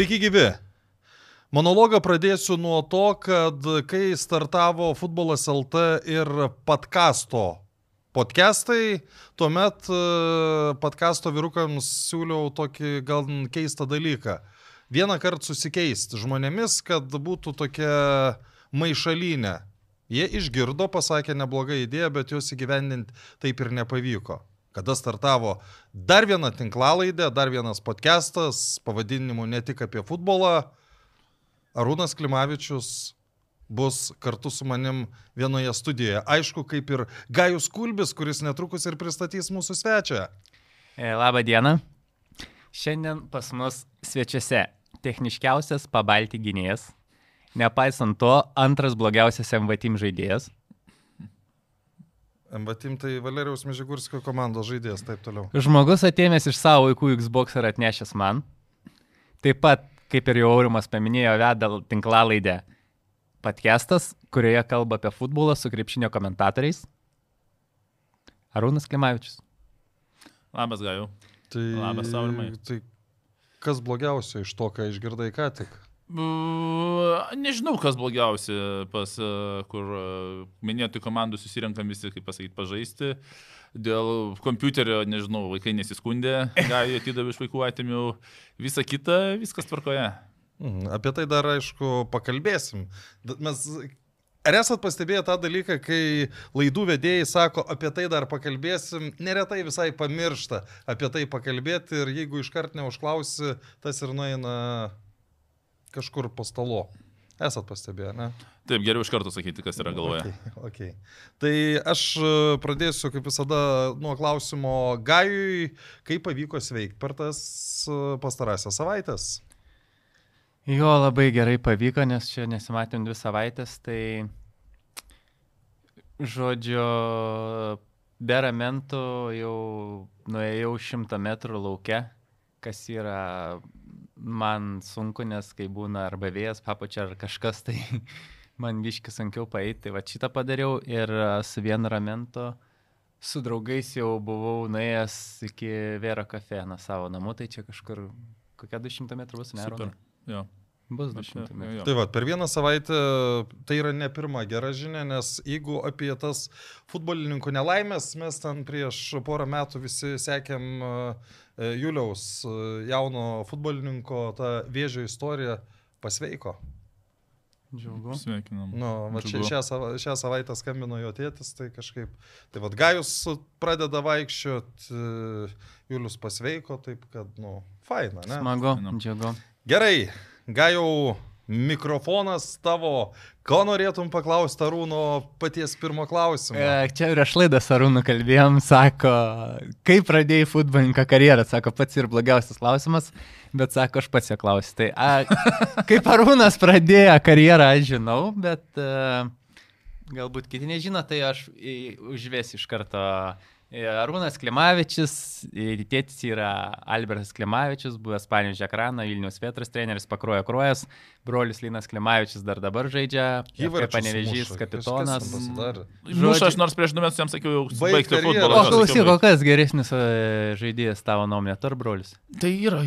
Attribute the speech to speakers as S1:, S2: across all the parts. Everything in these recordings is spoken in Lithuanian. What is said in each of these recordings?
S1: Sveiki gyvi. Monologą pradėsiu nuo to, kad kai startavo futbolas LT ir podcasto podcastai, tuomet e, podcasto vyrukams siūliau tokį gal keistą dalyką. Vieną kartą susikeisti žmonėmis, kad būtų tokia maišalinė. Jie išgirdo, pasakė neblogą idėją, bet jos įgyvendinti taip ir nepavyko. Kada startavo dar viena tinklalaidė, dar vienas podcastas, pavadinimu ne tik apie futbolą, Arūnas Klimavičius bus kartu su manim vienoje studijoje. Aišku, kaip ir Gajus Kulbis, kuris netrukus ir pristatys mūsų svečią.
S2: E, Labą dieną. Šiandien pas mus svečiuose techniškiausias pabalti gynėjas. Nepaisant to, antras blogiausias MVTIM žaidėjas.
S1: MVTIM tai Valerijaus Mežigurskio komandos žaidėjas, taip toliau.
S2: Žmogus atėmęs iš savo vaikų Xbox ir atnešęs man. Taip pat, kaip ir jau Aurimas paminėjo, veda tinklalaidę podcastas, kurioje kalba apie futbolą su krepšinio komentatoriais. Arūnas Klimavičius.
S3: Labas, Gaju.
S1: Tai,
S3: Labas, Aurimai.
S1: Tai kas blogiausio iš to, ką išgirdai ką tik?
S3: Nežinau, kas blogiausia, pas e, kur e, minėtų komandų susirenkam visi, kaip pasakyti, pažaisti. Dėl kompiuterio, nežinau, vaikai nesiskundė, gai atidavė iš vaikų atėmiau, visa kita, viskas tvarkoje.
S1: Mhm, Apie tai dar, aišku, pakalbėsim. Mes, ar esat pastebėję tą dalyką, kai laidų vedėjai sako, apie tai dar pakalbėsim, neretai visai pamiršta apie tai pakalbėti ir jeigu iškart neužklausi, tas ir nueina kažkur po stalo. Esat pastebėję, ne?
S3: Taip, geriau iš karto sakyti, kas yra galvoje.
S1: Okay, okay. Tai aš e, pradėsiu, kaip visada, nuo klausimo Gajui, kaip pavyko sveikti per tas e, pastarąsias savaitės.
S2: Jo labai gerai pavyko, nes čia nesimatėm dvi savaitės, tai žodžio be ramentų jau nuėjau šimtą metrų laukia, kas yra man sunku, nes kai būna arba vėjas papučia ar kažkas, tai man viški sunkiau paeiti. Tai va šitą padariau ir a, su vienu ramentu. Su draugais jau buvau nuėjęs iki Vėro kafe nuo savo namų, tai čia kažkur kokia 200 metrų bus, ne?
S3: Super. Jo.
S2: Bus
S3: Jo,
S2: 200
S3: jo,
S2: metrų.
S3: jo.
S1: Tai va, per vieną savaitę tai yra ne pirma gera žinia, nes jeigu apie tas futbolininkų nelaimės, mes ten prieš porą metų visi sekėm e, Juliaus e, jauno futbolininko tą vėžio istoriją pasveiko.
S2: Džiaugu.
S3: Sveikinam.
S1: Nu, va, čia, šią, šią savaitę skambino jo tėtis, tai kažkaip. Tai vad, Gajus pradeda vaikščioti, Julius pasveiko, taip kad, nu, faina, ne?
S2: Smagu, džiugu.
S1: Gerai, Gajau, mikrofonas tavo. Ko norėtum paklausti Arūno paties pirmo klausimo?
S2: E, Čia prieš laidą Sarūnų kalbėjom, sako, kaip pradėjai futbolininką karjerą, sako, pats ir blogiausias klausimas, bet sako, aš pats jo klausiu. Tai a, kaip Arūnas pradėjo karjerą, aš žinau, bet a, galbūt kiti nežino, tai aš užvesiu iš karto. E, Arūnas Klimavičius, tėtis yra Albertas Klimavičius, buvęs Panėžė ekraną, Vilnius Vietras treneris, pakruoja kruojas, brolis Linas Klimavičius dar dabar žaidžia,
S1: muša.
S2: kapitonas.
S3: Muša, aš nors prieš du metus jam sakiau, baigti futbolą.
S2: O klausyk, o kas geresnis žaidėjas tavo nuomonė, ar brolis?
S3: Tai yra,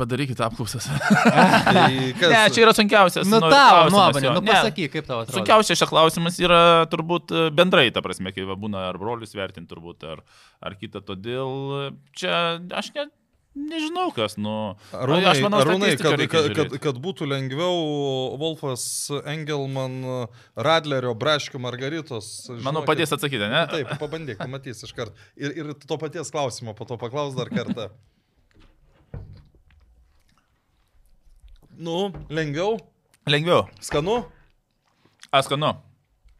S3: padarykite apklausas.
S1: Tai kas?
S3: ne, čia yra sunkiausias.
S2: Nu,
S3: nu,
S2: tavo nuomonė, nu pasakyk, kaip tavo atrodo.
S3: Sunkiausias šia klausimas yra turbūt bendrai, ta prasme, kai būna ar brolius vertinti turbūt, ar, ar kitą. Todėl e, čia aš net nežinau, kas, nu.
S1: Arūnai,
S3: aš manau,
S1: Arūnai kad, kad, kad, kad būtų lengviau, Wolfas Engelman, Radlerio, Braškių, Margaritos.
S3: Manau,
S1: žinokit-
S3: padės atsakyti, ne?
S1: Taip, pabandyk, pamatys iš karto. Ir, ir to paties klausimo po to paklaus dar kartą. Nu, lengviau,
S3: Lengviau.
S1: skanu.
S3: Askanu.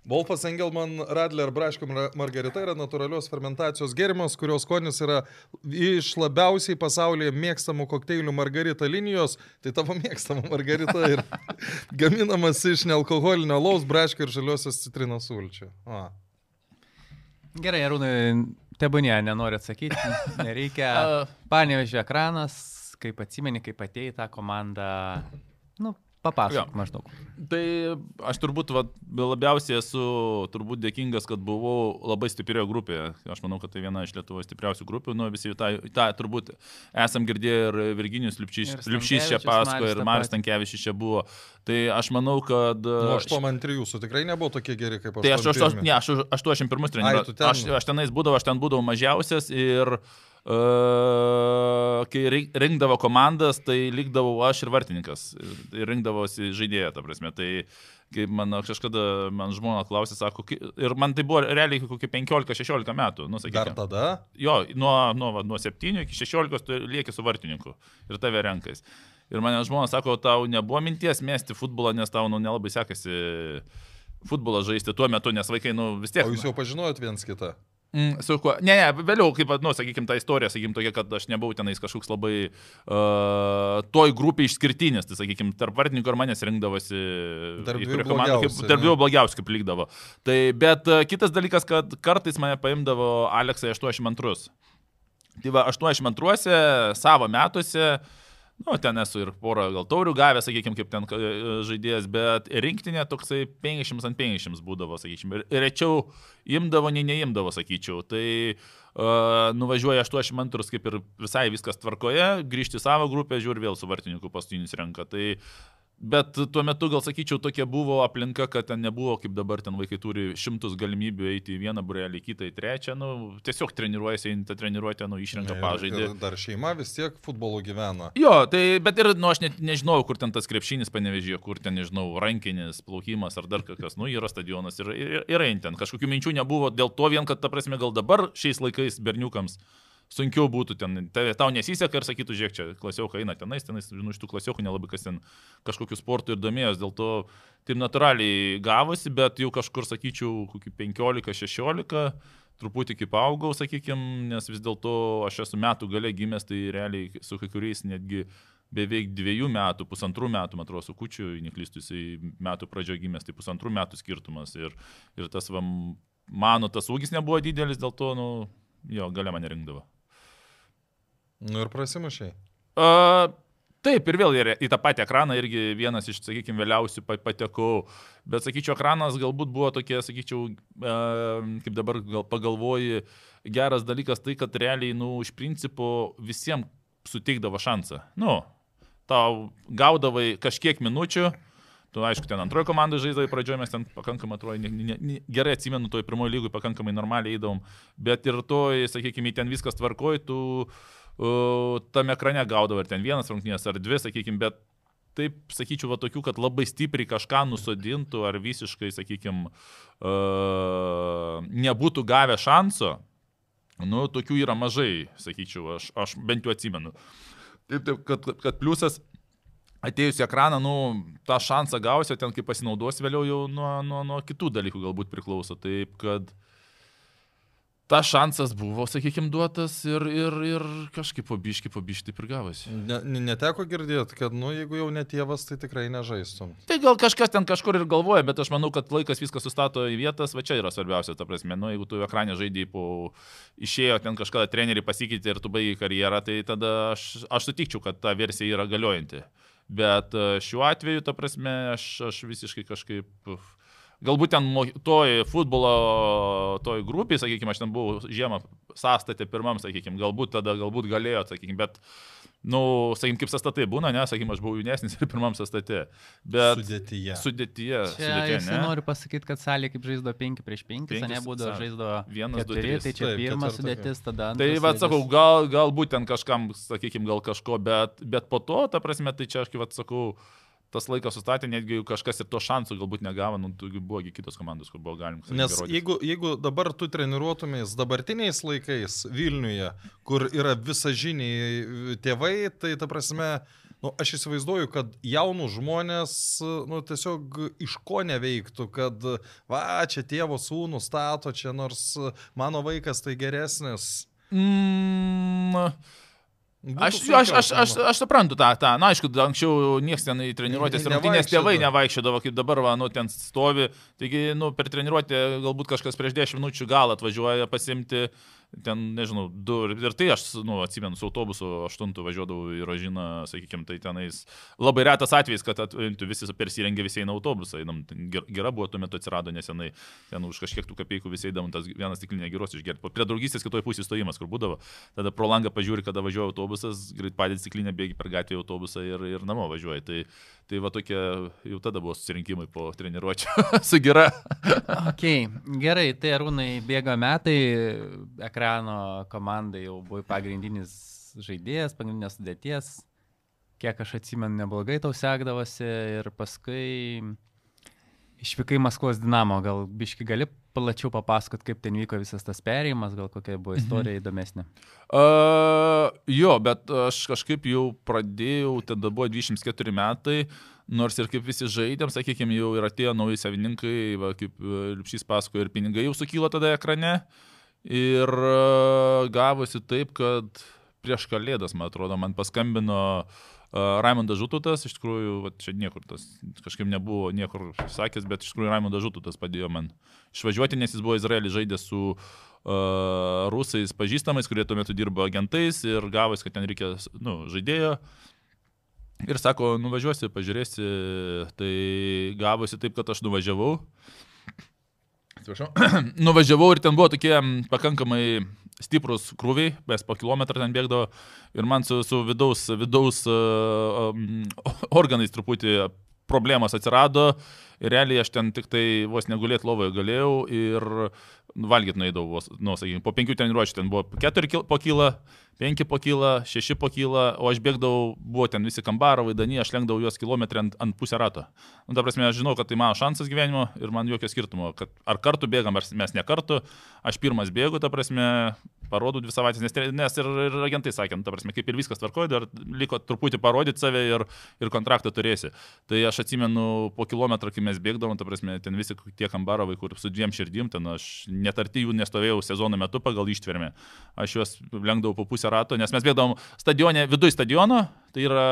S1: Wolfas Engelman, Radler, Braškių Mar- Margarita yra natūralios fermentacijos gėrimas, kurios skonis yra iš labiausiai pasaulyje mėgstamų kokteilių Margarita linijos. Tai tavo mėgstama Margarita ir gaminamas iš nealkoholinio laus, braškių ir žaliosios citrinos sulčių. A.
S2: Gerai, Arūnai, tebūnė, nenori atsakyti, nereikia. Panevežė ekranas, kaip atsimeni, kaip atėjai tą komandą, nu, Papasakok
S3: Jo.
S2: maždaug.
S3: Tai aš turbūt va, labiausiai esu turbūt dėkingas, kad buvau labai stiprioje grupėje. Aš manau, kad tai viena iš Lietuvos stipriausių grupių. Nu, visi tą, tą turbūt esam girdėję ir Virginijus Liupšys Liupšys čia pasakojo, ir Marius. Tankievičius čia buvo. Tai aš manau, kad...
S1: Nu, aš to man trijų jūsų tikrai nebuvo tokie geri kaip aš.
S3: Tai aš, aš, aš, ne, aš, už- 81 treniruoju.
S1: tu ten-
S3: Aš, aš tenais būdavau, aš ten būdavau mažiausias ir uh, kai rink- rinkdavo komandas, tai likdavau aš ir vartininkas. Ir- rinkdavosi žaidėją, ta prasme. Tai kaip man kažkada man žmona klausė, sako, ir man tai buvo realiai kokie 15-16 metų. Nu,
S1: Dar
S3: sakykime.
S1: tada?
S3: Jo, nuo, nuo, nuo 7 iki 16 tu lieki su vartininku ir tave renkais. Ir mane žmonės sako, tau nebuvo minties mėsti futbolą, nes tau nu, nelabai sekasi futbolą žaisti tuo metu, nes vaikai, nu vis tiek.
S1: O jūs jau pažinojot viens kitą?
S3: Mm, su kuo? Ne, ne, vėliau, kaip, nu, sakykime, ta istorija, sakykime, tokia, kad aš nebuvau tenais kažkoks labai uh, toj grupiai išskirtinis, tai, sakykime, tarp vartininkų ir manęs rinkdavosi.
S1: Tarp
S3: kaip-
S1: blogiausių,
S3: Tarp dviejų blogiausių kaip lygdavo. Tai, bet uh, kitas dalykas, kad kartais mane paimdavo Aleksai 82. Tai va, 82 savo metuose, nu, ten esu ir porą gal taurių gavęs, sakykime, kaip ten e, žaidėjas, bet rinktinė toksai 50 ant 50 būdavo, sakykime. Ir rečiau imdavo, nei neimdavo, sakyčiau. Tai uh, nuvažiuoja 82 kaip ir visai viskas tvarkoje, grįžti į savo grupę, žiūri vėl su vartininku paskutinis renka. Tai Bet tuo metu gal sakyčiau, tokia buvo aplinka, kad ten nebuvo, kaip dabar ten vaikai turi šimtus galimybių eiti į vieną burelį, kitą į trečią, nu, tiesiog treniruojasi, eini tą treniruotę, nu, išrenka pažaidį.
S1: Dar šeima vis tiek futbolu gyvena.
S3: Jo, tai, bet ir, nu, aš net nežinau, kur ten tas krepšinis panevežė, kur ten, nežinau, rankinis, plaukimas ar dar kažkas, nu, yra stadionas ir, ir, ir eini ten. Kažkokių minčių nebuvo dėl to vien, kad, ta prasme, gal dabar šiais laikais berniukams sunkiau būtų ten, tai tau nesiseka ir sakytų, žiūrėk, čia klasiokai eina tenais, tenais, nu, iš tų klasiokų nelabai kas ten kažkokiu sportu ir domėjos, dėl to taip natūraliai gavosi, bet jau kažkur, sakyčiau, kokį 15-16 truputį kaip augau, sakykime, nes vis dėlto aš esu metų gale gimęs, tai realiai su kai kuriais netgi beveik dviejų metų, pusantrų metų, man atrodo, su kučiu, neklystu, jisai metų pradžioje gimęs, tai pusantrų metų skirtumas. Ir, ir tas, va, mano tas ūgis nebuvo didelis, dėl to, nu, jo, gale mane rinkdavo.
S1: Nu ir prasimušiai.
S3: Uh, taip, ir vėl į tą patį ekraną irgi vienas iš, sakykime, vėliausių pa- patekau. Bet, sakyčiau, ekranas galbūt buvo tokie, sakyčiau, uh, kaip dabar gal pagalvoji, geras dalykas tai, kad realiai, nu, iš principo visiems suteikdavo šansą. Nu, tau gaudavai kažkiek minučių. Tu, aišku, ten antrojo komandai žaidai pradžioje, mes ten pakankamai, atrodo, ne, ne, ne, gerai atsimenu, toj pirmojo lygui pakankamai normaliai eidom, bet ir toj, sakykime, ten viskas tvarkoj, tu uh, tam ekrane gaudavo ir ten vienas rungtynės ar dvi, sakykime, bet taip, sakyčiau, va tokių, kad labai stipriai kažką nusodintų ar visiškai, sakykime, nebūtų gavę šanso, nu, tokių yra mažai, sakyčiau, aš, aš bent jau atsimenu. Taip, taip kad, kad pliusas atėjus į ekraną, nu, tą šansą gausi, ten kaip pasinaudosi vėliau jau nuo, nuo, nuo kitų dalykų galbūt priklauso. Taip, kad tas šansas buvo, sakykime, duotas ir, ir, ir kažkaip pabiški, pabiški ir gavosi.
S1: Ne, ne- neteko girdėti, kad, nu, jeigu jau ne tėvas, tai tikrai nežaistum.
S3: Tai gal kažkas ten kažkur ir galvoja, bet aš manau, kad laikas viską sustato į vietas, va čia yra svarbiausia, ta prasme, nu, jeigu tu ekranė žaidėjai po išėjo ten kažkada treneriai pasikeitė ir tu baigai karjerą, tai tada aš, aš sutikčiau, kad ta versija yra galiojanti. Bet e, šiuo atveju, ta prasme, aš, aš visiškai kažkaip... uf, Galbūt ten toj futbolo, toj grupiai, sakykime, aš ten buvau žiemą sąstatė pirmam, sakykime, galbūt tada, galbūt galėjo, sakykime, bet, na, nu, sakykime, kaip sąstatai būna, ne, sakykime, aš buvau jaunesnis ir pirmam sąstatė. Bet
S1: Sudėtyje.
S3: sudėtyje,
S2: Čia
S3: sudėtyje ne.
S2: nori pasakyti, kad salė kaip žaisdo 5 prieš 5,
S3: Penkis,
S2: o nebūdavo žaisdo
S3: vienas, du,
S2: 4,
S3: trys.
S2: tai čia
S1: Taip,
S2: pirmas
S1: ketvirta,
S2: sudėtis, tada
S3: Tai vad sakau, gal, galbūt ten kažkam, sakykime, gal kažko, bet, bet po to, ta prasme, tai čia aš kaip vad sakau, tas laikas sustatė, netgi kažkas ir to šansų galbūt negavo, nu, tai buvo gi kitos komandos, kur buvo galima.
S1: Nes
S3: įrodyti.
S1: jeigu, jeigu dabar tu treniruotumės dabartiniais laikais Vilniuje, kur yra visažiniai tėvai, tai ta prasme, nu, aš įsivaizduoju, kad jaunų žmonės nu, tiesiog iš ko neveiktų, kad va, čia tėvo sūnų stato, čia nors mano vaikas tai geresnis.
S3: Mm, Aš, aš, aš, aš, aš suprantu tą, tą. Na, aišku, anksčiau niekas ten į treniruotės rungtynės tėvai
S1: nevaikščiodavo.
S3: kaip dabar, va, nu, ten stovi. Taigi, nu, per treniruotę galbūt kažkas prieš 10 minučių gal atvažiuoja pasimti, ten, nežinau, du, ir tai aš, nu, atsimenu, su autobusu 8 važiuodavau į Rožiną, sakykime, tai tenais labai retas atvejis, kad atvintų visi persirengė visi eina autobusą, einam, gera buvo tuo metu atsirado nesenai, ten už kažkiek tų kapėjų visi eidam, tas vienas stiklinė geros išgerti. Prie draugystės kitoje pusėje stojimas, kur būdavo, tada pro langą pažiūri, kada važiuoja autobusas, greit padėti stiklinę bėgi per gatvę autobusą ir, ir namo važiuoja. Tai, tai va tokie, jau tada buvo susirinkimai po treniruočio su gera.
S2: ok, gerai, tai arūnai bėga metai, ekrano komandai jau buvai pagrindinis žaidėjas, pagrindinės sudėties, kiek aš atsimenu, neblogai tau sekdavosi ir paskui išvykai Maskvos Dinamo, gal biški gali plačiau papasakot, kaip ten vyko visas tas perėjimas, gal kokia buvo mhm. istorija mhm. įdomesnė?
S3: Uh, jo, bet aš kažkaip jau pradėjau, tada buvo 24 metai, nors ir kaip visi žaidėm, sakykime, jau ir atėjo nauji savininkai, va, kaip e, Liupšys pasako, ir pinigai jau sukyla tada ekrane. Ir uh, gavosi taip, kad prieš kalėdas, man atrodo, man paskambino uh, Raimondas Žututas, iš tikrųjų, va, čia niekur tas kažkaip nebuvo niekur sakęs, bet iš tikrųjų Raimondas Žututas padėjo man išvažiuoti, nes jis buvo Izraelį žaidė su uh, rusais pažįstamais, kurie tuo metu dirbo agentais ir gavosi, kad ten reikia nu, žaidėjo. Ir sako, nuvažiuosi, pažiūrėsi, tai gavosi taip, kad aš nuvažiavau. Atsiprašau. nuvažiavau ir ten buvo tokie pakankamai stiprus krūviai, mes po kilometrą ten bėgdavo ir man su, su vidaus, vidaus uh, um, organais truputį problemos atsirado ir realiai aš ten tik tai vos negulėti lovoje galėjau ir valgyti nueidavau, nu, sakykime, po penkių treniruočių ten buvo keturi po kilą, penki po kilą, šeši po kilą, o aš bėgdavau, buvo ten visi kambarovai, dani, aš lenkdavau juos kilometrį ant, ant pusę rato. Nu, ta prasme, aš žinau, kad tai mano šansas gyvenimo ir man jokio skirtumo, kad ar kartu bėgam, ar mes ne kartu, aš pirmas bėgu, ta prasme, parodau dvi savaitės, nes, nes ir, ir agentai sakė, nu, ta prasme, kaip ir viskas tvarkoja, dar liko truputį parodyti save ir, ir kontraktą turėsi. Tai aš atsimenu po kilometrą, kai mes bėgdavom, ta prasme, ten visi tie kambarovai, kur su dviem širdim, ten aš net arti jų nestovėjau sezono metu pagal ištvermę. Aš juos lenkdavau po pusę rato, nes mes bėgdavom stadione, viduje stadiono, tai yra,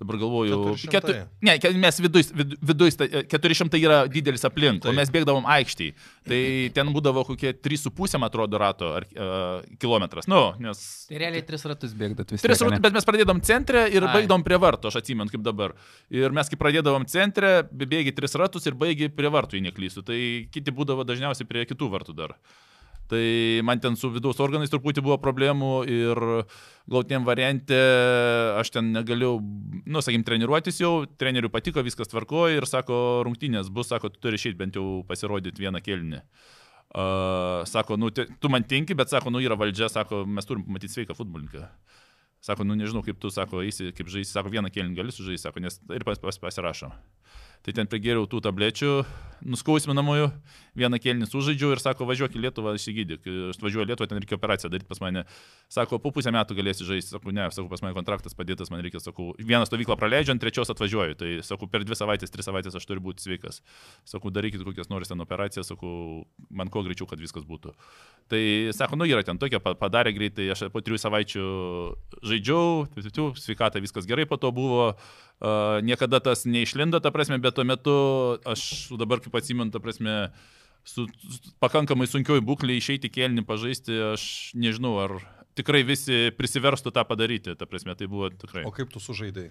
S3: dabar galvoju, 400. Ketu, ne, mes viduje, viduje, 400 yra didelis aplink, tai. o mes bėgdavom aikštį. Tai ten būdavo kokie 3,5, man atrodo, rato ar uh, kilometras. Nu, nes...
S2: Tai realiai 3 ratus bėgdavot visi.
S3: 3 ratus, bet mes pradėdom centre ir Ai. baigdom prie vartų, aš atsimenu kaip dabar. Ir mes kai pradėdavom centre, bėgi 3 ratus ir baigi prie vartų, jei neklysiu. Tai kiti būdavo dažniausiai prie kitų vartų dar. Tai man ten su vidaus organais truputį buvo problemų ir gautiniam variante aš ten negalėjau, nu, sakykim, treniruotis jau, treneriui patiko, viskas tvarkoja ir sako, rungtynės bus, sako, tu turi išėti bent jau pasirodyti vieną kelnį. Uh, sako, nu, te, tu man tinki, bet sako, nu, yra valdžia, sako, mes turim matyti sveiką futbolininką. Sako, nu, nežinau, kaip tu, sako, eisi, kaip žaisi, sako, vieną kelnį gali sužaisti, sako, nes ir pas, pas, pasirašo tai ten prigėriau tų tablečių nuskausminamųjų, vieną kelnį sužaidžiau ir sako, važiuok į Lietuvą išsigydyk. Aš važiuoju į Lietuvą, ten reikia operaciją daryti pas mane. Sako, po pusę metų galėsi žaisti. Sakau, ne, sakau, pas mane kontraktas padėtas, man reikia, sakau, vieną stovyklą praleidžiu, ant trečios atvažiuoju. Tai sakau, per dvi savaitės, tris savaitės aš turiu būti sveikas. Sakau, darykit kokias nors ten operacijas, sakau, man kuo greičiau, kad viskas būtų. Tai sako, nu yra ten tokia, padarė greitai, aš po trijų savaičių žaidžiau, sveikata viskas gerai po to buvo. Uh, niekada tas neišlindo, ta prasme, bet tuo metu aš dabar kaip atsimenu, ta prasme, su, su pakankamai sunkioj būklė išeiti kėlinį pažaisti, aš nežinau, ar tikrai visi prisiverstų tą padaryti, ta prasme, tai buvo tikrai.
S1: O kaip tu sužaidai?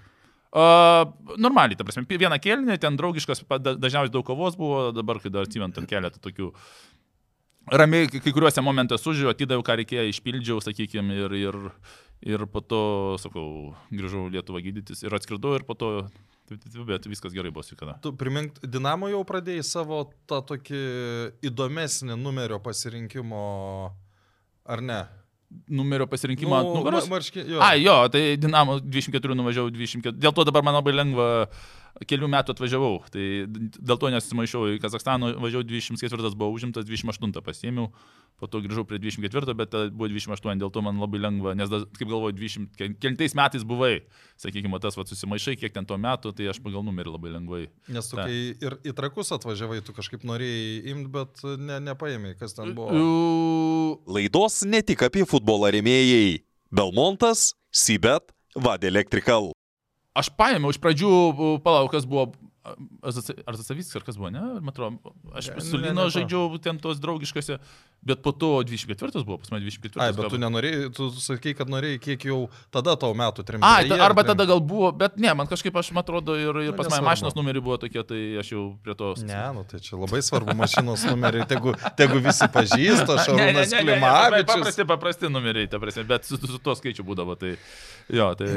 S3: Uh, normaliai, ta prasme, vieną kėlinį, ten draugiškas, dažniausiai daug kovos buvo, dabar, kai dar atsimenu, ten keletą tokių ramiai, kai kuriuose momentuose sužiūrėjau, atidaviau, ką reikėjo, išpildžiau, sakykime, ir, ir, Ir po to, sakau, grįžau Lietuvą gydytis ir atskridau ir po to, bet viskas gerai buvo sveikata.
S1: Tu primink, Dinamo jau pradėjai savo tą tokį įdomesnį numerio pasirinkimo, ar ne?
S3: Numerio pasirinkimą
S1: nu, nugaros? Marški,
S3: jo. A, jo, tai Dinamo 24 nuvažiavau 24. Dėl to dabar man labai lengva kelių metų atvažiavau. Tai dėl to nesimaišiau į Kazakstaną, važiavau 24 buvo užimtas, 28 pasiėmiau, po to grįžau prie 24, bet buvo 28, dėl to man labai lengva, nes, kaip galvoju, 20, kelintais metais buvai, sakykime, tas va, susimaišai, kiek ten tuo metu, tai aš pagal numerį labai lengvai.
S1: Nes tu, Ta. kai ir į trakus atvažiavai, tu kažkaip norėjai imti, bet ne, nepaėmė, kas ten buvo.
S4: Laidos ne tik apie futbolą remėjai. Belmontas, Sibet, Vad Electrical.
S3: Aš paėmiau iš pradžių, palauk, kas buvo Ar Zasavis ar kas buvo, ne? Atrodo, aš
S1: Ne,
S3: su
S1: ne,
S3: Lino
S1: ne to.
S3: žaidžiau ten tos draugiškose, bet po to 24 buvo, pas mane 24.
S1: Ai, bet tu nenorėjai, tu sakai, kad norėjai kiek jau tada tau metų trimti.
S3: Ai, ta, arba tada gal buvo, bet ne, man kažkaip aš, man atrodo, ir, ir
S1: Nu,
S3: pas mane mašinos numeriai buvo tokie, tai aš jau prie to...
S1: Ne, nu tai čia labai svarbu mašinos numeriai, tegu, tegu visi pažįsta,
S3: Ne, ne,
S1: Šarūnas
S3: ne, ne, ne,
S1: Klimavičius.
S3: Paprasti, paprasti numeriai, ta prasme, bet su, su tuo skaičiu būdavo. Tai, jo, tai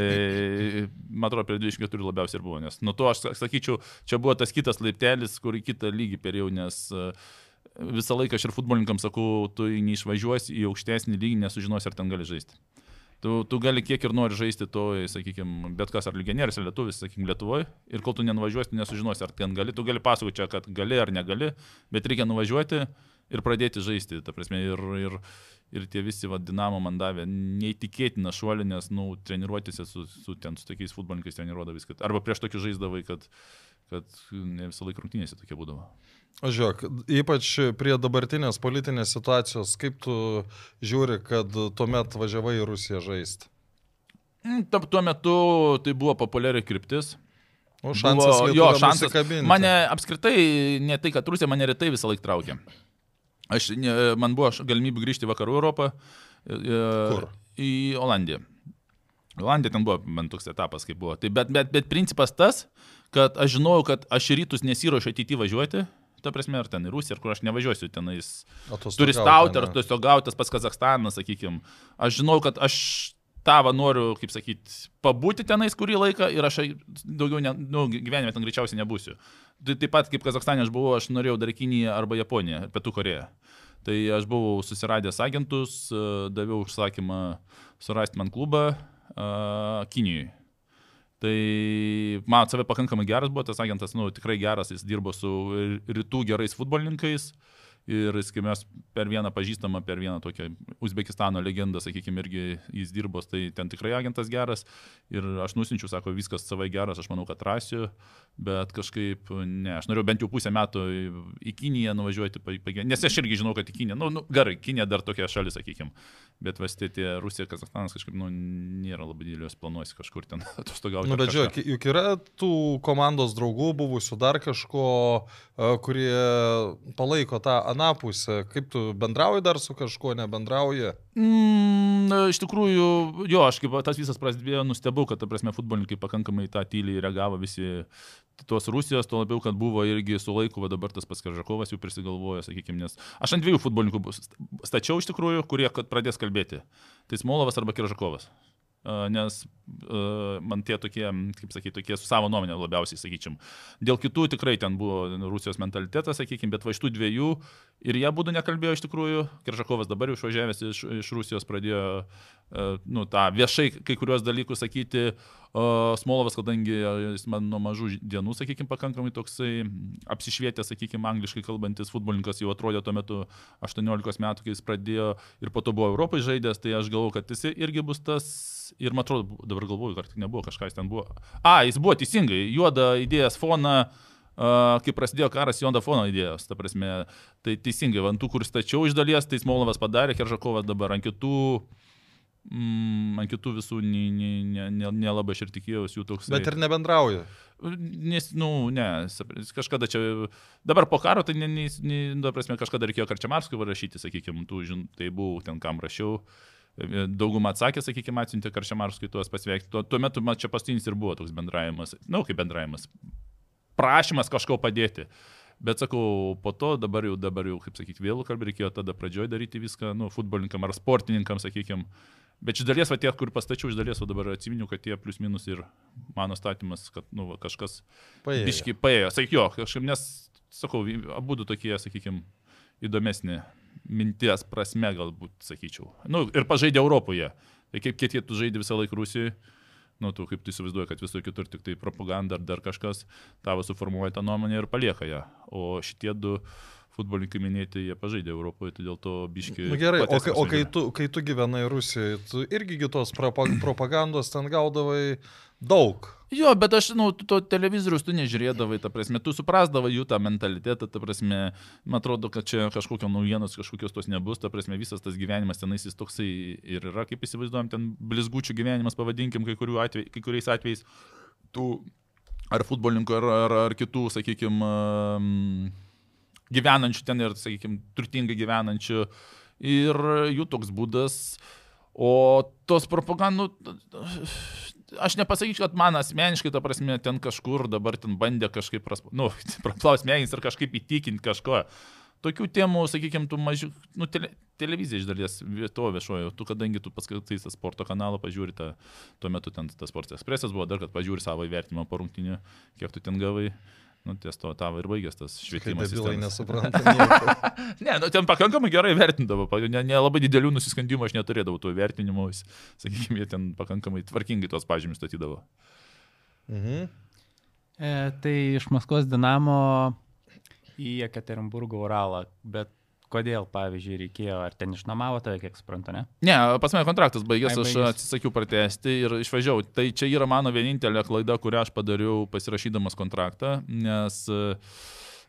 S3: man atrodo, prie 24 labiausiai ir buvo, nes nuo to aš sakyčiau, čia buvo tas kitas laiptelis, kur į kitą lygį perėjau, nes e, visą laiką aš ir futbolininkams sakau, tu neišvažiuosi į aukštesnį lygį, nesužinosi, ar ten gali žaisti. Tu, tu gali kiek ir nori žaisti to, sakykime, bet kas ar legionierius, ar lietuvis, sakykime, Lietuvoje. Ir kol tu nenuvažiuosi, tu nesužinosi, ar ten gali. Tu gali pasakoti čia, kad gali ar negali, bet reikia nuvažiuoti ir pradėti žaisti. Ta prasme, ir, ir, ir tie visi va, dinamo man davė neįtikėtiną šuolį, nes, nu, treniruotėse su, su, ten, su tokiais futbolininkais treniruodavo viską. Arba prieš tokius žaisdavai, kad, kad ne visą laiką rungtynėse tokie būdavo.
S1: O žiūrėk, ypač prie dabartinės politinės situacijos, kaip tu žiūri, kad tuomet važiavai į Rusiją žaisti?
S3: Mm, Tuo metu tai buvo populiari kryptis.
S1: O šansas
S3: Buvo-
S1: jo,
S3: šansas. Mane apskritai, ne tai, kad Rusija mane retai visą laiką traukė. Aš, ne, man buvo galimybė grįžti į vakarų Europą. e,
S1: Kur?
S3: Į Olandiją. Olandija ten buvo man toks etapas, kaip buvo. Tai bet, bet, bet principas tas, kad aš žinojau, kad aš į rytus nesiuošiu ateityje važiuoti. Ta prasme, ar ten į Rusiją, ar kur aš nevažiuosiu tenais turistauti, ar tiesiog gautas pas Kazakstaną, sakykime. Aš žinau, kad aš tavo noriu, kaip sakyti, pabūti tenais kurį laiką ir aš daugiau ne, nu, gyvenime ten greičiausiai nebūsiu. Tai taip pat kaip Kazakstane aš buvau, aš norėjau dar Kiniją arba Japoniją, Pietų Koreją. Tai aš buvau susiradęs agentus, daviau užsakymą surasti man klubą Kinijoje. Tai man save pakankamai geras buvo, tas agentas, nu, tikrai geras, jis dirbo su rytų gerais futbolininkais. Ir kai mes per vieną pažįstamą, per vieną tokią Uzbekistano legendą, sakykime, irgi jis dirbo, tai ten tikrai agentas geras. Ir aš nusinčiau, sako, viskas savai geras, aš manau, kad rasiu, bet kažkaip ne, aš norėjau bent jau pusę metų į, Kiniją nuvažiuoti, nes aš irgi žinau, kad į Kiniją, nu, nu gerai, Kinija dar tokia šalis, sakykime, bet vasti tie Rusija, Kazakstanas kažkaip, nu, nėra labai didelios planuosi kažkur ten atostogauti.
S1: Nu,
S3: ar
S1: bet žiūrėk, juk yra tų komandos draugų, buvusių dar kažko, e, kurie palaiko tą anapusę. Kaip tu bendrauji dar su kažkuo, nebendrauji?
S3: Mm, iš tikrųjų, jo, aš kaip tas visas prasidėjo, nustebau, kad, ta prasme, futbolininkai pakankamai tą tyliai reagavo visi tos Rusijos, tuo labiau, kad buvo irgi su laiku, va dabar tas paskaržakovas jau prisigalvojo, sakykime, nes aš ant dviejų futbolininkų stačiau iš tikrųjų, kurie pradės kalbėti. Tai Smolovas arba Kiržakovas. Nes uh, man tie tokie, kaip sakyti, tokie su savo nuomonė labiausiai, sakyčiam. Dėl kitų tikrai ten buvo Rusijos mentalitetas, sakykime, bet va iš tų dviejų ir jie būtų nekalbėjo iš tikrųjų. Kiržakovas dabar jau išvažiavęs iš, iš Rusijos pradėjo, uh, nu, tą viešai kai kurios dalykus sakyti. O Smolovas, kadangi jis man nuo mažų dienų, sakykime, pakankamai toksai apsišvietęs, sakykime, angliškai kalbantis futbolininkas jau atrodė tuo metu 18 metų, kai jis pradėjo ir po to buvo Europai žaidęs, tai aš galvoju, kad jis irgi bus tas ir man atrodo, dabar galvoju, ar tik nebuvo kažkas ten buvo. A, jis buvo teisingai, juoda idėjas foną, uh, kai prasidėjo karas, juoda foną idėjos, ta prasme, tai teisingai, ant tų, kur stačiau iš dalies, tai Smolovas padarė, Keržakovas dabar ant kitų, mm, ant kitų visų nelabai ne, ne, ne nelabai aš ir tikėjausi jų toks.
S1: Bet ir nebendrauji.
S3: Nes, nu, ne, kažkada čia, dabar po karo, tai, ne, ne, ne, nu, prasme, kažkada reikėjo Karčiamarskui rašyti, sakykime, tų, žin, tai buvau ten, kam rašiau. Daugumą atsakė, sakykime, atsiuntė Karčiamarskui tuos pasveikti. Tuo, tuo metu man čia pastinis ir buvo toks bendravimas, na, nu, kaip bendravimas, prašymas kažko padėti. Bet sakau, po to dabar jau, dabar jau kaip sakyti, vėlų kalbį reikėjo tada pradžioj daryti viską, nu, futbolininkam ar sportininkam, sakykime. Bet iš dalies, va tie, kur pastačiau, iš dalies, o dabar atsiminiu, kad tie plius minus ir mano statymas, kad, nu, va, kažkas
S1: Paėjo.
S3: biški paėjo. Sakyk, jo, kažkaip, nes, sakau, abu tokie, sakykime, įdomesni minties prasme, galbūt, sakyčiau. Nu, ir pažaidė Europoje. Tai kaip kiek tu žaidži visą laiką Rusijoje, nu, tu kaip tu įsivaizduoji, kad visur kitur tik tai propaganda ar dar kažkas, tavo suformuoja tą nuomonę ir palieka ją. O šitie du futbolininkai minėti, jie pažaidė Europoje, tai dėl to biški.
S1: Na gerai, o, kai, o kai, tu, kai tu gyvenai Rusijoje, tu irgi gi tos propa- propagandos ten gaudavai daug.
S3: Jo, bet aš, nu, tu to televizorius tu nežiūrėdavai, ta prasme, tu suprasdavai jų tą mentalitetą, ta prasme, man atrodo, kad čia kažkokio naujienos, kažkokios tos nebus, ta prasme, visas tas gyvenimas tenais jis toksai ir yra, kaip įsivaizduojam, ten blizgučių gyvenimas, pavadinkim, kai, kurių atvej, kai kuriais atvejais tų ar futbolininkų, ar, ar, ar kitų, sakykime, gyvenančių ten ir, sakykime, turtingai gyvenančių. Ir jų toks būdas. O tos propagandų, aš nepasakyčiau, kad man asmeniškai, ta prasme, ten kažkur dabar ten bandė kažkaip, pras, nu, praplaus mėgins ir kažkaip įtikinti kažko. Tokių temų, sakykime, tu mažiau, nu, tele, televizija iš dalies, to viešojo, tu kadangi tu paskaitai tą sporto kanalą, pažiūri tą, tuo metu ten tas sportas ekspresas buvo, dar kad pažiūri savo įvertimą po rungtinių, kiek tu ten gavai. Nu, ties to tavo ir baigęs tas švietimas.
S1: Bilai nesupranta.
S3: Ne, nu, ten pakankamai gerai vertindavo, pa- ne, ne labai didelių nusiskandimų aš neturėdavau tų vertinimų, sakykime, jie ten pakankamai tvarkingai tuos pažymius statydavo.
S1: Mhm.
S2: E, tai iš Maskvos Dinamo į Ekaterinburgo Uralą, bet kodėl, pavyzdžiui, reikėjo, ar ten išnuomavo tave, kiek suprantu, ne?
S3: Ne, pas mane kontraktas baigęs,
S2: Ai,
S3: aš atsisakiau pratesti ir išvažiavau. Tai čia yra mano vienintelė klaida, kurią aš padariau pasirašydamas kontraktą, nes e,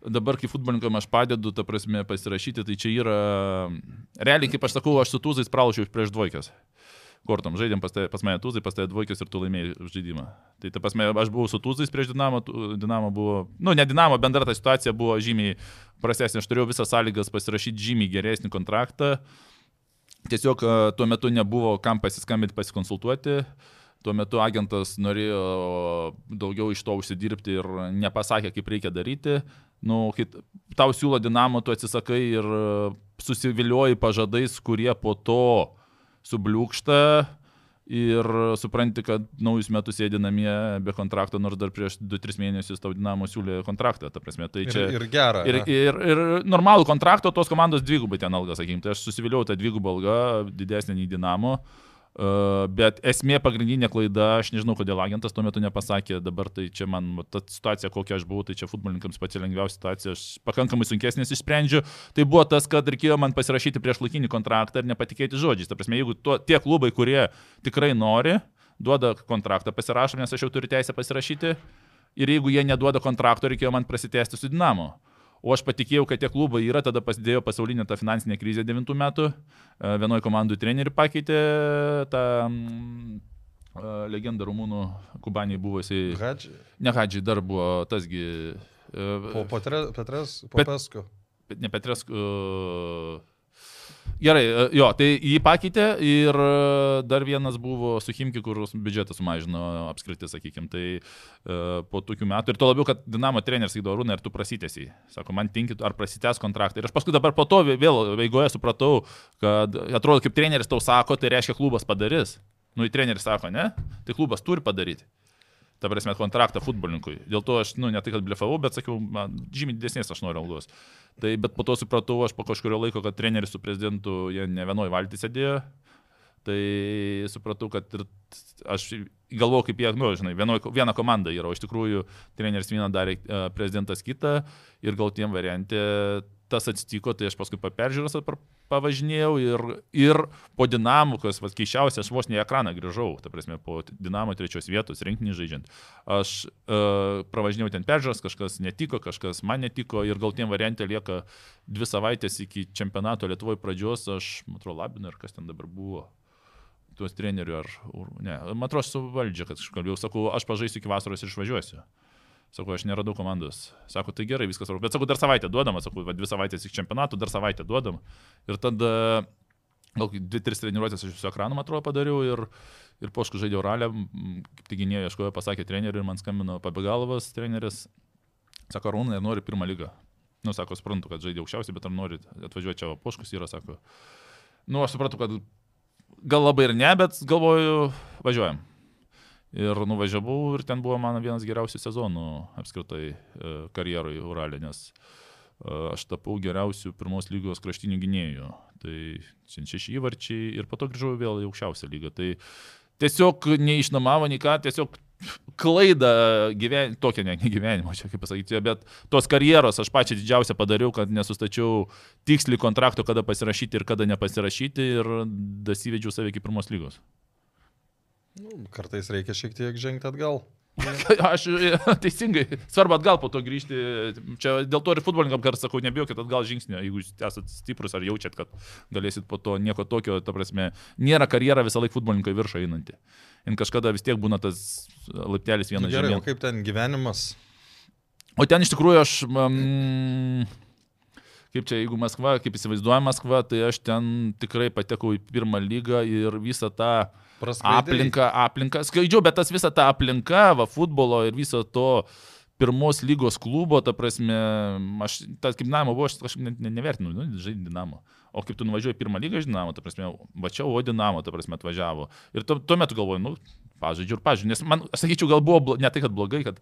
S3: dabar, kai futbolininkam aš padedu, ta prasme, pasirašyti, tai čia yra, realiai, kaip aš sakau, aš su tūzais pralašiau prieš dvoikės. Kortom, žaidėm pas, te, pas mane tūzai, pas tave dvoikės ir tu laimėjai žaidimą. Tai ta prasme, aš buvau su tūzais prieš Dinamo, Dinamo buvo, nu, ne Dinamo, bendra ta situacija buvo žymiai prastesnė, aš turėjau visas sąlygas pasirašyti žymiai geresnį kontraktą. Tiesiog e, tuo metu nebuvo kam pasiskambinti, pasikonsultuoti. Tuo metu agentas norėjo daugiau iš to užsidirbti ir nepasakė, kaip reikia daryti. Nu, kai tau siūlo dinamo, tu atsisakai ir e, susivilioji pažadais, kurie po to subliūkšta ir supranti, kad naujus metus sėdi namie be kontrakto, nors dar prieš 2-3 mėnesius tau dinamo siūlė kontraktą. Ta prasme, tai čia...
S1: Ir, ir gera.
S3: Ir,
S1: ne?
S3: ir, ir normalų kontraktą tos komandos dvigubai ten alga, sakykime. Tai aš susiviliau tą dvigubą algą, didesnį nei Dinamo. Uh, bet esmė pagrindinė klaida, aš nežinau, kodėl agentas tuo metu nepasakė, dabar tai čia man ta situacija, kokia aš buvau, tai čia futbolininkams pati lengviausia situacija, aš pakankamai sunkesnės išsprendžiu. Tai buvo tas, kad reikėjo man pasirašyti prieš laikinį kontraktą ir nepatikėti žodžiais. Ta prasme, jeigu tuo, tie klubai, kurie tikrai nori, duoda kontraktą, pasirašom, nes aš jau turiu teisę pasirašyti. Ir jeigu jie neduoda kontrakto, reikėjo man prasitęsti su Dinamo. O aš patikėjau, kad tie klubai yra, tada pasidėjo pasaulinė ta finansinė krizė 9 metų. E, Vienoje komandų trenerių pakeitė tą e, legendą rumūnų Kubanį buvusi.
S1: Hadži.
S3: Ne Hadži, dar buvo tasgi.
S1: Po
S3: e,
S1: Petre- Petras, po
S3: Bet-
S1: Pesku.
S3: Ne Petras. Gerai, e, jo, tai jį pakeitė ir e, dar vienas buvo su Himki, kur biudžetą sumažino apskritai, sakykime. Tai uh, po tokių metų ir to labiau, kad Dinamo treneris įdo Rūna ir tu prasitėsi. Sako, man tinkit, ar prasitęs kontraktą. Ir aš paskui dabar po to vėl veigoje supratau, kad atrodo, kaip treneris tau sako, tai reiškia klubas padarys. Nu, į treneris sako, ne, tai klubas turi padaryti. Ta prasme, kontraktą futbolininkui. Dėl to aš, nu, ne tai, kad blefavau, bet sakiau, man žymiai didesnės aš noriu algos. Tai, bet po to supratau, aš po kažkurio laiko, kad treneris su prezidentu, jie ne vienoje valty sėdėjo. Tai supratau, kad ir aš galvoju, kaip jie, nu, žinai, vienoj, viena komanda yra, o iš tikrųjų treneris vieną darė, e, prezidentas kitą ir gal tiem variantė tas atsitiko, tai aš paskui po peržiūros par- pavažinėjau ir, ir po dinamų, kas vas keiščiausia, aš vos ne į ekraną grįžau, ta prasme, po dinamo trečios vietos, rinkinį žaidžiant. Aš uh, pravažinėjau ten peržiūros, kažkas netiko, kažkas man netiko ir gal tiem variantė lieka dvi savaitės iki čempionato Lietuvoje pradžios, aš, man atrodo, labinu ir kas ten dabar buvo tuos trenerių ar, ne, man atrodo, su valdžia, kad aš kalbėjau, sakau, aš pažaisiu iki vasaros ir išvažiuosiu. Sakau, aš neradau komandos. Sako, tai gerai, viskas svarbu. Bet sakau, dar savaitę duodam, sakau, va, dvi savaitės iki čempionatų, dar savaitę duodam. Ir tada, gal dvi, tris treniruotės aš su ekranu, man atrodo, padariau ir, ir po aš žaidžiau ralę, tik gynėjo, ieškojo, pasakė treneriui ir man skambino Pabegalovas treneris. Sako, Rūna, ir nori pirmą lygą. Nu, sako, suprantu, kad žaidė aukščiausiai, bet ar nori atvažiuoti čia, o poškus yra, sako. Nu, aš supratau, kad gal labai ir ne, bet galvoju, važiuojam. Ir nuvažiavau ir ten buvo mano vienas geriausių sezonų apskritai e, karjeroj Uralė, nes e, aš tapau geriausių pirmos lygos kraštinių gynėjų. Tai šeši įvarčiai ir po to grįžau vėl į aukščiausią lygą. Tai tiesiog neišnamavo nei ką, tiesiog klaida gyven... tokia ne, ne gyvenimo, čia kaip pasakyti, bet tos karjeros aš pačią didžiausią padariau, kad nesustačiau tiksliai kontrakto, kada pasirašyti ir kada nepasirašyti ir dasivedžiau save iki pirmos lygos.
S1: Nu, kartais reikia šiek tiek žengti atgal.
S3: Aš e, teisingai, svarbu atgal po to grįžti. Čia dėl to ir futbolininkam kartais sakau, nebijokit atgal žingsnio, jeigu esate stiprus ar jaučiat, kad galėsit po to nieko tokio, ta prasme, nėra karjera visą laiką futbolininkai viršą einanti. Ir kažkada vis tiek būna tas laiptelis
S1: Na,
S3: vienas
S1: Gerai, o
S3: žemyn.
S1: kaip ten gyvenimas?
S3: O ten iš tikrųjų aš, mm, kaip čia, jeigu Maskva, kaip įsivaizduoja Maskva, tai aš ten tikrai patekau į pirmą lygą ir visą tą
S1: Praskraidai?
S3: Aplinką, aplinką, skaidžiau, bet tas visa ta aplinka, va, futbolo ir viso to pirmos lygos klubo, ta prasme, aš, tas kaip Dinamo buvo, aš kažkaip ne, ne, nevertinu, nu, žaidži Dinamo. O kaip tu nuvažiuoji pirmą lygą, žinoma, ta prasme, va čia, o Dinamo, ta prasme, atvažiavo. Ir tuo, tuo metu galvoju, nu, pažaidžiu ir pažaidžiu, nes man, aš sakyčiau, gal buvo ne tai, kad blogai, kad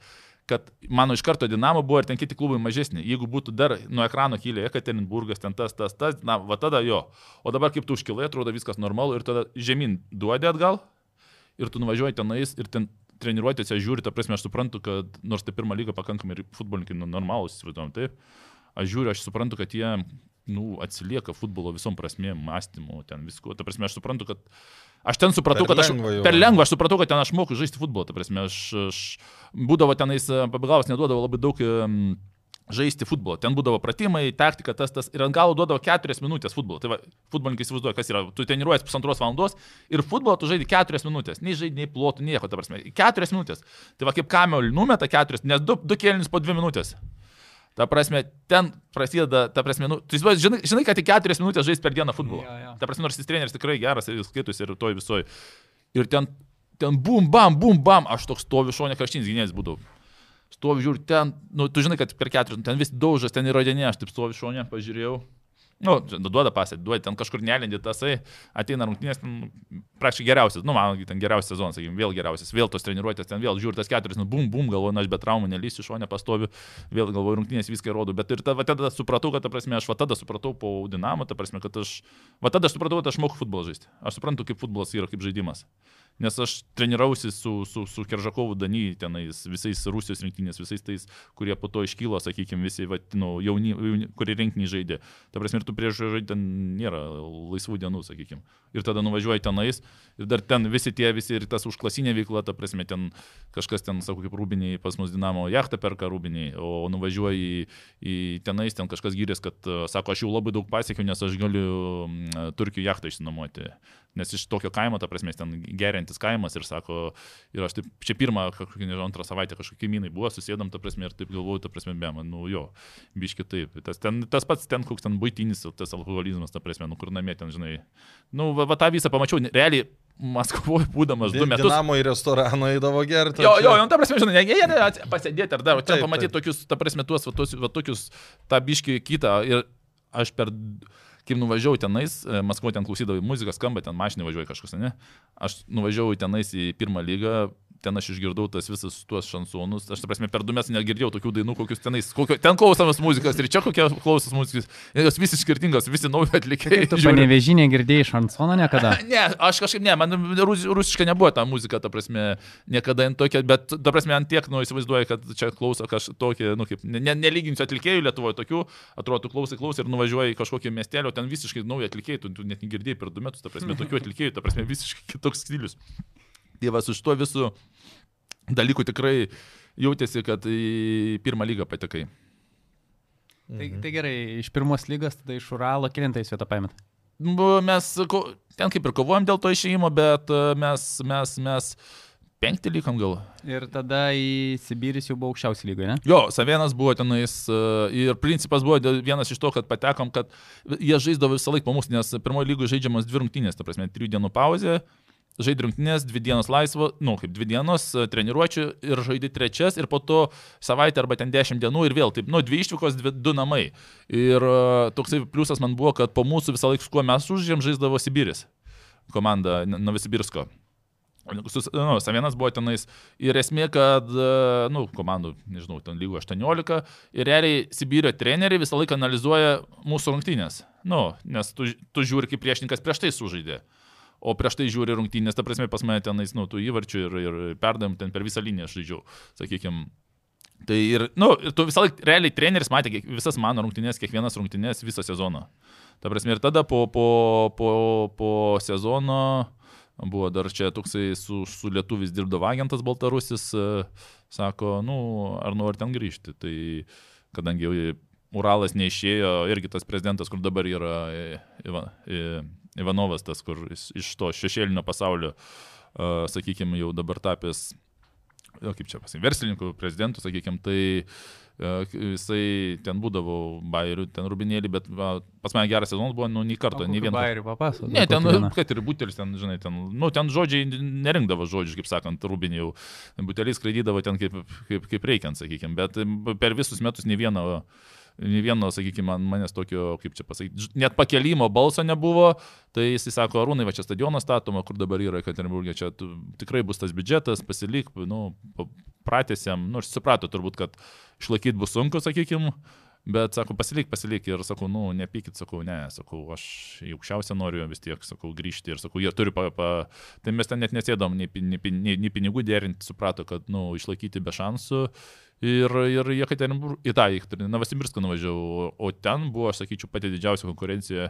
S3: kad mano iš karto Dinamo buvo ir ten kiti klubai mažesni. Jeigu būtų dar nuo ekrano kilę Ekaterinburgas, ten tas, tas, tas, na, va tada jo. O dabar kaip tu užkilai, atrodo viskas normalu ir tada žemyn duodi atgal ir tu nuvažiuoji tenais ir ten treniruotėse žiūri, ta prasme, aš suprantu, kad nors tai pirmą lygą pakankamai ir futbolininkai nu, normalūs, įsivaizduojam, taip, aš žiūriu, aš suprantu, kad jie, nu, atsilieka futbolo visom prasmėm, mąstymu, ten visko. Ta prasme, aš suprantu, kad Aš ten supratau,
S1: Per
S3: kad aš
S1: lengva
S3: per lengva, aš supratau, kad ten aš moku žaisti futbolą, ta prasme, aš, aš būdavo tenais, pabagavas neduodavo labai daug žaisti futbolą. Ten būdavo pratimai, taktika, tas, tas. Ir ant galo duodavo keturias minutės futbolą. Tai va, futbolininkai įsivaizduoja, kas yra. Tu treniruojas pusantros valandos ir futbolą tu žaidži keturias minutės. Nei žaidži, nei plotų, nieko, ta prasme. Keturias minutės. Tai va, kaip kamelių numeta keturias, nes du, du kėlinius po dvi minutės. Ta prasme, ten prasideda, ta prasme, nu, tu įsivaizduoji, žinai, žinai, kad tik keturias minutės žais per dieną futbolą.
S2: Jo, jo.
S3: Ta prasme, nors jis treneris tikrai geras ir jis skaitosi ir toj visoj. Ir ten, ten bum, bam, bum, bam, aš toks stoviu šonė kraštinis gynėjas būdavau. Stoviu, žiūriu, ten, nu, tu žinai, kad per keturis, ten vis daužas, ten įrodinė, aš taip stoviu šonė, pažiūrėjau. Nu, duoda pasė, duoda, ten kažkur nelindi tasai, ateina rungtynės, prašy geriausias, nu, man ten geriausias sezonas, sakykim, vėl geriausias, vėl tos treniruotės, ten vėl žiūri tas keturis, nu, bum, bum, galvoju, na, aš be traumų nelysiu šonė, pastoviu, vėl galvoju, rungtynės viską rodo, bet ir ta, va, tada supratau, kad, ta prasme, aš va tada supratau po dinamo, ta prasme, kad aš, va tada aš supratau, kad aš moku futbolą žaisti. Aš suprantu, kaip futbolas yra, kaip žaidimas. Nes aš trenirausi su, su, su Keržakovu Dany, tenais visais Rusijos rinktinės, visais tais, kurie po to iškylo, sakykime, visi, va, nu, jauni, jauni, kurie rinkinį žaidė. Ta prasme, ir tu prieš žaidži ten nėra laisvų dienų, sakykime. Ir tada nuvažiuoji tenais ir dar ten visi tie, visi ir tas užklasinė veikla, ta prasme, ten kažkas ten, sakau, kaip rūbiniai, pas mus Dinamo jachtą perka rūbiniai, o nuvažiuoji į, į tenais, ten kažkas gyrės, kad, sako, aš jau labai daug pasiekiau, nes aš galiu mm, Turkijų jachtą išsinuomoti. Nes iš tokio kaimo, ta prasme, ten gerintis kaimas ir sako, ir aš taip, čia pirmą, kažkokį, nežinau, antrą savaitę kažkokie minai buvo, susėdam, ta prasme, ir taip galvoju, ta prasme, be man, nu jo, biški taip. Tas, ten, tas pats ten, koks ten būtinis, tas alkoholizmas, ta prasme, nu kur namie ten, žinai. Nu, va, va tą visą pamačiau, realiai Maskvoje būdamas du metus.
S1: Dinamo į restoraną įdavo gerti.
S3: Jo, jo, nu, ta prasme, žinai, jie jie pasėdėti ar dar, o čia pamatyti tokius, ta prasme, tuos, va, tuos, va, tokius, tą biškį kitą. Ir aš per, kai nuvažiavau tenais, e, Maskvoje ten klausydavau muziką, skamba, ten mašinai važiuoju kažkas, ne? Aš nuvažiavau tenais į pirmą lygą, ten aš išgirdau tas visas tuos šansonus. Aš, ta prasme, per du metus negirdėjau tokių dainų, kokius tenais, kokio, ten klausomas muzikas ir čia kokie klausomas muzikas. Jos visi skirtingos, visi nauji atlikėjai.
S2: Tu panevežinė girdėjai šansoną niekada?
S3: Ne, aš kažkaip, ne, man rus, rusiška nebuvo ta muzika, ta prasme, niekada jin tokia, bet, ta prasme, ant tiek, nu, įsivaizduoju, kad čia klauso kažkokie, nu, kaip, ne, ne- nelyginsiu atlikėjų Lietuvoje tokių, atrodo, tu klausai, klausai ir nuvažiuoji į kažkokį miestelį, ten visiškai nauji atlikėjai, tu, tu net negirdėjai per du metus, ta prasme, tokių atlikėjų, ta prasme, visiškai kitoks stilius. Dievas už to visų dalykų tikrai jautėsi, kad į pirmą lygą patekai.
S2: Tai, tai gerai, iš pirmos lygos, tada iš Uralo, kilintais vietą paėmėt.
S3: Bu- Mes ten kaip ir kovojom dėl to išėjimo, bet e, mes, mes, mes penkti likom gal.
S2: Ir tada į Sibiris jau buvo aukščiausi lygoje, ne?
S3: Jo, Savienas buvo tenais e, ir principas buvo vienas iš to, kad patekom, kad jie žaisdavo visą laiką po mūsų, nes pirmojo lygoje žaidžiamas dvi rungtynės, ta prasme, trijų dienų pauzė, žaidži rungtynės, dvi dienos laisvo, nu, kaip dvi dienos e, treniruočių ir žaidži trečias ir po to savaitę arba ten dešimt dienų ir vėl, taip, nu, dvi išvykos, dvi, du namai. Ir e, toksai pliusas man buvo, kad po mūsų visą laiką, kuo mes užžėm, žaisdavo Sibiris komanda Novosibirsko. Su, nu, Savienas buvo tenais ir esmė, kad, e, nu, komandų, nežinau, ten lygų 18 ir realiai Sibirio treneriai visą laiką analizuoja mūsų rungtynės. Nu, nes tu, tu žiūri, kaip priešininkas prieš tai sužaidė. O prieš tai žiūri rungtynės, ta prasme, pas mane tenais, nu, tų įvarčių ir, ir perdavim ten per visą liniją aš žaidžiau, sakykime. Tai ir, nu, ir tu visą laiką, realiai treneris matė kiek, visas mano rungtynės, kiekvienas rungtynės visą sezoną. Ta prasme, ir tada po, po, po, po sezono buvo dar čia toksai su, su lietuvis dirbdavo agentas Baltarusis, sako, nu, ar nori ten grįžti. Tai kadangi Uralas neišėjo, irgi tas prezidentas, kur dabar yra e, Iva, e, Ivanovas, tas, kur iš to šešėlinio pasaulio, sakykime, jau dabar tapęs, jo, kaip čia pasakyti, verslininkų prezidentų, sakykime, tai jisai ten būdavo bairių, ten rubinėlį, bet va, pas mane geras sezonas buvo, nu, nei karto, nei vieno.
S2: Bairį papasakok.
S3: Ne, ten, kad ir butelis, ten, žinai, ten, nu, ten žodžiai nerinkdavo žodžių, kaip sakant, rubinį jau. Butelis skraidydavo ten kaip, kaip, kaip reikiant, sakykime, bet per visus metus nei vieno nei vieno, sakykime, man, manęs tokio, kaip čia pasakyti, net pakelimo balso nebuvo, tai jis sako, Arūnai, va čia stadionas statoma, kur dabar yra Katerinburgė, čia tu, tikrai bus tas biudžetas, pasilik, nu, pratėsiam, nu, aš suprato turbūt, kad išlaikyti bus sunku, sakykime, Bet, sako, pasilik, pasilik. Ir sakau, nu, nepykit, sakau, ne, sakau, aš į aukščiausią noriu vis tiek, sakau, grįžti. Ir sakau, jie turi, pa, pa... tai mes ten net nesėdom, nei, nei, nei, nei pinigų derinti, suprato, kad, nu, išlaikyti be šansų. Ir, ir jie Katerinburg, į tą, į Novosibirską nuvažiavau, o ten buvo, aš sakyčiau, pati didžiausia konkurencija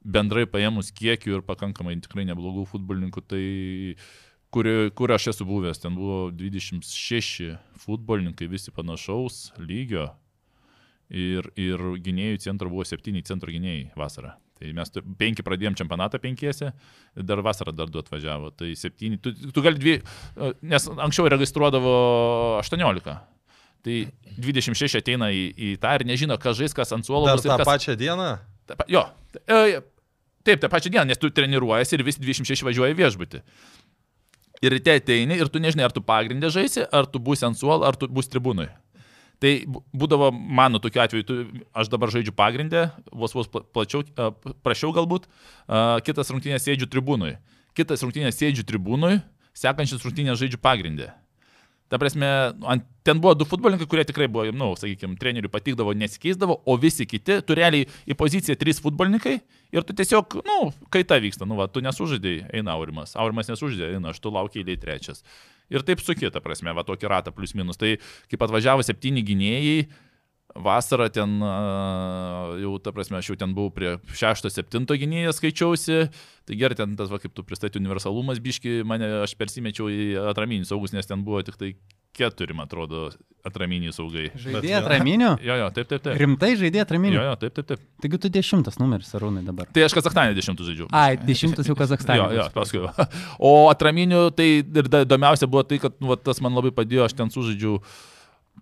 S3: bendrai paėmus kiekių ir pakankamai tikrai neblogų futbolininkų, tai kur, kur aš esu buvęs, ten buvo 26 futbolininkai, visi panašaus lygio, ir, ir gynėjų centro buvo septyni centro gynėjai vasarą. Tai mes tu, penki pradėjom čempionatą penkiese, dar vasarą dar du atvažiavo. Tai septyni, tu, tu gali dvi, nes anksčiau registruodavo 18. Tai 26 ateina į, į tą ir nežino, kas žais, kas ant suolo.
S1: Dar tą
S3: kas...
S1: pačią dieną?
S3: Ta, jo. E, taip, tą pačią dieną, nes tu treniruojasi ir visi 26 važiuoja viešbutį. Ir te ateini ir tu nežinai, ar tu pagrindė žaisi, ar tu būsi ant suolo, ar tu būsi tribūnui. Tai būdavo mano tokiu atveju, tu, aš dabar žaidžiu pagrindę, vos vos plačiau, prašiau galbūt, kitas rungtynės sėdžiu tribūnui. Kitas rungtynės sėdžiu tribūnui, sekančias rungtynės žaidžiu pagrindę. Ta prasme, ant, ten buvo du futbolininkai, kurie tikrai buvo, na, nu, sakykime, treneriui patikdavo, nesikeisdavo, o visi kiti, tu realiai į poziciją trys futbolininkai ir tu tiesiog, na, nu, kai ta vyksta, nu, va, tu nesužaidai, eina Aurimas, Aurimas nesužaidė, eina, aš tu laukiai eiliai trečias. Ir taip su kita prasme, va, tokį ratą plus minus. Tai kaip atvažiavo septyni gynėjai, Vasarą ten, jau ta prasme, aš jau ten buvau prie 6-7 gynėją skaičiausi, tai gerai, ten tas, va, kaip tu pristatyti, universalumas biški, mane aš persimečiau į atraminį saugus, nes ten buvo tik tai keturi, man atrodo, atraminiai saugai.
S2: Žaidėjai atraminių?
S3: Jo, jo, taip, taip, taip.
S2: Rimtai žaidėjai atraminių?
S3: Jo, jo, taip, taip, taip.
S2: Taigi tu dešimtas numeris, Arūnai dabar.
S3: Tai aš Kazakstanė dešimtus žaidžiau.
S2: Ai, dešimtas jau Kazakstanė.
S3: jo, jo, paskui. O atraminių, tai ir įdomiausia buvo tai, kad nu, va, tas man labai padėjo, aš ten sužaidžiau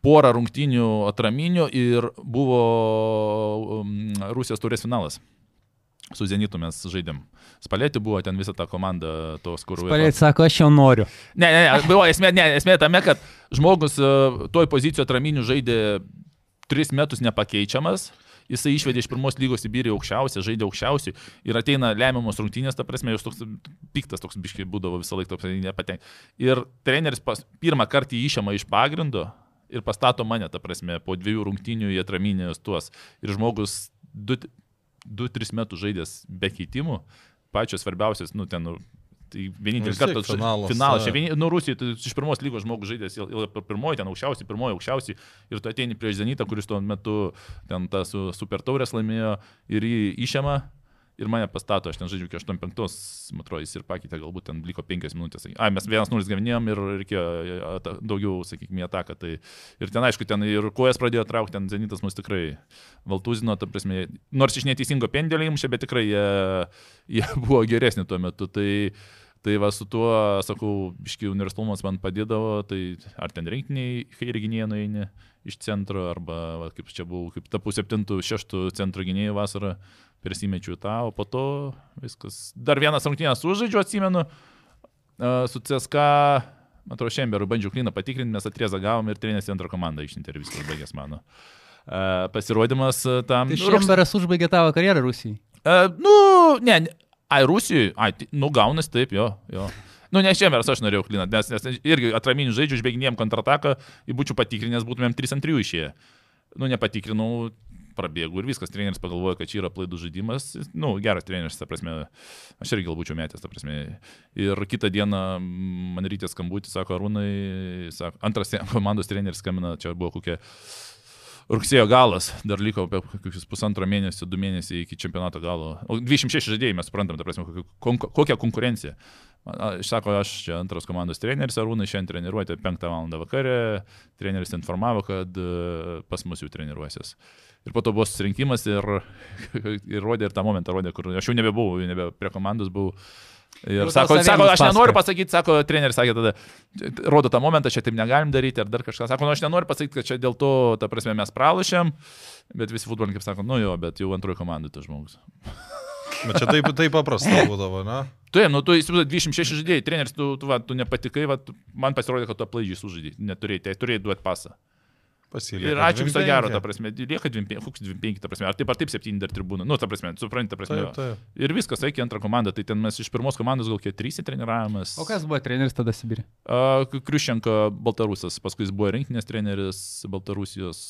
S3: porą rungtynių atraminių ir buvo um, Rusijos turės finalas. Su Zenitu mes žaidėm. Spalėti buvo ten visa ta komanda tos, kur...
S2: Spalėti sako, aš jau noriu.
S3: Ne, ne, ne, buvo esmė, ne, esmė tame, kad žmogus uh, toj pozicijoje atraminių žaidė tris metus nepakeičiamas jisai išvedė iš pirmos lygos į byrį aukščiausią, žaidė aukščiausiai ir ateina lemiamos rungtynės, ta prasme, jūs toks piktas toks biškai būdavo visą laiką, nepatenk. Ir treneris pas, pirmą kartą išėmą iš pagrindo, ir pastato mane, ta prasme, po dviejų rungtynių į atraminės tuos. Ir žmogus 2-3 metus žaidęs be keitimų, pačios svarbiausias, nu, ten, nu, tai vienintelis kartas
S1: finalas.
S3: Finalas, čia vieni, nu, Rusija, tai iš pirmos lygos žmogus žaidęs, pirmoji, ten aukščiausiai, pirmoji, aukščiausiai, ir tu ateini prieš Zenitą, kuris tuo metu ten tą su super taurės laimėjo ir jį išėmė ir mane pastato, aš ten žaidžiu iki 8-5, man atrodo, jis ir pakeitė, galbūt ten liko 5 minutės. Ai, mes 1-0 gavinėjom ir reikėjo ata, daugiau, sakykime, ataką. Tai, ir ten, aišku, ten ir kojas pradėjo traukti, ten Zenitas mus tikrai valtuzino, ta prasme, nors iš neteisingo pendelio įmušė, bet tikrai jie, jie buvo geresni tuo metu. Tai, Tai va su tuo, sakau, biški universalumas man padėdavo, tai ar ten rinktiniai kairį gynėjai nueini iš centro, arba va, kaip čia buvau, kaip tapau septintų, šeštų centro gynėjų vasarą, persimečiau tą, o po to viskas. Dar vienas rungtynės užžaidžiu, atsimenu, su CSK, man atrodo, Šemberų bandžiau kliną patikrinti, mes atriezą gavom ir trenės centro komandą išsiuntė ir viskas baigės mano. Pasirodymas tam.
S2: Tai Šemberas užbaigė tavo karjerą Rusijai.
S3: Uh, nu, ne, ne, ai, Rusijai, ai, nu gaunas taip, jo, jo. Nu, ne Šemberas aš norėjau kliną, nes, nes irgi atraminių žaidžių užbėginėjom kontrataką, jei būčiau patikrinęs, būtumėm 3 ant 3 išėję. Nu, nepatikrinau, prabėgų ir viskas, treneris pagalvojo, kad čia yra plaidų žaidimas, nu, geras treneris, ta prasme, aš irgi galbūt metęs, ta prasme. Ir kitą dieną man rytės skambutį, sako Arūnai, sako, antras komandos treneris skambina, čia buvo kokia rugsėjo galas, dar liko apie kokius pusantro mėnesio, du mėnesiai iki čempionato galo. O 26 žaidėjai mes suprantam, ta prasme, kokia, konku, kokia konkurencija. Aš sako, aš čia antros komandos treneris, Arūnai šiandien treniruojate 5 val. vakarė, treneris informavo, kad e, pas mus jau treniruosis. Ir po to buvo susirinkimas ir, ir rodė ir tą momentą rodė, kur aš jau nebebuvau, nebe prie komandos buvau. Ir
S2: Jau
S3: sako, sako, aš nenoriu pasakyti, sako, treneris sakė tada, rodo tą momentą, čia taip negalim daryti ar dar kažką. Sako, nu aš nenoriu pasakyti, kad čia dėl to, ta prasme, mes pralašėm, bet visi futbolininkai sako, nu jo, bet jau antroji komanda tas žmogus.
S1: Bet čia taip, taip paprasta būdavo, na?
S3: Tu, nu, tu įsivaizduoji 26 žaidėjai, treneris, tu, tu, va, tu nepatikai, va, man pasirodė, kad tu aplaidžiai sužaidai, neturėjai, tai turėjai duoti pasą.
S1: Pasilieka.
S3: Ir ačiū viso
S1: 25.
S3: gero, ta prasme, lieka 25, koks 25, ta prasme, ar taip ar taip 7 dar tribūna, nu, ta prasme, suprantate, ta prasme.
S1: Taip, taip.
S3: Ir viskas, eikė antrą komandą, tai ten mes iš pirmos komandos gal kiek 3 treniravimas.
S2: O kas buvo treneris tada Sibirė?
S3: Kriušenko Baltarusas, paskui jis buvo rinktinės treneris Baltarusijos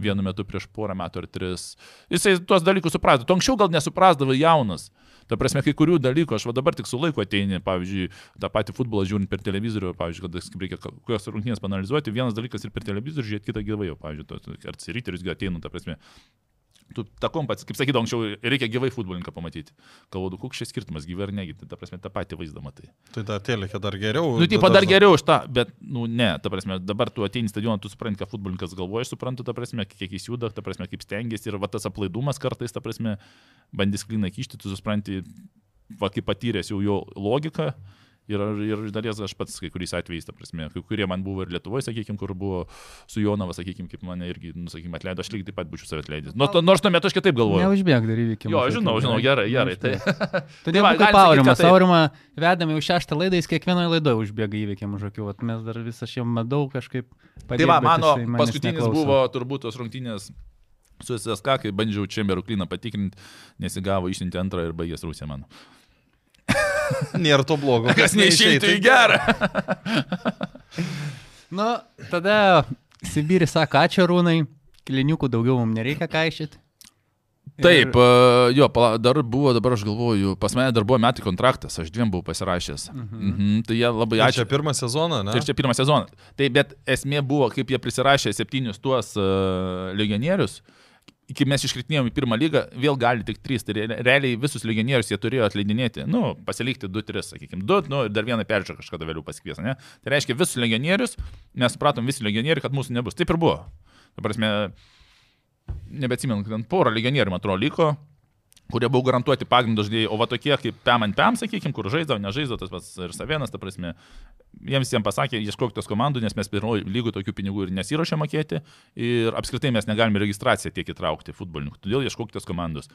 S3: vienu metu prieš porą metų ar tris. Jisai tuos dalykus suprato. Tu anksčiau gal nesuprasdavai jaunas. Ta prasme, kai kurių dalykų, aš va dabar tik su laiku ateini, pavyzdžiui, tą patį futbolą žiūrint per televizorių, pavyzdžiui, kaip reikia kokios rungtynės panalizuoti, vienas dalykas ir per televizorių žiūrėti, kitą gyvai, jau, pavyzdžiui, to- ar ciriterius ateinu, ta prasme. Tu tą kompats, kaip sakydavau anksčiau, reikia gyvai futbolininką pamatyti. Galvoju, koks šis skirtumas, gyvai ar negi, tai ta prasme, tą patį vaizdą matai.
S1: Tai dar telekė dar geriau.
S3: Nu, tipo, dar geriau už tą, bet, nu, ne, ta prasme, dabar tu ateini stadioną, tu supranti, ką futbolininkas galvoja, aš suprantu, ta prasme, kiek jis juda, ta prasme, kaip stengiasi ir va tas aplaidumas kartais, ta prasme, bandys klyną kišti, tu supranti, va kaip patyręs jau jo logiką. Ir, ir iš dalies aš pats kai kuriais atvejais, ta prasme, kai kurie man buvo ir Lietuvoje, sakykime, kur buvo su Jonava, sakykime, kaip mane irgi, nu, sakykime, atleido, aš lygiai taip pat būčiau save atleidęs. Nu, to, nors tuo metu aš kitaip galvoju.
S2: Neužbėg dar įvykimus.
S3: Jo, žinau, žinau, gerai, gerai. Tai,
S2: Tu
S3: Tai
S2: kaip Aurimas.
S3: taip.
S2: Aurimą vedame jau šeštą laidą, jis kiekvienoje laidoje užbėga įvykiam už akių. Mes dar visą šiem madau kažkaip.
S3: Tai
S2: padėt,
S3: va, mano paskutinis
S2: neklauso.
S3: buvo turbūt tos rungtynės su SSK, kai bandžiau Čemberų klyną patikrinti, nesigavo išsiunti antrą ir baigės Rusija mano.
S1: Nėra to blogo.
S3: Kas neišeitų į gerą.
S2: Nu, tada Sibirį sako, ačiū Rūnai, kliniukų daugiau mums nereikia kaišyti.
S3: Taip, e, jo, dar buvo, dabar aš galvoju, pas mane dar buvo metai kontraktas, aš dviem buvau pasirašęs. Mhm. Mhm, tai jie labai
S1: Ir
S3: ačiū.
S1: Čia pirmą sezoną, ne?
S3: Ir čia pirmą sezoną. Tai bet esmė buvo, kaip jie prisirašė septynius tuos uh, legionierius. Iki mes iškritinėjom į pirmą lygą, vėl gali tik trys. Tai re- realiai visus legionierius jie turėjo atleidinėti. Nu, pasilikti du, tris, sakykime, du, nu, ir dar vieną peržiūrą kažkada vėliau pasikvies, ne? Tai reiškia visus legionierius, mes supratom visi legionieriai, kad mūsų nebus. Taip ir buvo. Ta prasme, nebeatsimenu, ten porą legionierių, man atrodo, liko, kurie buvo garantuoti žaidėjai, o va tokie kaip Pem ant Pem, sakykime, kur žaidžiavo, nežaidžiavo, tas pats ir Savienas, ta prasme, jiems visiems pasakė, ieškok tos komandų, nes mes pirmoji lygų tokių pinigų ir nesiuošė mokėti ir apskritai mes negalime registraciją tiek įtraukti futbolininkų, todėl ieškok tos komandos.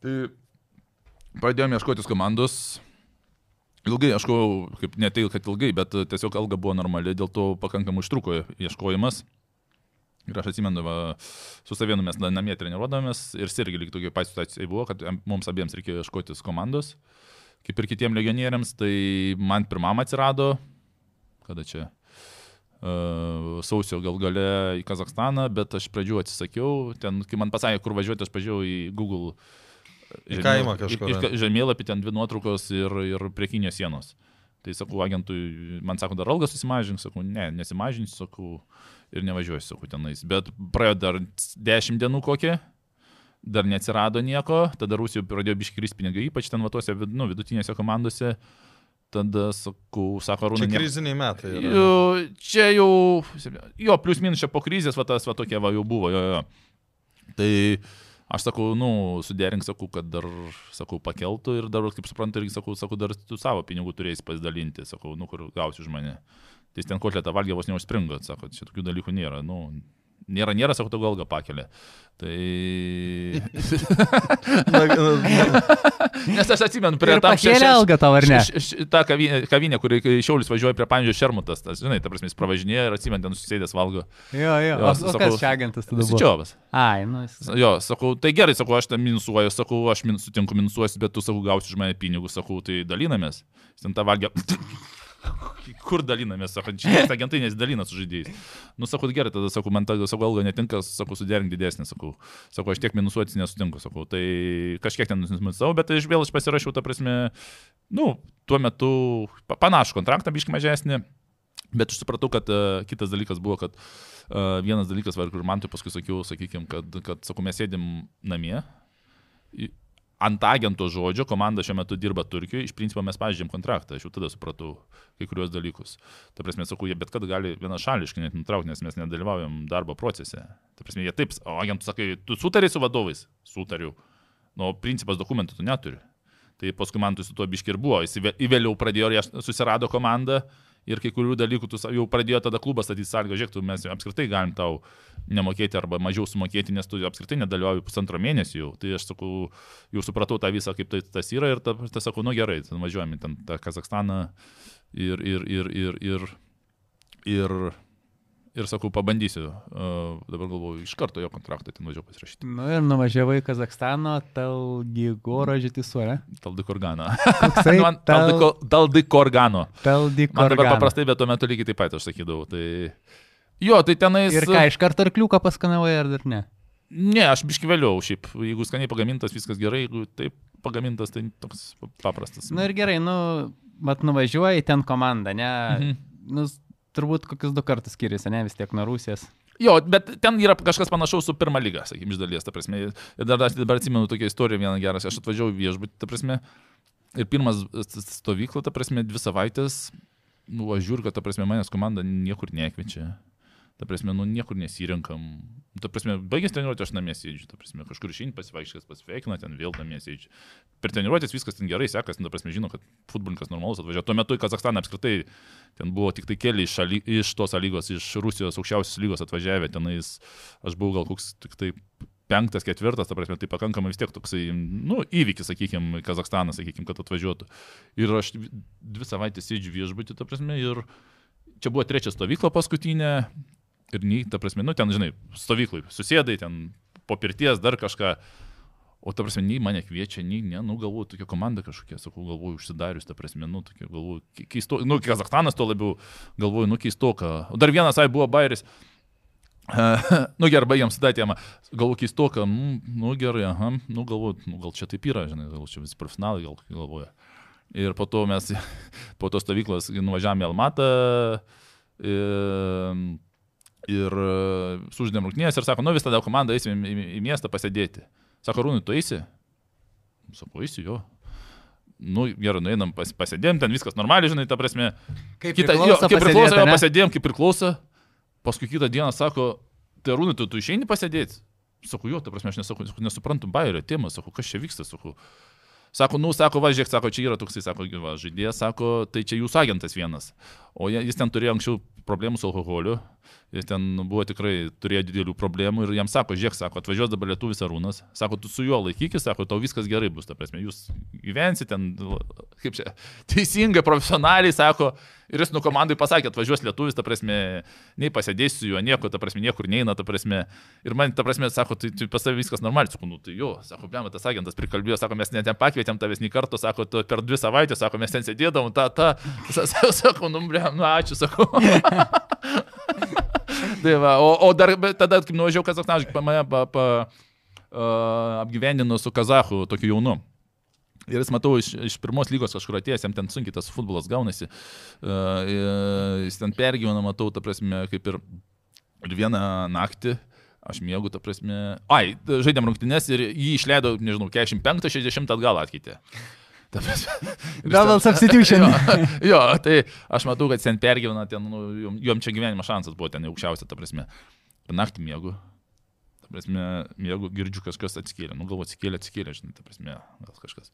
S3: Tai pradėjome ieškoti komandos. Ilgai ieškojau, kaip ne tai, kad ilgai, bet tiesiog alga buvo normali, dėl to pakankamai užtruko ieškojimas. Ir aš atsimenu, va, su savienu mes na- namie treniruodavomės ir irgi lyg tokia pat situacija buvo, kad mums abiems reikėjo ieškotis komandos, kaip ir kitiems legionieriams, tai man pirmam atsirado, kada čia, uh, sausio gal gale į Kazakstaną, bet aš pradžių atsisakiau, ten, kai man pasakė, kur važiuoti, aš pažiūrėjau į Google
S1: Į kaimą kažkur,
S3: žemėlapį ten dvi nuotraukos ir, ir priekinės sienos. Tai sakau, agentui, man sako, dar algą susimažink, sakau, ne, nesimažinsiu, sakau, ir nevažiuosiu, sakau, tenais. Bet praėjo dar 10 dienų kokie, dar neatsirado nieko, tada Rusijoje pradėjo biškris pinigai, ypač ten vatose, nu, vidutinėse komandose. Tada sakau, sako,
S1: Čia
S3: Rūnai. ne-
S1: kriziniai metai. yra.
S3: Čia jau, jo, plius minus čia po krizės, va tas, va tokia va jau buvo, jo, jo. Tai aš sakau, nu, suderink, sakau, kad dar, sakau, pakeltų ir dar, kaip suprantu, irgi sakau, sakau, dar tu savo pinigų turėsi pasidalinti, sakau, nu, kur gausi už mane. Tai ten kotletą valgė vos neužspringo, sako, čia tokių dalykų nėra, nu, nėra, nėra, sakau, tau algą pakelia. Tai... Nes aš atsimenu, prie tam
S2: pakėlė algą tau, ar ne?
S3: Š- š- Ta kavinė, kavinė kur Šiaulis važiuoja prie Pandžio Šermutas, tas, žinai, ta prasme, jis pravažinėja ir atsimenu, ten susėdęs valgo.
S2: Jo, jo.
S3: Jo,
S2: O, o
S3: sakau,
S2: kas čia agentas tada buvo?
S3: Sičiovas.
S2: Ai, nu, jis.
S3: Jo, sakau, tai gerai, sakau, aš ten minusuoju, sakau, aš min, sutinku minusuosiu, bet tu, sakau, gausi už mane pinigus, sakau, tai dalinamės. Jis ten tą valgę. Kur dalinamės, sakau, čia agentai nesidalina su žaidėjais. Nu, sakau, gerai, tada, sakau, man ta, sakau, alga netinka, sakau, suderink didesnį, sakau. Sakau, aš tiek minusuoti nesutinku, sakau. Tai kažkiek ten nusimisau, bet aš vėl aš pasirašiau, ta prasme, nu, tuo metu pa- panašų kontraktą, biškai mažesnį. Bet aš supratau, kad uh, kitas dalykas buvo, kad uh, vienas dalykas, va, kur man tai paskui sakiau, sakykime, kad, kad, sakau, mes sėdim namie, ant agento žodžio, komanda šiuo metu dirba Turkijoje, iš principo mes pažydėm kontraktą, aš jau tada supratau kai kurios dalykus. Ta prasme, sakau, jie bet kad gali vienašališkai net nutraukti, nes mes nedalyvaujam darbo procese. Ta prasme, jie taip, o agentų sakai, tu sutari su vadovais? Sutariu. Nu, principas dokumentų tu neturi. Tai paskui man tu su tuo biški ir buvo. Jis įvėliau pradėjo, susirado komandą ir kai kurių dalykų tu jau pradėjo tada klubas statyti sąlygą, žiūrėk, tu mes apskritai galim tau nemokėti arba mažiau sumokėti, nes tu apskritai nedalyvauji pusantro mėnesio jau. Tai aš sakau, jau supratau tą visą, kaip tai tas yra ir ta, ta sakau, nu gerai, važiuojame ten tą Kazakstaną ir, ir, ir, ir, ir, ir, ir sakau, pabandysiu. Uh, dabar galvoju, iš karto jo kontraktą ten važiuoju pasirašyti.
S2: Nu ir nuvažiavai į Kazakstano, Talgigoro Žitisurė.
S3: Taldikorgano.
S2: Koksai
S3: Man Taldiko- Taldikorgano. Man dabar
S2: Taldikorgano.
S3: paprastai, bet tuo metu lygiai taip pat aš sakydavau. Tai... Jo, tai tenais...
S2: Ir ką, iš karto ar kliuką paskanavai ar dar ne?
S3: Ne, aš biški vėliau, šiaip, jeigu skaniai pagamintas, viskas gerai, jeigu taip pagamintas, tai toks paprastas.
S2: Na Nu ir gerai, nu, mat nuvažiuoji ten komandą, ne?
S3: Mhm.
S2: Nu, turbūt kokius du kartus skiriasi, ne, vis tiek nuo Rusijos.
S3: Jo, bet ten yra kažkas panašaus su pirma lyga, sakykime, iš dalies, ta prasme. Ir dar, aš dabar atsimenu tokią istoriją vieną gerą, aš atvažiavau viešbutį, ta prasme. Ir pirmas stovykla, ta prasme, dvi savaitės, nu, aš žiūriu, kad, ta prasme, manęs komanda niekur nekviečia. Ta prasme, nu, niekur nesirinkam. Ta prasme, baigęs treniruotę aš namie sėdžiu, ta prasme, kažkur išeini pasivaikščias, pasveikina, ten vėl namie sėdžiu. Per treniruotės viskas ten gerai sekas, nu, ta prasme, žino, kad futbolininkas normalus atvažiavo. Tuo metu į Kazakstaną apskritai ten buvo tik tai keli iš, šaly, iš tos lygos, iš Rusijos aukščiausios lygos atvažiavę, tenais aš buvau gal koks tik tai penktas, ketvirtas, ta prasme, tai pakankamai vis tiek toksai, nu, įvykis, sakykime, Kazakstanas, sakykime, kad atvažiuotų. Ir aš dvi savaitės sėdžiu viešbutį, ta prasme, ir čia buvo trečia stovykla paskutinė. Ir, nei, ta prasme, nu, ten, žinai, stovyklai, susėdai ten po pirties dar kažką. O ta prasme, nei mane kviečia, nei, ne, nu, galvoju, tokia komanda kažkokia, sakau, galvoju, užsidarius, ta prasme, nu, tokia, galvoju, ke- keisto, nu, Kazakstanas to labiau, galvoju, nu, keistoka. Dar vienas, ai, buvo Bairis. nu gerai, baigiam sudėti temą. Galvoju, keistoka, nu, nu gerai, aha, nu galvoju, nu, gal čia taip yra, žinai, gal čia visi profesionalai gal galvoja. Ir po to mes, po to stovyklos nuvažiavome į Almatą ir, ir suždėm rungtynės ir sako, nu vis tada komanda eisim į, į, į miestą pasėdėti. Sako, Rūnai, tu eisi? Sako, eisi jo. Nu, gerai, nueinam, pas, pasėdėm, ten viskas normaliai, žinai, ta prasme.
S2: Kaip
S3: Kita, jo, kaip priklauso, jo, pasėdėjom, kaip priklauso. Paskui kitą dieną sako, tai Rūnai, tu, tu išeini pasėdėti? Sakau, jo, ta prasme, aš nesakau, sakau, nesuprantu bairio temos, sakau, kas čia vyksta, sakau. Sako, nu, sako, va, žiūrėk, sako, čia yra toksai, sako, va, žaidėjas, sako, tai čia jūsų agentas vienas. O jis ten turėjo anksčiau problemų su alkoholiu, jis ten buvo tikrai, turėjo didelių problemų ir jam sako, žiūrėk, sako, atvažiuos dabar lietuvis arūnas, sako, tu su juo laikykis, sako, tau viskas gerai bus, ta prasme, jūs gyvensi ten, kaip čia, teisingai, profesionaliai, sako, ir jis nu komandai pasakė, atvažiuos lietuvis, ta prasme, nei pasėdėsiu su juo, nieko, ta prasme, niekur neina, ta prasme, ir man, ta prasme, sako, tai, tai pas tavę viskas normaliai, sakau, nu tai jo, sako, blem, tas agentas prikalbėjo, sako, mes net ten pakvietėm tavęs nei karto, sako, tu per dvi savaitės, sako, mes ten sėdėdavom, ta, ta, sako, nu, blem, nu ačiū, sakau. tai va, o, o dar tada, kai nuvažiavau Kazakstaną, mane pa, pa, uh, apgyvendino su Kazachu, tokiu jaunu. Ir jis matau iš, iš pirmos lygos kažkur atėjęs, jam ten sunkiai tas futbolas gaunasi. Uh, jis ten pergyvena, matau, ta prasme, kaip ir, ir vieną naktį. Aš mėgau, ta prasme. Ai, žaidėm rungtynės ir jį išleido, nežinau, 45-60 atgal atkeitė. Ten-
S2: substitution.
S3: jo, jo, tai aš matau, kad ten pergyvena, ten, nu, jom, čia gyvenimo šansas buvo ten aukščiausia, ta prasme. Naktį mėgau. Ta prasme, mėgau, girdžiu kažkas atsikėlė. Nu, galvo, atsikėlė, atsikėlė, žinai, ta prasme, gal kažkas.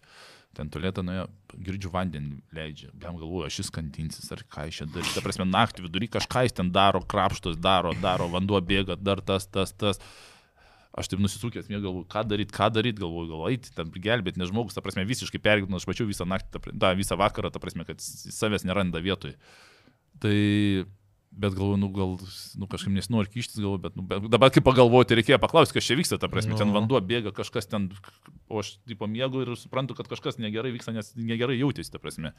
S3: Ten tolėta nuėjo, girdžiu vandenį leidžia. Jam galvoju, aš jis kantinsis ar ką iš čia darys. Ta prasme, naktį vidury kažką jis ten daro, krapštos daro, daro, vanduo bėga, dar tas, tas, tas. Aš taip nusisukęs, mėgau, galvoju, ką daryti, ką daryti, galvoju, gal eiti, ten gelbėti, nes žmogus, ta prasme, visiškai pergyveno, aš pačiu visą naktį, tą visą vakarą, ta prasme, kad jis savęs neranda vietoj. Tai, bet galvoju, nu gal, nu kažkaip nesinori kištis, galvoju, bet, nu, bet dabar kaip pagalvoti, reikėjo paklausti, kas čia vyksta, ta prasme, ten
S1: Nu.
S3: vanduo bėga, kažkas ten, o aš tipo mėgau ir suprantu, kad kažkas negerai vyksta, nes negerai jautėsi, ta prasme.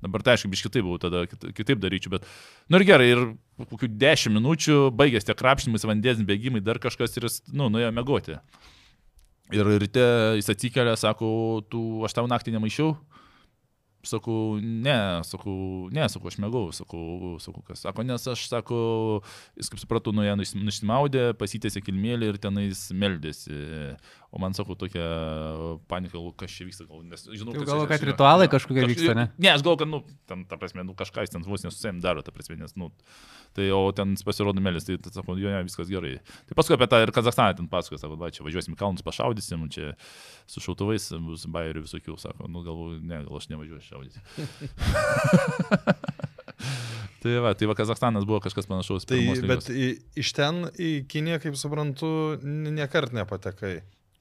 S3: Dabar tai aišku, biš kitaip buvau, tada kit- kitaip daryčiau, bet, nu ir gerai, ir kokių 10 minučių baigėsi tie krapštimai, vandens bėgimai, dar kažkas ir jis, nu, nuėjo mėgoti. Ir ryte jis atsikelia, sako, tu, aš tau naktį nemaišiau. Sakau, ne, sakau, ne, sakau, aš mėgau, sakau, sakau, kas sako, nes aš, sakau, jis kaip supratau, nuėjo nusimaudė, pasitėsi kilmėlį ir tenais meldėsi. O man, sakau, tokia panika, kas čia vyksta, gal, nes žinau, kad...
S2: galvoju, kad ritualai
S3: jo.
S2: kažkokie
S3: Kaž-
S2: vyksta, ne?
S3: Ne, aš galvoju, kad, nu, ten, ta prasme, nu, kažką jis ten vos nesusėm daro, ta prasme, nes, nu, tai, o ten pasirodo melis, tai, tai sakau, jo, ne, viskas gerai. Tai paskui apie tą ir Kazakstaną ten pasakoju, sako, va, čia važiuosim į kalnus, pašaudysim, čia su šautuvais bus bairių visokių, sako, nu, galvoju, ne, gal aš nevažiuosiu šaudyti. tai va, tai va, Kazakstanas buvo kažkas panašaus.
S1: Tai, bet į, iš ten į Kiniją, kaip suprantu, niekart nepatekai.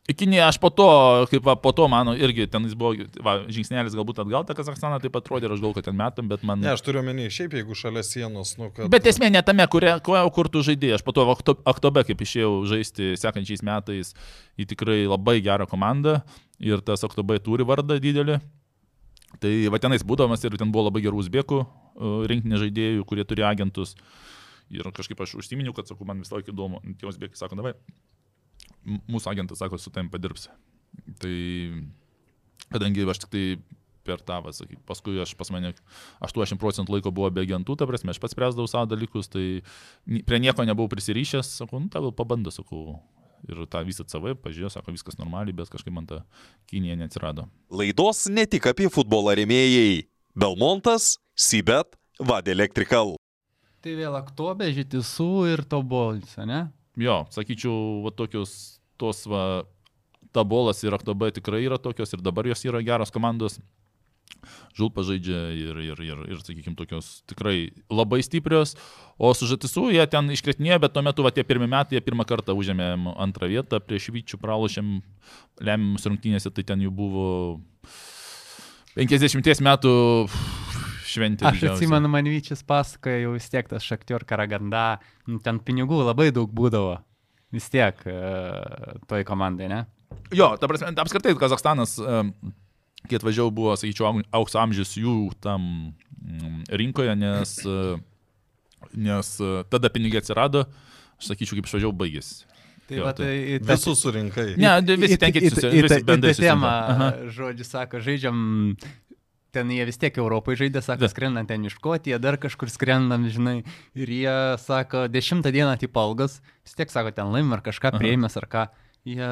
S3: Į Kiniją aš po to, kaip va, po to mano, irgi ten jis buvo, va, žingsnelis galbūt atgal tą Kazakstaną taip atrodė aš galvoju, kad ten metam, bet man...
S1: Ne, aš turiu menį, šiaip jeigu šalia sienos, nu, kad...
S3: Bet esmė ne tame, kuria, kuo, kur tu žaidėjai. Aš po to Aktobe, kaip išėjau žaisti sekančiais metais į tikrai labai gerą komandą ir tas Aktobe turi vardą didelį. Tai va tenais būdamas ir ten buvo labai gerų uzbekų e, rinktinė žaidėjų, kurie turi agentus. Ir kažkaip aš užsiminiau, kad, sakau, man vis laik įdomu. Tie uzbekai sako, davai, mūsų agentas sako, su tavim padirbs. Tai kadangi aš tik tai per tą, sakyk, paskui aš pas mane 80 procentų laiko buvo be agentų, ta prasme, aš pats spręsdavau savo dalykus, tai prie nieko nebuvau prisirišęs, sakau, nu, gal pabandau, sakau, ir tą visą CV, pažiūrėjau, sako, viskas normaliai, bet kažkaip man ta Kinija neatsirado.
S4: Laidos ne tik apie futbolą rėmėjai. Belmontas, Sibet, Vad Electrical.
S2: Tai vėl aktobė, žytisų ir tobolis, ne?
S3: Jo, sakyčiau, va tokios, tos va, tabolas ir aktobai tikrai yra tokios ir dabar jos yra geros komandos. Žulpa žaidžia ir, ir, ir, ir sakykime, tokios tikrai labai stiprios. O su Žatisu jie ten iškretinėjo, bet tuo metu, va, tie pirmie metai, jie pirmą kartą užėmė antrą vietą, prieš Vyčių pralošėm lemiamus rungtynėse, tai ten jų buvo 50 metų šventė.
S2: Aš
S3: didžiausia.
S2: atsimenu, man Vyčias pasakoja, jau vis tiek tas Šaktior Karaganda, nu, ten pinigų labai daug būdavo. Vis tiek e, toj komandai, ne?
S3: Jo, ta prasme, apskritai Kazakstanas, em, kai atvažiavau, buvo, sakyčiau, au- aukso amžius jų tam mm, rinkoje, nes, e, nes e, tada pinigai atsirado, aš sakyčiau, kaip išvažiavau, baigėsi.
S2: Tai
S3: Jo,
S2: va,
S3: tai-
S2: tai
S1: Visus surinkai.
S3: Ne, visi ten kiti
S2: į-
S3: susi-
S2: į- į-
S3: visi bendrai
S2: į tą temą,
S3: susirinko. Aha.
S2: žodžiu, sako, žaidžiam, ten jie vis tiek Europai žaidė, sako,
S3: Da.
S2: skrendam ten iš Škotiją, dar kažkur skrendam, žinai, ir jie, sako, dešimtą dieną tipo algas, vis tiek, sako, ten laimim ar kažką
S3: Aha.
S2: prieimės ar ką. Jie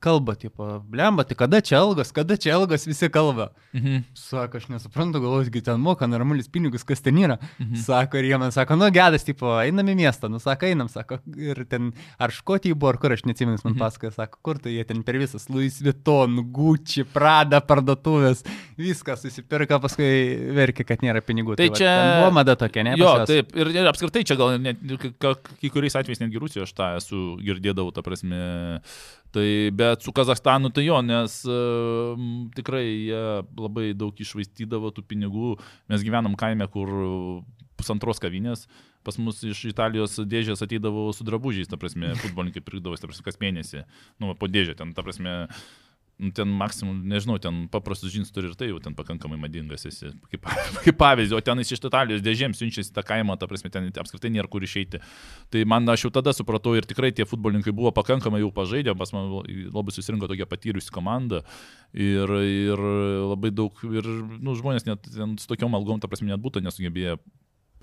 S2: kalba, tipo, blemba, tai kada čia algas, kada čia algas, visi kalba.
S3: Mhm.
S2: Sako, aš nesuprantu, galvoju, kai ten moka normalius pinigus, kas ten yra.
S3: Mhm.
S2: Sako, ir jie man sako, nu gedas, tipo, einam į miestą, nu sako, einam, sako, ir ten, ar Škotijai buvo, ar kur, aš neatsimenu, man
S3: Mhm.
S2: pasakoja, sako, kur tai jie ten per visas Louis Vuitton, Gucci, Prada parduotuvės, viską susipirka, paskui verkia, kad nėra pinigų.
S3: Tai
S2: va,
S3: čia-
S2: ten Buvo mada tokia, ne?
S3: Jo, taip, ir, ir apskritai čia gal net, kai kuriais atvejais netgi Rusijoje aš tą esu girdėdavau, ta prasme. Tai bet su Kazakstanu tai jo, nes um, tikrai jie labai daug išvaistydavo tų pinigų. Mes gyvenom kaime, kur pusantros kavinės. Pas mus iš Italijos dėžės ateidavo su drabužiais, ta prasme, futbolininkai pirkdavo, ta prasme, kas mėnesį. Nu, po dėžę ten, ta prasme, nu, ten maksimum, nežinau, ten paprastus džins turi ir tai jau ten pakankamai madingas esi, kaip, kaip pavyzdį, o ten iš Italijos dėžėms siunčiasi tą kaimą, ta prasme, ten apskritai nėra kur išeiti. Tai man aš jau tada supratau ir tikrai tie futbolininkai buvo pakankamai jau pažaidę, pas man labai susirinko tokia patyrusi komanda ir, ir labai daug, ir nu, žmonės net su tokiom algom, ta prasme, net būtų nesugebėję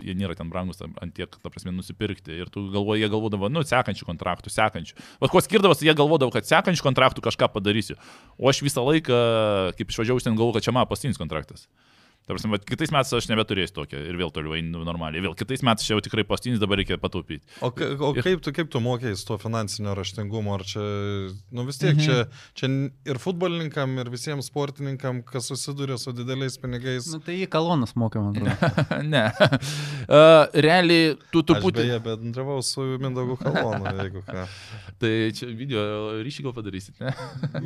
S3: jie nėra ten brangus ant tiek, ta prasme, nusipirkti. Ir tu galvoji, jie galvodavo, nu, sekančių kontraktų, sekančių. O kuo skirdavosi, jie galvodavo, kad sekančių kontraktų kažką padarysiu. O aš visą laiką, kaip išvažiavau, ten galvoju, kad čia man pastinis kontraktas. Ta prasme, vat kitais metais aš nebeturėsiu tokio ir vėl toliau einu normaliai. Vėl kitais metais čia jau tikrai pastinis, dabar reikia pataupyti.
S1: O, ka- o kaip tu, kaip tu mokėjai to finansinio raštingumo? Ar čia, nu vis tiek, mhm. čia, čia ir futbolininkam, ir visiems sportininkam, kas susiduria su dideliais pinigais.
S2: Nu, tai į kalonas mokė, man atrodo.
S3: ne. Uh, realiai, tu truputį...
S1: beje bendravau su Mindaugu Kalonu, jeigu ką.
S3: Tai čia video ryšį gal padarysit, ne?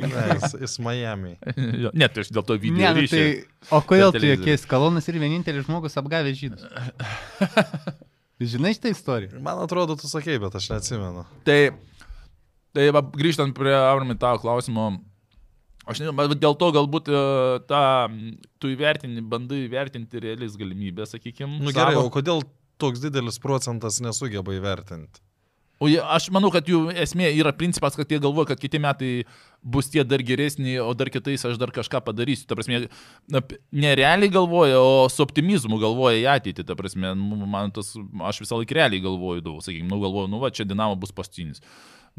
S1: Ne, jis, jis Miami.
S3: Ne, tai aš dėl to video
S2: Ne, nu,
S3: ryšį.
S2: tai, o kodėl tu
S3: televizorių.
S2: Jokies kalonas ir vienintelis žmogus apgavęs žydus? Žinai šitą istoriją?
S1: Man atrodo, tu sakei, bet aš neatsimenu.
S3: Tai, tai va, grįžtant prie Aurimai tavo klausimo, aš nežinau, bet dėl to galbūt e, tą, tu įvertini, bandai įvertinti realiais galimybės, sakykime.
S1: Nu gerai, o kodėl toks didelis procentas nesugeba įvertinti?
S3: O jie, aš manau, kad jų esmė yra principas, kad jie galvoja, kad kiti metai bus tie dar geresni, o dar kitais aš dar kažką padarysiu. Ta prasme, nerealiai galvoja, o su optimizmu galvoja į ateitį. Ta prasme, man tas, aš visą laiką realiai galvoju, daug, sakykime, nu galvoju, nu va, čia Dinamo bus pastinis.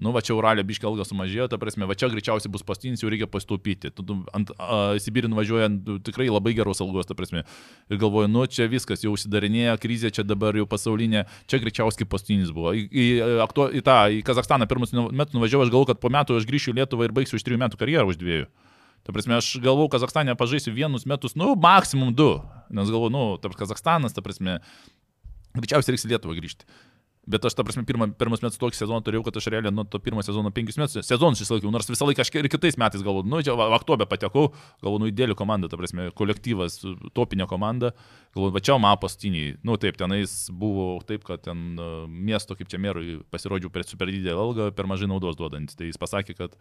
S3: Nu, va čia Uralė biškai algas sumažėjo, ta prasme, va čia greičiausiai bus pastinis, jau reikia pastaupyti. Tu, ant a, Sibirį nuvažiuojant tu tikrai labai geros algos, ta prasme. Ir galvoju, nu čia viskas, jau užsidarinėja krizė, čia dabar jau pasaulinė, čia greičiausiai pastinis buvo. Į, į, aktu, į tą, į Kazakstaną pirmus nu- metus nuvažiavau, aš galvoju, kad po metų aš grįšiu į Lietuvą ir baigsiu už trijų metų karjerą už dviejų. Ta prasme, aš galvoju, Kazakstane pažaisiu vienus metus, nu, maksimum du. Nes galvoju, nu, tarp Kazakstanas, ta prasme, greičiausiai reiks į Lietuvą grįžti. Bet aš, ta prasme, pirmą, pirmus metus tokį sezoną turėjau, kad aš realiai nuo to pirmo sezono penkius metus sezonus išlaikiau, nors visą laiką aš ir kitais metais galvoju, nu, čia Vaktobė patekau, galvoju, nu, įdėlių komanda, ta prasme, kolektyvas, topinė komanda, galvoju, va čia man pastiniai, nu, taip, tenais buvo taip, kad ten uh, miesto kaip čia merui pasirodžiau per super didelį algą, per mažai naudos duodantis, tai jis pasakė, kad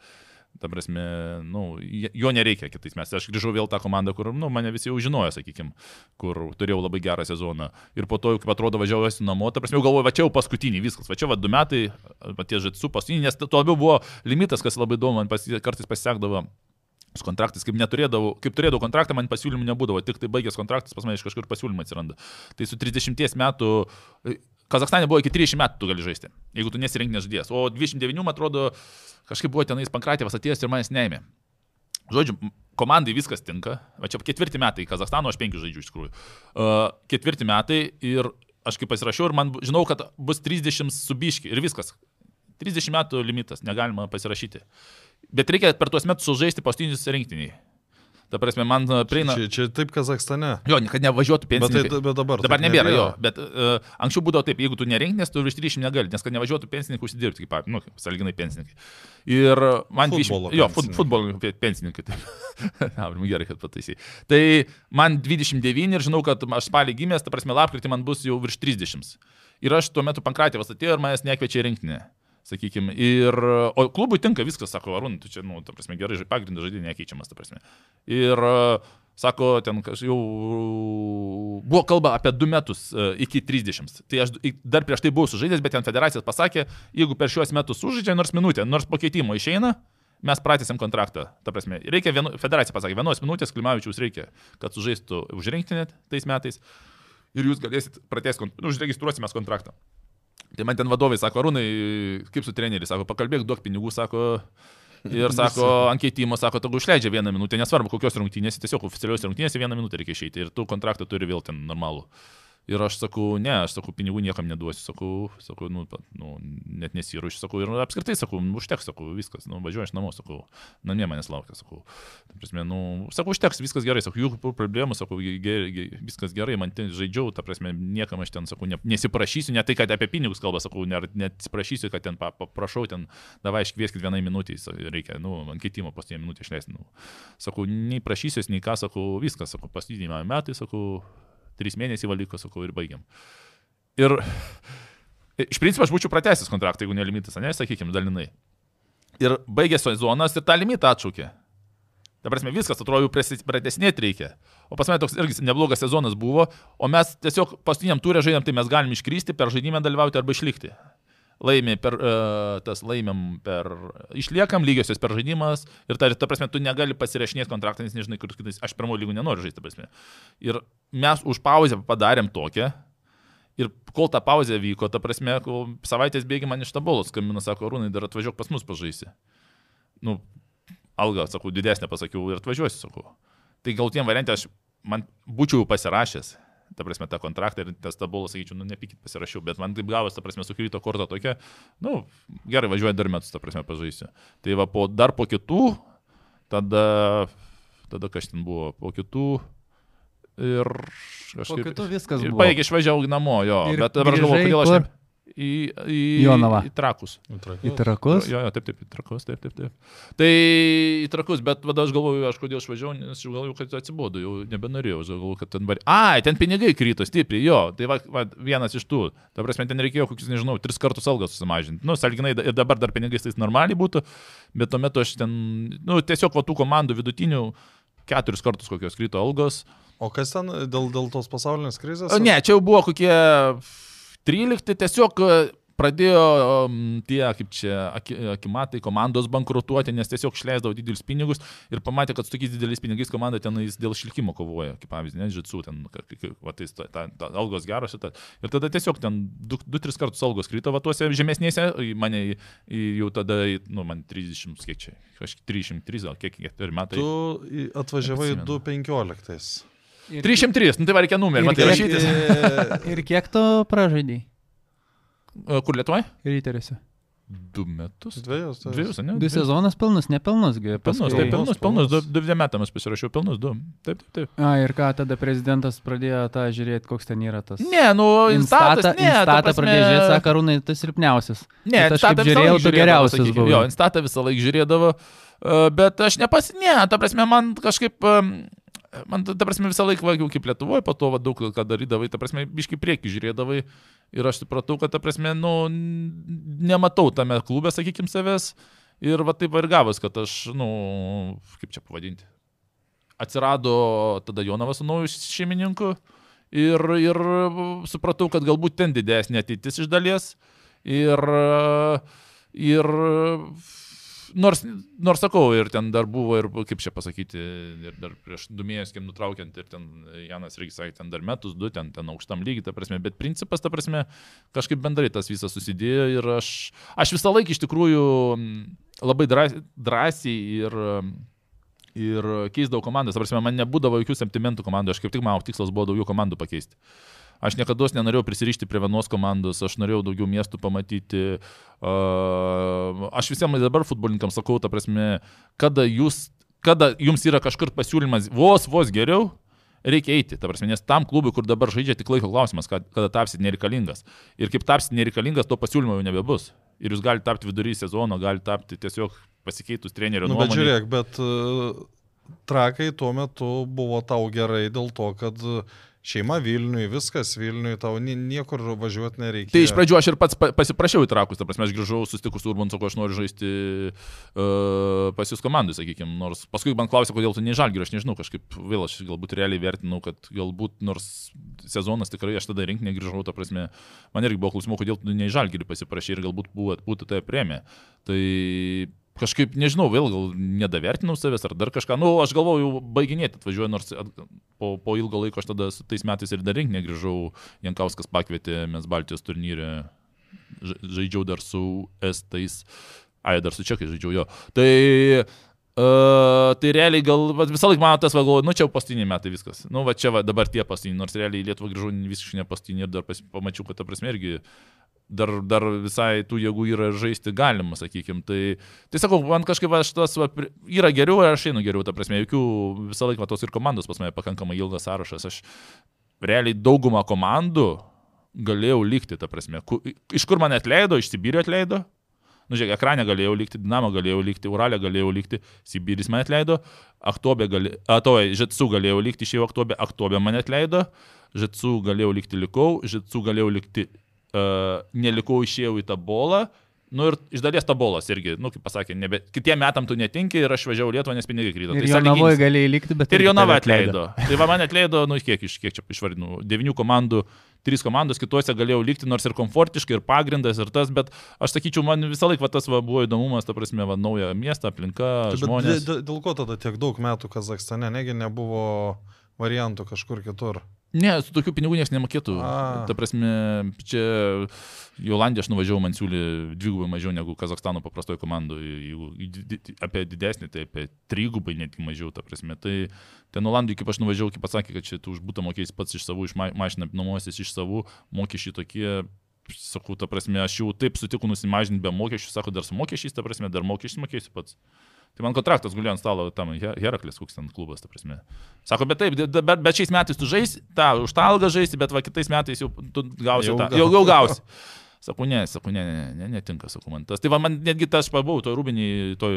S3: Ta prasme, nu, jo nereikia kitais metais. Aš grįžau vėl tą komandą, kur, nu, mane visi jau žinojo, sakykime, kur turėjau labai gerą sezoną. Ir po to, kaip atrodo, važiavausi namo, ta prasme, jau galvoju, va čia jau paskutinį viskas, va čia va du metai, va tie žaidsu paskutinį, nes to labiau buvo limitas, kas labai įdomu, man pasi, kartais pasisekdavo su kontraktais, kaip neturėdavau, kaip turėdavau kontraktą, man pasiūlymų nebūdavo, tik tai baigęs kontraktas, pas mane iš kažkur pasiūlymai atsiranda. Tai su 30 metų, Kazakstane buvo iki 30 metų tu gali žaisti, jeigu tu nesirinknės žaidėjas, o 29, man atrodo, kažkaip buvo tenais Pankratėvas atėjęs ir manęs neėmė. Žodžiu, komandai viskas tinka. Va čia ketvirti metai Kazakstano, aš penkių žaidžiu iš tikrųjų. Uh, ketvirti metai ir aš kaip pasirašiau ir man žinau, kad bus 30 subiški ir viskas. 30 metų limitas, negalima pasirašyti. Bet reikia per tuos metus sužaisti paskutinius rinktiniai. Ta prasme, man uh, prieina...
S1: Čia, čia taip Kazakstane.
S3: Jo, kad nevažiuotų
S1: Bet, tai,
S3: pensininkai.
S1: bet dabar.
S3: Dabar
S1: taip
S3: nebėra, jo, bet uh, anksčiau būdavo taip, jeigu tu nerinknės, tu virš 30 negali, nes kad nevažiuotų pensininkai užsidirbti, kaip, nu, salginai pensininkai. Ir man
S1: Futbolo
S3: 20, jo, fut,
S1: pensininkai.
S3: futbolo pe- pensininkai. taip. Aurimai, gerai, kad pataisai. Tai man 29 ir žinau, kad aš spalį gimęs, ta prasme, lapkritį man bus jau virš 30. Ir aš tuo metu Pankratėvas atėjo ir manęs nekviečia į rinktinę. Sakykime, ir, o klubui tinka viskas, sako, Arūnai, tu čia, nu, ta prasme, gerai, pagrindas žaidėjai nekeičiamas, ta prasme. Ir Sako, ten jau buvo kalba apie du metus e, iki 30. Tai aš dar prieš tai buvau sužaidęs, bet ten federacijos pasakė, jeigu per šiuos metus sužaidžia nors minutę, nors po keitimo išeina, mes pratęsim kontraktą. Ta prasme, reikia, vienu, federacija pasakė, vienos minutės Klimavičiaus reikia, kad sužaistų užrinktinė tais metais ir jūs galėsit pratęs, kont- nu, užregistruosime kontraktą. Tai man ten vadovai sako, Arūnai, kaip su treneriu, sako, pakalbėk, duok pinigų, sako, Ir sako, ant keitimo, sako, tegu išleidžia vieną minutę, nesvarbu kokios rungtynės, tiesiog oficialios rungtynės vieną minutę reikia išeiti. Ir tu kontraktą turi vėl ten normalų. Ir aš sakau, ne, aš sakau, pinigų niekam neduosiu, sakau, sakau nu, nu, net nesiruošiu, sakau, ir apskritai sakau, nu, užteks, sakau, viskas, nu, važiuoju iš namo, sakau, namie manęs laukia, sakau. Ta prasme, nu, sakau, užteks, viskas gerai, sakau, jokių problemų, sakau, gerai, ge- viskas gerai, man ten žaidžiau, ta prasme, niekam aš ten, sakau, ne, nesiprašysiu, ne tai, kad apie pinigus kalba, sakau, ne, nesiprašysiu, kad ten pa- paprašau, ten, davai iškvieskit vienai minutį, reikia, nu, ant keitimo pastinį minutę išleisti. Nu. Sakau, nei prašysiuos, nei ką, sakau, viskas, sakau, pastinį metai, sakau, trys mėnesiai valiko, sakau, ir baigiam. Ir iš principo aš būčiau pratęsis kontraktą, jeigu nelimitas, ne, sakykime, dalinai. Ir baigė sezonas ir tą limitą atšaukė. Ta prasme, viskas atrodo, pratesnėti reikia. O pas mane toks irgi neblogas sezonas buvo, o mes tiesiog paskutiniam turė žaidėm, tai mes galim iškrysti, per žaidimą dalyvauti arba išlikti. Laimė per, uh, tas laimėm per, išliekam lygiosios per žaidimas ir ta, ta prasme, tu negali pasirašinėti kontraktą, nes nežinai, kur kitais, aš pirmo lygų nenoriu žaisti, ta prasme. Ir mes už pauzę padarėm tokią. Ir kol ta pauzė vyko, ta prasme, savaitės bėgi man iš tabolos, skambina, sako, Rūnai, dar atvažiuok pas mus pažaisi. Nu, algą, sakau, didesnę pasakiau ir atvažiuosiu, sakau. Tai gal tiem variantė aš man būčiau jau pasirašęs, ta prasme, tą kontraktą ir tas tabolas, sakyčiau, nu, nepykit pasirašiau, bet man taip gavos, ta prasme, sukrito korta tokia, nu, gerai, važiuoju dar metus, ta prasme, pažaisiu. Tai va, po, dar po kitų, tada, tada kas ten buvo, po kitų ir
S2: Po
S3: kažkaip...
S2: kitų viskas
S3: baigi išvažiavau namo, jo.
S2: Ir
S3: bet dabar aš galvoju, kodėl aš ne... Į, į,
S2: Jonavą.
S3: į trakus.
S2: Į trakus.
S3: Jo, jo, taip, taip, į trakus, taip, taip, taip. Tai į trakus, bet vada aš galvoju, aš kodėl išvažiavau, nes aš galvoju, kad atsibodu, jau nebenorėjau, aš galvoju, kad ten var... Ai, ten pinigai krito stipriai, jo, tai va, va, vienas iš tų. Ta prasme, ten reikėjo kokius, nežinau, tris kartus algas susimažinti. Nu, salginai, ir dabar dar pinigais tai normaliai būtų, bet tuo metu aš ten, nu, tiesiog va tų komandų vidutinių keturis kartus kokios krito algos.
S1: O kas ten dėl, dėl tos pasaulinės krizės?
S3: O, Ne, čia jau buvo kokie 13, tiesiog e, pradėjo tie, kaip čia, aki, akimatai, komandos bankrutuoti, nes tiesiog išleisdavo didelius pinigus ir pamatė, kad su tokiais dideliais pinigais komanda tenais dėl išlikimo kovoja, kaip pavyzdį, ne, žitsų, ten, va, tai, ta, ta, ta, algos geros ir, ta, ir tada tiesiog ten 2-3 kartus algos krito, va tuose žemesnėse, mane jau tada, nu, man 30, kiek čia, kažkiek 303, gal kiek, kiek per metai.
S1: Tu atvažiavai
S3: Neprisimenu.
S1: 2.15.
S2: Ir,
S3: 303, nu tai va reikia numerį,
S2: Ir
S3: man tai
S2: kiek-
S3: rašyti.
S2: ir kiek tu pražaidai?
S3: Kur Lietuvoje?
S2: Ryteriuose.
S3: Du metus.
S1: Dviejus. tai-
S3: Dviejus, ne?
S2: Du sezonas pilnus, nepilnus, gi.
S3: Pilnus,
S2: paskui-
S3: taip, pilnus, pilnus, du, dviem metams pasirašiau, pilnus, du. Taip, taip, taip.
S2: A, ir ką tada prezidentas pradėjo tą žiūrėti, koks ten yra tas.
S3: Ne, nu, instatas,
S2: Instatą,
S3: ne, ta
S2: instatą
S3: prasme-
S2: pradėjo žiūrėti, sako, Arūnai, tas silpniausias.
S3: Ne,
S2: Bet aš kaip žiūrėjau,
S3: laik
S2: tu
S3: žiūrėdavo,
S2: geriausias
S3: sakykim.
S2: buvai.
S3: Jo, Instatą visą laiką žiūrėdavo, e, bet aš nepas, ne, ta prasme, man kažkaip, e, man, ta prasme, visą laiką vagiau kaip Lietuvoje, po to va, daug ką darydavai, ta prasme, biški prieki žiūrėdavai ir aš supratau, kad, ta prasme, nu, nematau tame klube, sakykim, savęs ir va taip va ir gavas, kad aš, nu, kaip čia pavadinti. Atsirado tada Jonavas su nauju šeimininku ir, ir supratau, kad galbūt ten didesnė ateitis iš dalies. Ir, ir nors, nors sakau, ir ten dar buvo, ir kaip čia pasakyti, ir dar prieš du mėnesius, kaip nutraukiant, ir ten Janas irgi sakė, ten dar metus, du, ten, ten aukštam lygiai, ta prasme, bet principas, ta prasme, kažkaip bendrai tas visas susidėjo ir aš, aš visą laiką iš tikrųjų labai drąsiai, ir ir keisdavau komandas. Prasme, man nebūdavo jokių sentimentų komandų, aš kaip tik mano tikslas buvo daugiau komandų pakeisti. Aš niekada nenorėjau prisirišti prie vienos komandos, aš norėjau daugiau miestų pamatyti. Aš visiems dabar futbolininkams sakau, ta prasme, kada, jūs, kada jums yra kažkur pasiūlymas vos, vos geriau, reikia eiti, ta prasme, nes tam klubui, kur dabar žaidžia, tik laiko klausimas, kad, kada tapsit nereikalingas. Ir kaip tapsit nereikalingas, to pasiūlymo jau nebebus. Ir jūs galite tapti vidury sezono, galite tapti tiesiog pasikeitus trenerio
S1: Nu, bet
S3: nuomonę.
S1: žiūrėk, bet uh, trakai tuo metu buvo tau gerai dėl to, kad uh, šeima Vilniui, viskas Vilniui, tau ni- niekur važiuoti nereikia.
S3: Tai iš pradžių aš ir pats pa- pasiprašiau į trakus, ta prasme, aš grįžau, susitikus su Urbanu, sakau, aš noriu žaisti uh, pas jūs komandai, sakykime, nors paskui man klausė, kodėl tu nežalgi, aš nežinau, kažkaip vėl aš galbūt realiai vertinau, kad galbūt nors sezonas tikrai aš tada rinkinį grįžau, ta prasme, man irgi buvo klausimų, kodėl tu nežalgi pasiprašai ir galbūt buvo, būtų tai premija. Tai kažkaip, nežinau, vėl gal nedavertinau savęs ar dar kažką, nu, aš galvoju, baiginėti atvažiuoju, nors at- po, po ilgo laiko aš tada su tais metais ir dar rinkinį grįžau, Jankauskas pakvietė, mes Baltijos turnyrė ža- žaidžiau dar su Estais, ai, dar su Čekai žaidžiau jo. Tai, uh, tai realiai gal visą laiką man tas, va, galvoju, nu čia jau paskutiniai metai viskas. Nu, va čia va, dabar tie paskutiniai, nors realiai į Lietuvą grįžau visiškai ne paskutiniai ir dar pas, pamačiau, kad ta prasme irgi dar, dar visai tų jėgų yra žaisti galima, sakykime. Tai, tai sakau, man kažkaip aš tas va, yra geriau ir aš einu geriau, ta prasme, jokių visą laiką tos ir komandos pas mane pakankamai ilgas sąrašas. Aš realiai daugumą komandų galėjau likti, ta prasme. Ku, iš kur mane atleido, iš Sibirio atleido. Nu, žiūrėk, ekranė galėjau likti, Dinamo galėjau likti, Uralė galėjau likti, Sibiris mane atleido, Aktobė galėjau, Atoje, Žetsu galėjau likti, išėjau Aktobė, Aktobė mane atleido, Žetsu galėjau likti, likau, Žetsu galėjau likti, uh, nelikau, išėjau į tą bolą. Nu ir iš dalies tabolas irgi, nu kaip pasakė, nebe, kitiem metam tu netinki ir aš važiavau Lietuvą, nes pinigai kryto.
S2: Ir
S3: Tai
S2: jo navoje
S3: sąlyginis.
S2: galėjai likti, bet...
S3: Ir
S2: irgi
S3: Jonava atleido. Tai va man atleido, nu kiek iš kiek čia išvardinau, devinių komandų, trys komandos, kituose galėjau likti, nors ir komfortiškai, ir pagrindas, ir tas, bet aš sakyčiau, man visą laiką va, tas va, buvo įdomumas, ta prasme, va, nauja miesta, aplinka,
S1: Tai Bet
S3: žmonės.
S1: dė- dė- dėl ko tada tiek daug metų Kazakstane, negi nebuvo variantų kažkur kitur?
S3: Ne, su tokių pinigų niekas nemokėtų.
S1: A.
S3: Ta prasme, čia į Olandiją aš nuvažiavau, man siūlė dvigubai mažiau negu Kazakstano paprastoje komandoje. Jeigu apie didesnį, tai apie trigubai netgi mažiau, ta prasme. Tai ten Olandijai, kaip aš nuvažiavau, kaip pasakė, kad čia tu už būtą mokėjai pats iš savų, iš ma- mašiną nuomosis iš savų, mokesčiai tokie. Sakau, ta prasme, aš jau taip sutiku nusimažinti be mokesčių, sako, dar su mokesčiais, ta prasme, dar mokesčius mokėsiu pats. Tai man kontraktas gulėjo ant stalo tam He- Heraklis, koks ten klubas, ta prasme. Sako, bet taip, bet, bet, šiais metais tu žaisi, tą, už tą algą žaisi, bet va kitais metais jau tu gausi
S1: Jau
S3: tą, jau, jau gausi. Sakau, ne, sakau, ne, ne, ne, netinka, sakau man tas. Tai va, man netgi tas pabuvau, toj Rūbinį, toj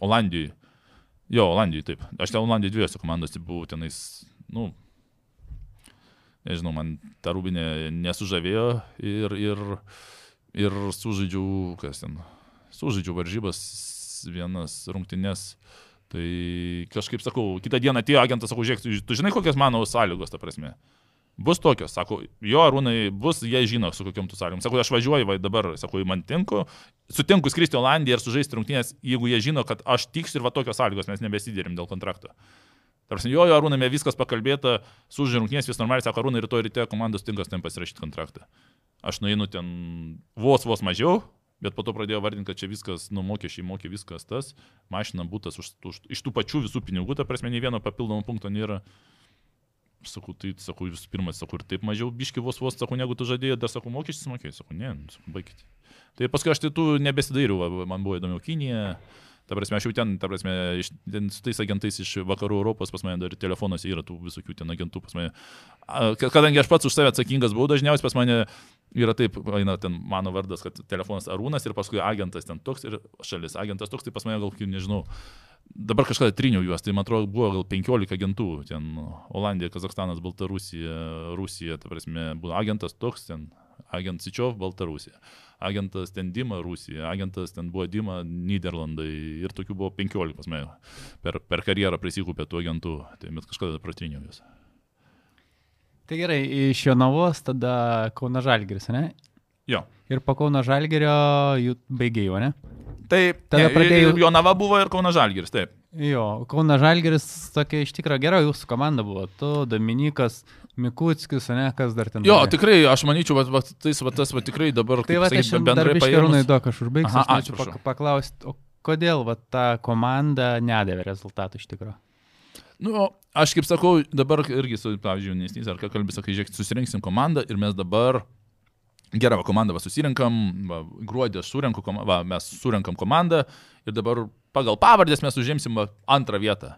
S3: Olandijoje. Jo, Olandijoje, taip. Aš ten Olandijoje dviejose komandose buvau tenais, nu, nežinau, man ta Rūbinė nesužavėjo ir, ir, ir sužaidžiau, kas ten, sužaidžiau varžybas vienas rungtynės. Tai kažkaip sakau, kitą dieną atėjo agentas, sakau, žiūrėk, tu, žinai, kokios mano sąlygos, ta prasme. Bus tokios, sako, jo arūnai bus, jie žino, su kokiam tu sąlygom. Sako, aš važiuoju, va dabar, sako, man tinku, sutinku skristi Olandiją ir sužaisti rungtynės, jeigu jie žino, kad aš tiksiu ir va tokios sąlygos, mes nebesidėrim dėl kontrakto. Tarsi, jo, jo, arūnai, viskas pakalbėta, sužaidžiu rungtynės, vis normaliai, sako, arūnai, rytoj ryte komandos tinkas ten pasirašyti kontraktą. Aš nueinu ten vos vos mažiau, Bet po to pradėjo vardinti, kad čia viskas, nu, mokesčiai mokė viskas tas, mašina būtas už, už, iš tų pačių visų pinigų, ta prasme, nei vieno papildomo punkto nėra. Sakau, tai, sakau, visų pirma, sakau, ir taip mažiau biški vos vos, sakau, negu tu žadėjai, dar sakau, mokesčius mokėjai, sakau, ne, nu, sakau, baigit. Tai paskui aš tai tų nebesidairiau, man buvo įdomiau Kinija. Ta prasme, aš jau ten, ta prasme, iš, ten, su tais agentais iš vakarų Europos pas mane dar telefonuose yra tų visokių ten agentų pas mane. Kadangi aš pats už save atsakingas buvau, dažniausiai pas mane yra taip, eina ten mano vardas, kad telefonas Arūnas ir paskui agentas ten toks ir šalis agentas toks, tai pas mane gal, nežinau, dabar kažkada triniau juos, tai man atrodo buvo gal 15 agentų, ten Olandija, Kazakstanas, Baltarusija, Rusija, ta prasme, buvo agentas toks, ten agent Sičiov, Baltarusija, agentas ten Dima, Rusija, agentas ten buvo Dima, Niderlandai ir tokių buvo 15 pas mane per, per karjerą prisikūpė tų agentų, tai bet kažkada pratriniau juos.
S2: Tai gerai, iš Jonavos tada Kauna Žalgiris, ne?
S3: Jo.
S2: Ir po Kauna Žalgirio baigėjo, ne?
S3: Taip,
S2: Tada pradėjau-
S3: Jonava buvo ir Kauna Žalgiris, taip.
S2: Jo, Kauna Žalgiris tokia iš tikrųjų gera jūsų komanda buvo. Tu, Dominikas, Mikutskis, ne, kas dar ten.
S3: Jo,
S2: žaidė?
S3: tikrai, aš manyčiau, va, va, tais, va, tas va, tikrai dabar,
S2: Tai va, dar
S3: bendrai paėmus-
S2: duok, aš užbaigsiu.
S3: Aha,
S2: aš
S3: atsiprašau.
S2: norėčiau paklausti, o kodėl va, ta komanda nedavė rezultatų iš tikrųjų?
S3: Nu, aš kaip sakau, dabar irgi su, pavyzdžiui, jaunesnys ar ką kalbės, sakai, žiūrėk, susirinksim komandą ir mes dabar gerą komandą va, susirinkam, va, gruodį koma- va, mes surinkam komandą ir dabar pagal pavardės mes užimsim va, antrą vietą.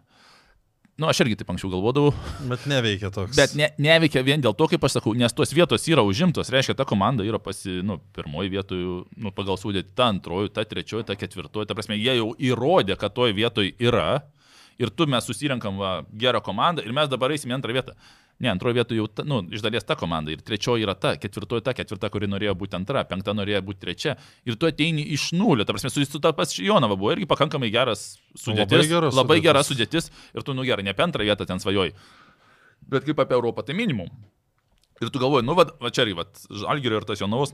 S3: Nu, aš irgi taip anksčiau galvodavau,
S1: Bet neveikia toks.
S3: bet ne, neveikia vien dėl to, kaip aš sakau, nes tos vietos yra užimtos, reiškia, ta komanda yra pasi, nu, pirmoji vietoje, nu, pagal sudėti, ta antroji, ta trečioji, ta ketvirtoji, ta prasme, jie jau įrodė, kad toje vietoje yra ir tu mes susirinkam va, gerą komandą ir mes dabar eisim į antrą vietą. Ne, antroji vietoje jau, ta, nu, iš dalies ta komanda ir trečioji yra ta, ketvirtoji ta, ketvirta, kuri norėjo būti antra, penkta norėjo būti trečia ir tu ateini iš nulio, ta prasme, su, su ta pats Jonava buvo irgi pakankamai geras sudėtis,
S1: Labai gera
S3: labai
S1: sudėtis.
S3: gera sudėtis ir tu, nu gerai, ne apie antrą vietą ten svajoji, bet kaip apie Europą, tai minimum. Ir tu galvoji, nu, va, va čia irgi, va, Algerio ir tas Jonavos,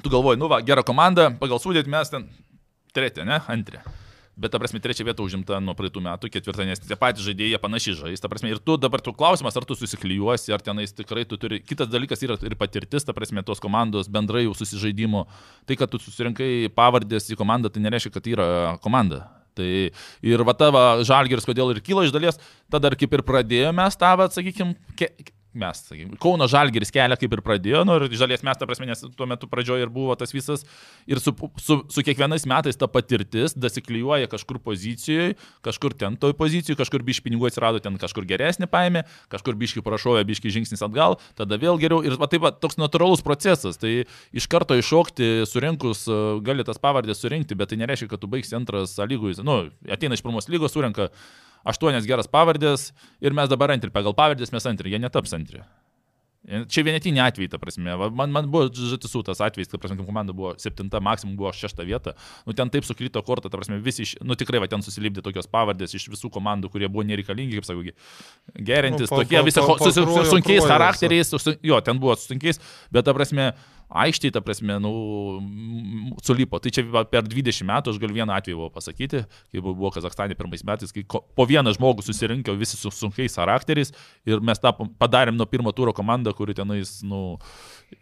S3: tu galvoji, nu, va, gera komanda, pagal sudėti mes ten trečia, ne, antrė. Bet, ta prasme, trečia vieta užimta nuo praeitų metų, ketvirta, nes tie patys žaidėjai panašiai žais, ta prasme, ir tu dabar tu klausimas, ar tu susiklyjuosi, ar tenais tikrai tu turi, kitas dalykas yra ir patirtis, ta prasme, tos komandos bendrai jau susižaidimo, tai, kad tu susirinkai pavardės į komandą, tai nereiškia, kad yra komanda. Tai ir va tavo žalgeris, kodėl ir kyla iš dalies, tada ir kaip ir pradėjome tą, sakykime, mes, sakykime, Kauno žalgeris kelią kaip ir pradėjo, nu ir dalies mes, ta prasme, nes tuo metu pradžioje ir buvo tas visas, ir su, su, su kiekvienais metais ta patirtis dasiklyjuoja kažkur pozicijoje, kažkur ten toj pozicijoje, kažkur biški pinigų atsirado, ten kažkur geresnį paėmė, kažkur biški prašovė, biški žingsnis atgal, tada vėl geriau ir va taip pat toks natūralus procesas, tai iš karto iššokti, surinkus, e, gali tas pavardės surinkti, bet tai nereiškia, kad tu baigsi antras lygų, nu, ateina iš pirmos lygos, surinka aštuonias geras pavardės ir mes dabar antri, pagal pavardės mes antri, jie netaps antri. Čia vienetinė atvejai, ta prasme. Man, man buvo žatisų tas atvejis, ta prasme, komanda buvo septinta, maksimum buvo šešta vieta. Nu, ten taip sukrito kortą, ta prasme, visi, iš, nu tikrai, va, ten susilipdė tokios pavardės iš visų komandų, kurie buvo nereikalingi, kaip sakau, gerintis,
S1: Nu, pa-
S3: tokie
S1: pa-
S3: visi
S1: pa-
S3: ho- su, su, su sunkiais charakteriais, su, jo, ten buvo su sunkiais, bet ta prasme, aikštėje, ta prasme, nu, sulipo. Tai čia per 20 metų aš galiu vieną atvejį buvo pasakyti, kai buvo- Kazakstane pirmais metais, kai po vieną žmogų susirinkė visi su sunkiais charakteriais ir mes tą padarėm nuo pirmo turo komandą, kuri tenais, nu,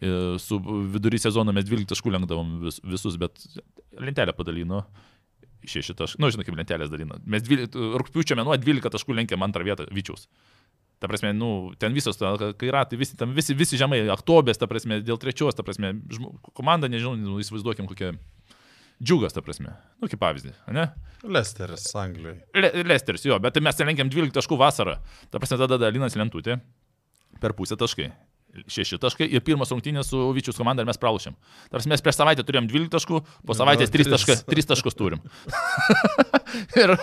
S3: e, su vidury sezono mes 12 taškų lenkdavom vis, visus, bet lentelę padalino. Šeši taškai, nu, žinai, kaip lentelės dalina. Mes 12, rūpiučio mėnuo 12 taškų lenkėm antrą vietą Vyčiaus. Ta prasme, nu, ten visos, kai ratai, visi, tam, visi, visi žemai, aktobės, ta prasme, dėl trečios, ta prasme, žmo, komanda, nežinau, nu, įsivaizduokim kokia džiugas, ta prasme, nu, kaip pavyzdį, ne?
S1: Lesteris Anglijoje.
S3: Le, Lesteris, jo, bet mes ten lenkiam 12 taškų vasarą. Ta prasme, tada dalinas lentutė per pusę taškai. Šeši taškai ir pirmas rungtynės su Vyčius komanda ir mes pralašėm. Tarsi mes prieš savaitę turėjom 12 taškų, po savaitės 3,
S1: tris.
S3: taška, 3 taškus turim. ir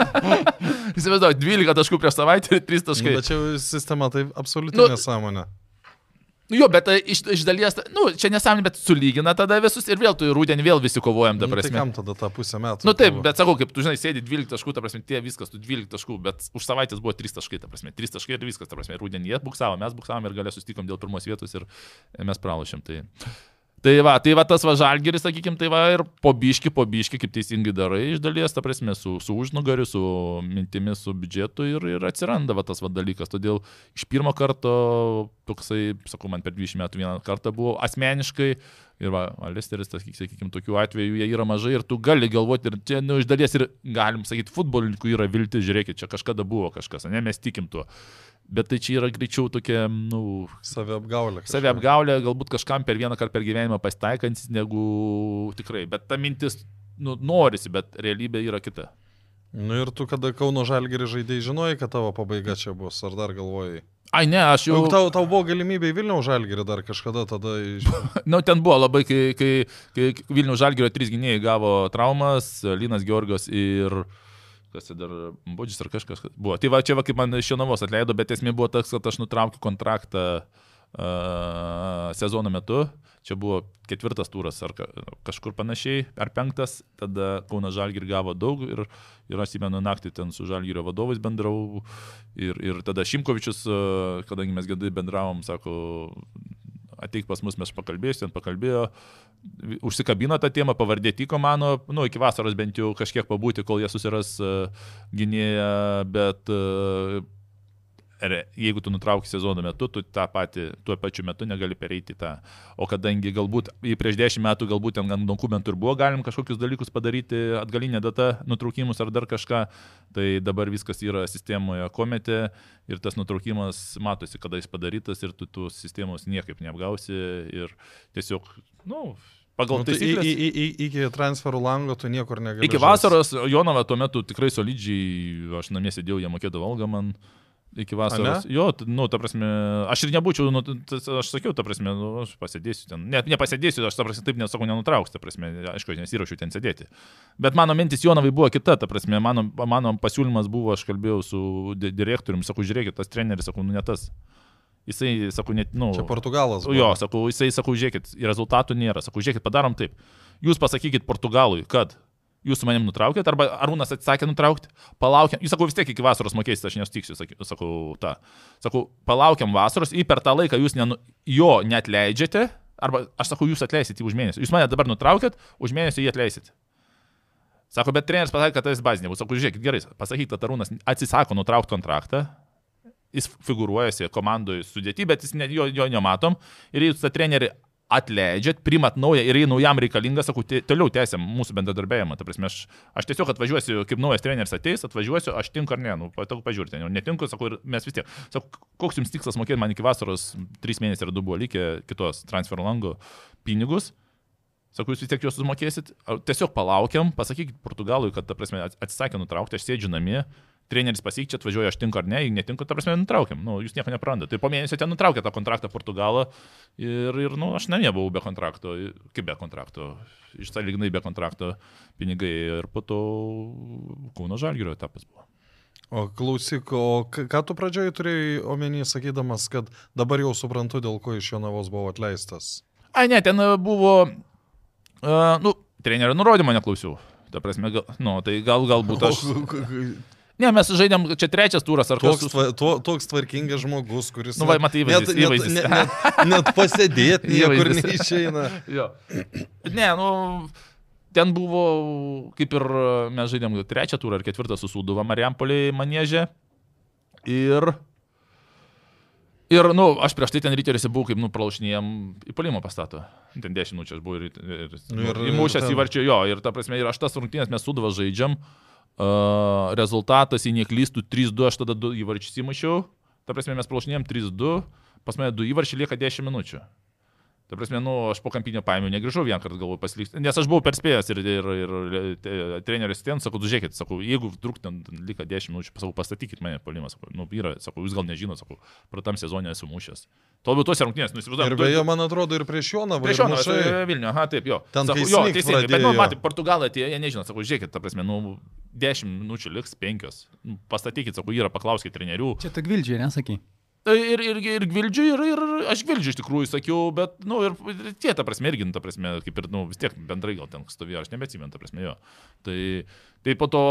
S3: įsivaizduoju, 12 taškų prieš savaitę ir 3 taškai.
S1: Čia jau sistema tai absoliuti
S3: Nu,
S1: nesąmonė.
S3: Nu Jo, bet e, iš, iš dalies, nu, čia nesąmonė, bet sulygina tada visus ir vėl tu į rudenį vėl visi kovojam, ta
S1: Nu, tai
S3: prasme.
S1: kam tada tą pusę metų?
S3: Nu taip, bet sakau, kaip tu žinai, sėdi 12 taškų, ta prasme, tie viskas, tu 12 taškų, bet už savaitės buvo 3 taškai, ta prasme, 3 taškai ir viskas, ta prasme, rudenį jie buksavo, mes buksavom ir galę susitikom dėl pirmos vietos ir mes pralašėm. Tai, tai va, tai va tas va žalgeris, sakykim, tai va ir po biški, po biški, kaip teisingai darai iš dalies, ta prasme, su, su užnugariu, su mintimis, su biudžetu ir, ir atsiranda va tas va dalykas. Todėl iš pirmo karto, toksai, sakau, man per 20 metų vieną kartą buvo asmeniškai Ir va, Alesteris, sakykime, tokių atvejų jie yra mažai ir tu gali galvoti, ir čia, nu, iš dalies ir galim sakyti, futbolininkų yra viltis, žiūrėkit, čia kažkada buvo kažkas, ne, mes tikim tuo. Bet tai čia yra greičiau tokia, nu,
S1: Saviapgaulė. kažkokia.
S3: saviapgaulė, galbūt kažkam per vieną kartą per gyvenimą pasitaikantis, negu tikrai. Bet ta mintis, nu, norisi, bet realybė yra kita.
S1: Nu ir tu, kada Kauno Žalgerį žaidėjai, žinojai, kad tavo pabaiga čia bus, ar dar galvojai?
S3: Ai, ne, aš jau...
S1: Juk tau, tau buvo galimybė į Vilniaus Žalgerį dar kažkada tada iš...
S3: Nu, ten buvo labai, kai, kai, kai Vilnių Žalgirio trys gynėjai gavo traumas, Linas Georgos ir kas čia dar, Bodžis ar kažkas buvo. Tai va, čia va, kaip man iš Jonavos atleido, bet esmė buvo tas, kad aš nutraukiu kontraktą uh, sezono metu. Čia buvo ketvirtas turas ar ka- kažkur panašiai, ar penktas, tada Kauna Žalgir gavo daug ir, ir aš įmenu naktį ten su Žalgirio vadovais bendravau ir, ir tada Šimkovičius, kadangi mes gedai bendravom, sako, ateik pas mus, mes pakalbėsim, pakalbėjo, užsikabino tą temą, pavardė tiko mano, nu, iki vasaros bent jau kažkiek pabūti, kol jie susiras uh, gynėją, bet re- jeigu tu nutrauki sezono metu, tu tą patį, tuo pačiu metu negali pereiti tą. O kadangi galbūt prieš dešimt metų galbūt ten ant dokumentų ir buvo galim kažkokius dalykus padaryti, atgalinė data, nutraukimus ar dar kažką, tai dabar viskas yra sistemoje komete ir tas nutraukimas matosi, kada jis padarytas ir tu tos sistemos niekaip neapgausi ir tiesiog, nu, pagal
S1: Nu, tai
S3: taisyklės.
S1: į, į, į, iki transferų lango tu niekur negali.
S3: Iki vasaros Jonava tuo metu tikrai solidžiai, aš namie sėdėjau, jie mokėdavo algą man. Iki vasaros.
S1: ne?
S3: Jo, nu, ta prasme, aš ir nebūčiau, nu, t- t- aš sakiau, ta prasme, nu, aš pasėdėsiu ten. Net nepasėdėsiu, aš, ta prasme, taip nesakau, nenutrauksiu, ta prasme, aišku, aš nesiruošiu ten sėdėti. Bet mano mintis Jonavai buvo kita, ta prasme, mano, mano pasiūlymas buvo, aš kalbėjau su di- direktoriumi, sakau, žiūrėkit, tas treneris, sakau, nu, ne tas. Jisai, sakau, net, nu.
S1: Čia Portugalas. buvo.
S3: Jo, sakau, jisai, sakau, žiūrėkit, rezultatų nėra. Sakau, žiūrėkit, padarom taip. Jūs pasakykit Portugalui, kad jūs su manim nutraukėt, arba Arūnas atsisakė nutraukti, palaukiam, jūs sakau, vis tiek iki vasaros mokėsite, aš nesutiksiu, saky- sakau, tą. Sakau, palaukiam vasaros, į per tą laiką jūs nenu, jo net leidžiate, arba aš sakau, jūs atleisit jį už mėnesį. Jūs mane dabar nutraukėt, už mėnesį jį atleisit. Sako, bet treneris pasakė, kad tai bazinė bus. Sakau, žiūrėkit, gerai, pasakyk, kad Arūnas atsisako nutraukti kontraktą, jis figuruojasi komandoje sudėti, bet jis ne, jo, jo nematom. Ir jūs tą trenerį atleidžiat, primat naują ir jei naujam reikalingas, sakau, toliau tęsiam mūsų bendradarbiavimą. Ta prasme, aš, aš tiesiog atvažiuosiu, kaip naujas treneris ateis, atvažiuosiu, aš tinku ar ne, nu, patau pažiūrėti, jau netinku, sakau, ir mes vis tiek. Sakau, koks jums tikslas mokėti man iki vasaros, trys mėnesiai ar du buvo likę kitos transfer lango pinigus. Sakau, jūs vis tiek juos sumokėsit, tiesiog palaukiam, pasakykit Portugalui, kad, ta prasme, atsisakė nutraukti, aš sėdžiu namie, treneris pasikeičia, atvažiuoja, aš tinku ar ne, jei netinku, ta prasme, nutraukiam, nu, jūs nieko neprandat. Tai po mėnesio ten nutraukė tą kontraktą Portugalą ir, ir nu, aš namie buvau be kontrakto, kaip be kontrakto, išsalignai be kontrakto pinigai ir po to Kauno Žalgirio etapas buvo.
S1: O klausyk, o ką tu pradžioj turėjai omeny, sakydamas, kad dabar jau suprantu, dėl ko iš Jonavos buvo atleistas.
S3: Ai, ne, ten e, buvo, uh, nu, trenerio nurodymo neklausiau. Ta prasme, gal, nu, tai gal, galbūt aš... Ne, mes žaidėm, čia trečias turas ar
S1: Toks,
S3: kas.
S1: tva, to, toks tvarkingas žmogus, kuris...
S3: Nu, va, matai, įvaizdis,
S1: net,
S3: įvaizdis.
S1: net, net, net pasėdėti niekur neišeina.
S3: Jo. Ne, nu, ten buvo, kaip ir mes žaidėm trečią turą ar ketvirtą su Sūduva Mariampoliai manėžė. Ir, ir, nu, aš prieš tai ten ryteriuose buvau, kaip, nu, pralašinėjom į palimą pastato. Ten 10 minučių aš buvau ir, ir,
S1: Nu, ir-
S3: įmušęs
S1: ten-
S3: įvarčio jo. Ir ta prasme, ir aš tas rungtynės mes Sūduvą žaidžiam. Uh, rezultatas, jei neklystų, 3-2, aš tada 2 įvarčius įmušiau. Ta prasme, mes pralašinėjom 3-2, pas mane 2 įvarčiai lieka 10 minučių. Ta prasme, nu, aš po kampinio paėmiau, negrįžau vieną kartą galvoju pasilikti, nes aš buvau perspėjęs ir, ir, ir te- treneris ten, sakau, "Tu žiūrėkit, sakau, jeigu truk ten liko 10 minučių, sakau, pastatykit mane polimą, sakau, nu, yra, sakau, jūs gal nežinot, sakau, pratam sezonė esu mušęs. Tuo metu tuose rungtynės,
S1: Ir
S3: nusivaizduoju.
S1: beje, man atrodo, ir prieš Jonavą.
S3: Prieš
S1: ir
S3: Joną,
S1: mušai.
S3: Vilnių, aha, taip, jo.
S1: Ten,
S3: sakau,
S1: kai
S3: jo, teisingai, bet, nu, matai, Portugalai atėjo, jie nežino, sakau, žiūrėkit, ta prasme, nu, 10 minučių liks 5. Pastatykit, sakau, yra, paklauskit trenerių.
S2: Čia tik Vildžiai, nesakai.
S3: Ir, ir, ir gvildžiu, ir, ir aš gvildžiu iš tikrųjų sakiau, bet, na, nu, ir, tie, ta prasme, irgi, nu, ta prasme, kaip ir, na, nu, vis tiek bendrai gal ten stovėjo, aš nebeatsimenu, ta prasme, jo. Tai, tai po to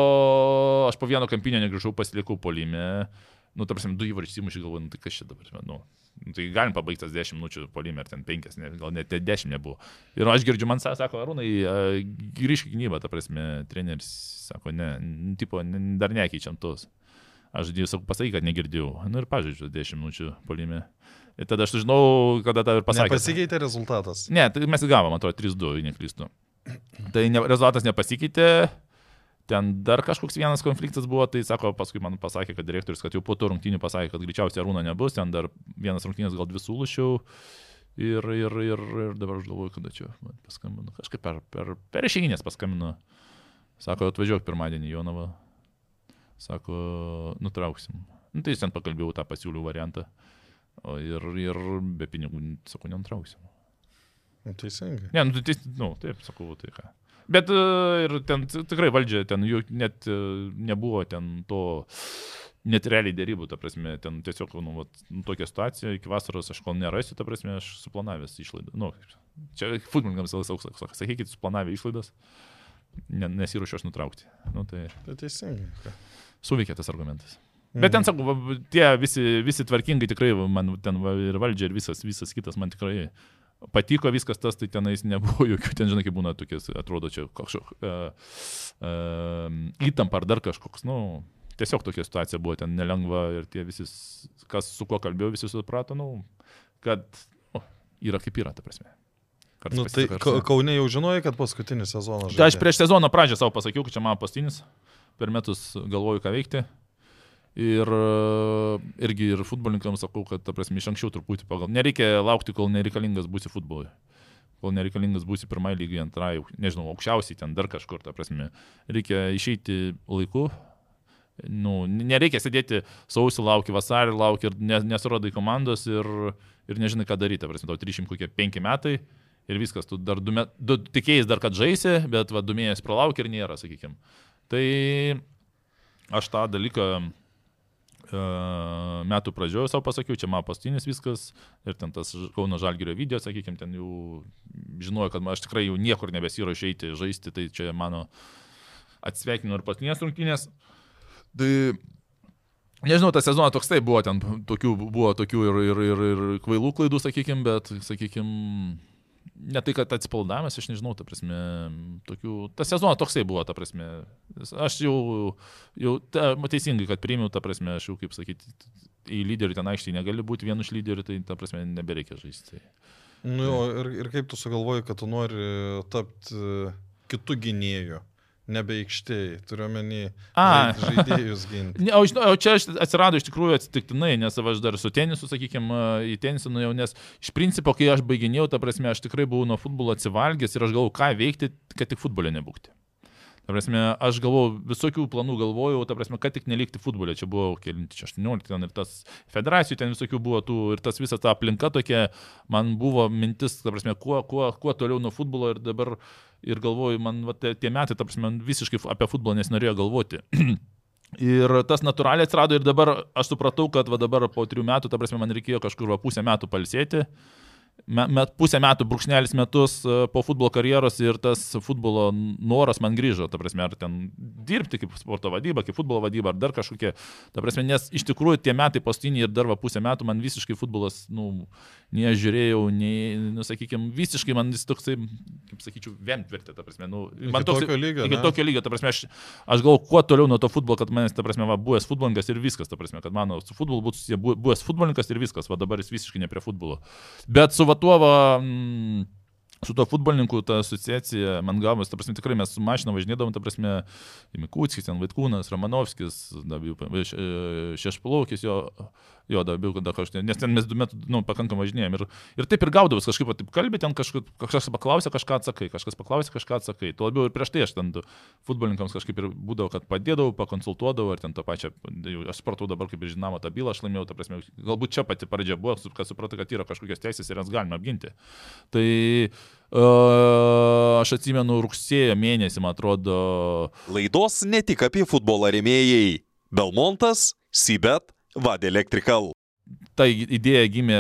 S3: aš po vieno kampinio negrįžau, pasilikau polime, nu, ta prasme, du įvarčius įmušį galvoju, nu, tai kas čia dabar, nu, nu, tai galim pabaigti tas 10 minučių polime, ar ten 5, ne, gal net 10 nebuvo. Ir aš girdžiu, man sako, Arūnai, grįžk į gynybą, ta prasme, treneris sako, ne, tipo, dar nekeičiam tos. Aš sakau, pasakyk, kad negirdėjau. Nu ir pažiūrėjau, 10 minučių polime. Ir tada aš žinau, kada tą ir pasakė.
S1: Pasikeitė rezultatas.
S3: Ne, tai mes gavom, atrodo, 3-2, neklystu. Tai ne, rezultatas nepasikeitė. Ten dar kažkoks vienas konfliktas buvo, tai sako, paskui man pasakė, kad direktorius, kad jau po to rungtynių pasakė, kad greičiausiai Arūno nebus, ten dar vienas rungtynės gal dvi sulušiau. Ir, ir, ir, ir dabar aš galvoju, kada čia paskambinu. Kažkaip per, per, per išeiginės paskambinu. Sako, atvažiuok pirmadienį Jonavą. Sako, nutrauksim. Nu, tai jis ten pakalbėjau tą pasiūlių variantą. O ir, ir be pinigų, sakau, nenutrauksim.
S1: Nu, teisingai.
S3: Ne, nu, tai, nu, taip, sakau, tai ką. Bet e, ir ten tikrai valdžia, ten jų net e, nebuvo ten to, net realiai dėrybų, ta prasme, ten tiesiog, nu, vat, nu, tokia situacija, iki vasaros aš kol nerasiu, ta prasme, aš suplanavęs išlaidą. Nu, čia futbolininkams visą laiką sakykit, suplanavę išlaidas, nesiruošiu aš nutraukti. Nu, tai...
S1: Tai teisingai.
S3: Suveikė tas argumentas. Mhm. Bet ten, sakau, tie visi, visi tvarkingai tikrai, man ten va, ir valdžia, ir visas, visas kitas man tikrai patiko viskas tas, tai tenais nebuvo jokių, ten žinai, kaip būna tokias, atrodo čia kažkoks uh, uh, įtampa ar dar kažkoks, nu, tiesiog tokia situacija buvo ten nelengva ir tie visi, kas su kuo kalbėjau, visi suprato, nu, kad nu, yra kaip yra, ta prasme.
S1: Karts nu, tai ka Kaune jau žinojai, kad paskutinis sezonas.
S3: Tai aš prieš sezono pradžią savo pasakiau, kad čia mano pastinis per metus galvoju, ką veikti. Ir irgi ir futbolininkams sakau, kad, ta prasme, iš anksčiau truputį pagal. Nereikia laukti, kol nereikalingas būsi futbolui. Kol nereikalingas būsi pirmai lygiai, antrai, nežinau, aukščiausiai ten dar kažkur, ta prasme. Reikia išeiti laiku. Nu, nereikia sėdėti sausį, lauki vasarį, lauki ir nesurodai komandos ir, ir nežinai, ką daryti. Prasme, tau 305 metai ir viskas. Tu dar du, met, du tikėjai dar, kad žaisi, bet va, du mėnesius pralauk ir nėra, sakykime. Tai aš tą dalyką e, metų pradžioje savo pasakiau, čia man pastinis viskas ir ten tas Kauno Žalgirio video, sakykime, ten jau žinojo, kad aš tikrai jau niekur nebesiru išeiti žaisti, tai čia mano atsveikinu ir pastinės rungtynės. Tai Nežinau, tas sezonas toks tai buvo, ten tokių, buvo tokių ir, ir, ir, ir kvailų klaidų, sakykime, bet, sakykime, ne tai, kad atsipaldavimas, aš nežinau, ta prasme, tokių, tas sezonas toksai buvo, ta prasme, aš jau, jau ta, teisingai, kad priimiau, ta prasme, aš jau, kaip sakyti, į lyderių ten aikštėje negali būti vienu iš lyderių, tai, ta prasme, nebereikia žaisti.
S1: Nu, jo, ir, ir kaip tu sugalvoji, kad tu nori tapti kitų gynėjų? Nebe aikštėje, turiu menį žaidėjus ginti.
S3: o, o čia atsirado iš tikrųjų atsitiktinai, nes aš dar su tenisu, sakykime, į tenisą nuėjau, nes iš principo, kai aš baiginėjau, ta prasme, aš tikrai buvau nuo futbolo atsivalgęs ir aš galvojau, ką veikti, kad tik futbolė nebūkti. Ta prasme, aš galvojau, visokių planų galvojau, ta prasme, kad tik nelikti futbolė. Čia buvo kelinti 18 ten ir tas federacijų ten visokių buvo tų ir tas visa ta aplinka tokia, man buvo mintis, ta prasme, kuo, kuo, kuo toliau nuo futbolo ir dabar ir galvoju, man va, tie metai, ta prasme, visiškai apie futbolą nesinorėjo galvoti. Ir tas natūraliai atsirado ir dabar aš supratau, kad va dabar po trijų metų, ta prasme, man reikėjo kažkur va pusę metų palsėti. Uh, met, pusę metų, brūkšnelis metus e, po futbolo karjeros ir tas futbolo noras man grįžo, ta prasme, ar ten dirbti kaip sporto vadyba, kaip futbolo vadyba, ar dar kažkokie, ta prasme, nes iš tikrųjų tie metai paskutiniai ir dar va pusę metų man visiškai futbolas, nu, nežiūrėjau, nei, nu, sakykime, visiškai man jis toksai, kaip sakyčiau, ventvertė, ta prasme, nu, man
S1: toks, tokio lygio.
S3: Iki tokio lygio, ta prasme, aš, aš galvoju, kuo toliau nuo to futbolo, kad manęs, ta prasme, va, buvęs futbolininkas ir viskas, ta prasme, kad mano su futbolu būtų buvęs futbolininkas ir viskas, va dabar jis visiškai ne prie futbolo. Bet su va tuo, va, mm, su tuo futbolininku ta asociacija man gavosi, ta prasme, tikrai mes su mašina važinėdavom, ta prasme, Mikūtskis, ten Vaitkūnas, Romanovskis, Šešplaukis, jo, jo, dabar, kada kažkaip, nes ten mes du metus, nu, pakankamai važinėjom ir, ir taip ir gaudavus, kažkaip, taip kalbė, ten kažkas, kažkas paklausė, kažką atsakai, kažkas paklausė, kažką atsakai. Tuo labiau ir prieš tai aš ten futbolininkams kažkaip ir būdavo, kad padėdavau, pakonsultuodavau, ar ten tą pačią, aš supratau dabar, kaip ir žinoma, tą bylą aš laimėjau, ta prasme, galbūt čia pati pradžia buvo, kad supratau, kad yra kažkokios teisės ir jas galima apginti. Tai Uh, aš atsimenu rugsėjo mėnesį, man atrodo.
S4: Laidos ne tik apie futbolą remėjai. Belmontas, Sibet, Vad Electrical.
S3: ta idėja gimė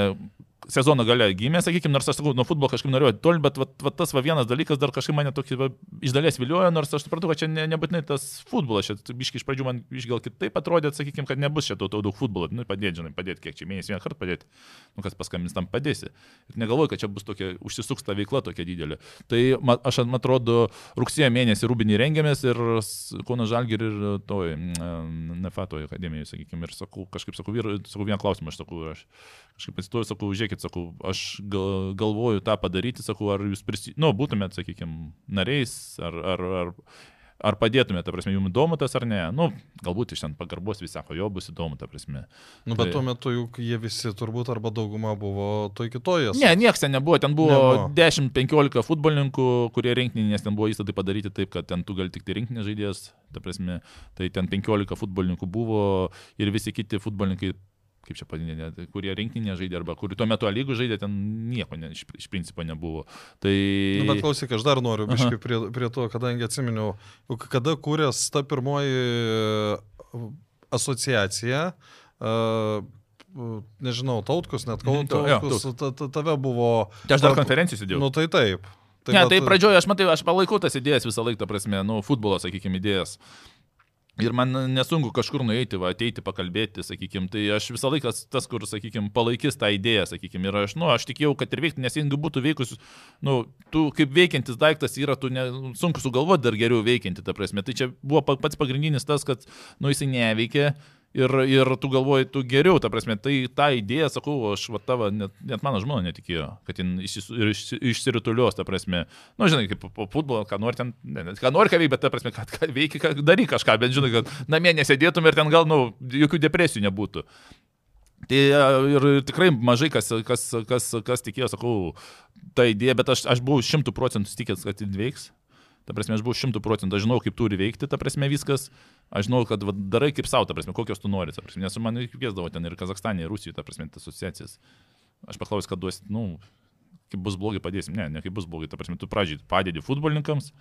S3: sezono gale gimė, sakykime, nors aš sakau, nuo futbolo kažkaip norėjau toli, bet va, va, tas va vienas dalykas dar kažkaip mane tokį va, iš dalies viliojo, nors aš supratau, kad čia ne, nebūtinai tas futbolas, čia biškai iš pradžių man iš gal kitaip atrodė, sakykime, kad nebus čia daug, daug futbolo, nu, padėti, žinai, padėti, kiek čia mėnesį vieną kartą padėti, nu, kas paskambins tam padėsi. Ir negalvoju, kad čia bus tokia, užsisuks ta veikla tokia didelė. Tai ma, aš, man atrodo, rugsėjo mėnesį rūbinį rengiamės ir Kauno Žalgir ir toj, Nefatoje akademijoje, sakykime, ir sakau, kažkaip sakau, ir sakau vieną klausimą, aš sakau, aš kažkaip atsistoju, sakau, žiūrėkit, sakau, aš gal, galvoju tą padaryti, sakau, ar jūs prisi... nu, būtumėt, sakykime, nariais, ar, ar, ar, ar padėtumėte, ta prasme, jums įdomu tas ar ne. Nu, galbūt iš ten pagarbos visi sako, jo bus įdomu, ta prasme.
S1: Nu, bet tai... tuo metu juk jie visi turbūt arba dauguma buvo toj kitoje.
S3: Ne, nieks ten nebuvo, ten buvo 10-15 futbolininkų, kurie rinktinė, nes ten buvo įstatai padaryti taip, kad ten tu gali tik tai rinktinė žaidėjas, ta prasme, tai ten 15 futbolininkų buvo ir visi kiti futbolininkai kaip čia padinė, kurie rinkinė žaidė arba kur tuo metu lygų žaidė, ten nieko ne, iš, iš principo nebuvo. Tai...
S1: Nu, bet klausyk, aš dar noriu biškai prie, prie to, kadangi atsiminiau, kada kūrės ta pirmoji e, asociacija, uh, nežinau, tautkus, net
S3: Mhm,
S1: tautkus, ta, ta, tave buvo...
S3: Tai aš dar konferencijų sėdėjau.
S1: Nu tai taip.
S3: Tai ne, tai pradžioje aš matai, aš palaikau tas idėjas visą laiką, prasme, nu, futbolo, sakykime, idėjas. Ir man nesunku kažkur nueiti, va, ateiti, pakalbėti, sakykime, tai aš visą laiką tas, kur, sakykime, palaikys tą idėją, sakykime, ir aš, nu, aš tikėjau, kad ir veikti, nes jeigu būtų veikus, nu, tu kaip veikiantis daiktas yra, tu ne, sunku sugalvoti dar geriau veikianti, ta prasme. Tai čia buvo pats pagrindinis tas, kad, nu, jisai neveikia. Ir, ir tu galvoji, tu geriau, ta prasme, tai tą idėją, sakau, aš va tavo, net, net mano žmona netikėjo, kad jin išsis, iš, išsirituliuos, ta prasme, nu, žinai, kaip po futbolo, ką nori ten, ne, ką nori ką veikti, bet ta prasme, kad, kad veiki, kad daryk kažką, bet žinai, kad namie nesėdėtum ir ten gal, nu, jokių depresijų nebūtų. Tai ir tikrai mažai kas, kas, kas, kas tikėjo, sakau, tą idėją, bet aš, aš buvau šimtų procentų tikęs, kad jin veiks. Ta prasme, aš buvau šimtų procentų, aš žinau, kaip turi veikti, ta prasme, viskas. Aš žinau, kad va, darai kaip savo, ta prasme, kokios tu nori, ta prasme, nes man kviesdavo ten ir Kazakstane, ir Rusijoje, ta prasme, tas asociacijas. Aš paklausiu, kad duosit, nu, kaip bus blogai padėsim. Ne, ne kaip bus blogai, ta prasme, tu pradžiai padedi futbolininkams,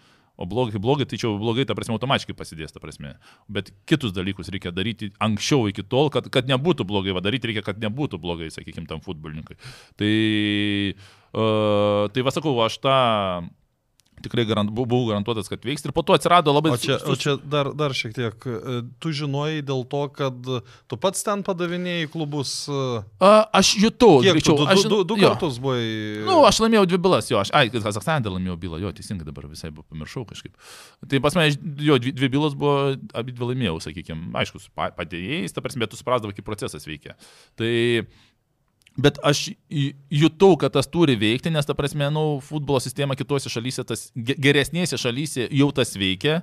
S3: o blogai, blogai, tai čia blogai, ta prasme, automatiškai pasidės, ta prasme. Bet kitus dalykus reikia daryti anksčiau iki tol, kad, kad nebūtų blogai, va daryti reikia, kad nebūtų blogai, sakykime, tam futbolininkui. Tai, uh, tai va sakau, aš tą tikrai garant, buvau garantuotas, kad veiks ir po to atsirado labai...
S1: O čia, o čia dar, dar šiek tiek, tu žinojai dėl to, kad tu pats ten padavinėjai klubus.
S3: A, aš jutau, greičiau,
S1: tu, du,
S3: aš,
S1: du, du kartus buvai.
S3: Nu, aš laimėjau dvi bylas, jo, aš, ai, Kazakstane laimėjau bylą, jo, teisingai dabar visai pamiršau kažkaip. Tai pas mane, jo, dvi, dvi bylos buvo, abi dvi laimėjau, sakykime, aišku, su pa- padėjėjais, ta prasme, tu suprasdavai, kaip procesas veikia. Tai Bet aš ju- jutau, kad tas turi veikti, nes ta prasme, nu, futbolo sistema kitose šalyse, tas ge- geresnėse šalyse jau tas veikia.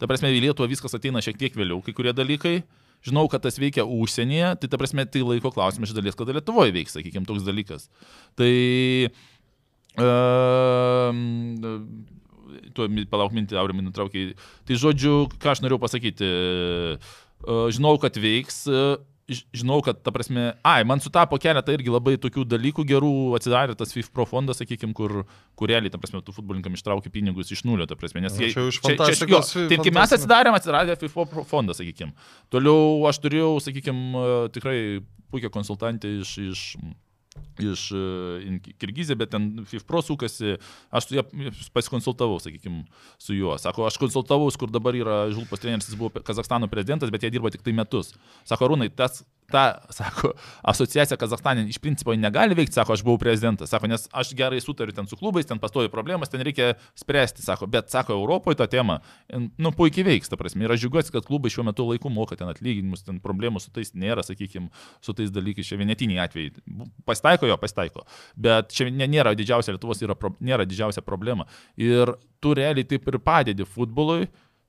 S3: Ta prasme, į Lietuvą viskas ateina šiek tiek vėliau, kai kurie dalykai. Žinau, kad tas veikia užsienyje, tai ta prasme, tai laiko klausimas iš dalies, kada Lietuvoje veiks, sakykime, toks dalykas. Tai... Um, tuo palauk mintį, Aurimai nutraukiai. Tai žodžiu, ką aš norėjau pasakyti. E, Žinau, kad veiks. ž- Žinau, kad, ta prasme, ai, man sutapo keletą irgi labai tokių dalykų gerų, atsidarė tas FIF Pro fondas, sakykime, kur, kur realiai, ta prasme, tu futbolininkam ištraukė pinigus iš nulio, ta prasme, nes jie...
S1: čia iš fantastikos-
S3: tai kai mes atsidarėm, atsiradė FIF Pro fondas, sakykime. Toliau aš turėjau, sakykime, tikrai puikią konsultantę iš... iš iš e, Kirgizė, bet ten FIFPro sukasi, aš su juo pasikonsultavau, sakykime, su juo. Sako, aš konsultavau, kur dabar yra Žulpas treneris, jis buvo Kazakstano prezidentas, bet jie dirba tik tai metus. Sako, Rūnai, tas, ta, sako, asociacija Kazakstane iš principo negali veikti, sako, aš buvau prezidentas, sako, nes aš gerai sutariu ten su klubais, ten pastoju problemas, ten reikia spręsti, sako, bet, sako, Europoje ta tema, nu, puikiai veiks, ta prasme, ir aš džiugiuosi, kad klubai šiuo metu laiku moka ten atlyginimus, ten problemų su tais nėra, sakykime, su tais dalykais, čia vienetiniai atvejai. Pasitaiko jo, pasitaiko. Bet čia nėra didžiausia Lietuvos, yra, nėra didžiausia problema. Ir tu realiai taip ir padedi futbolui.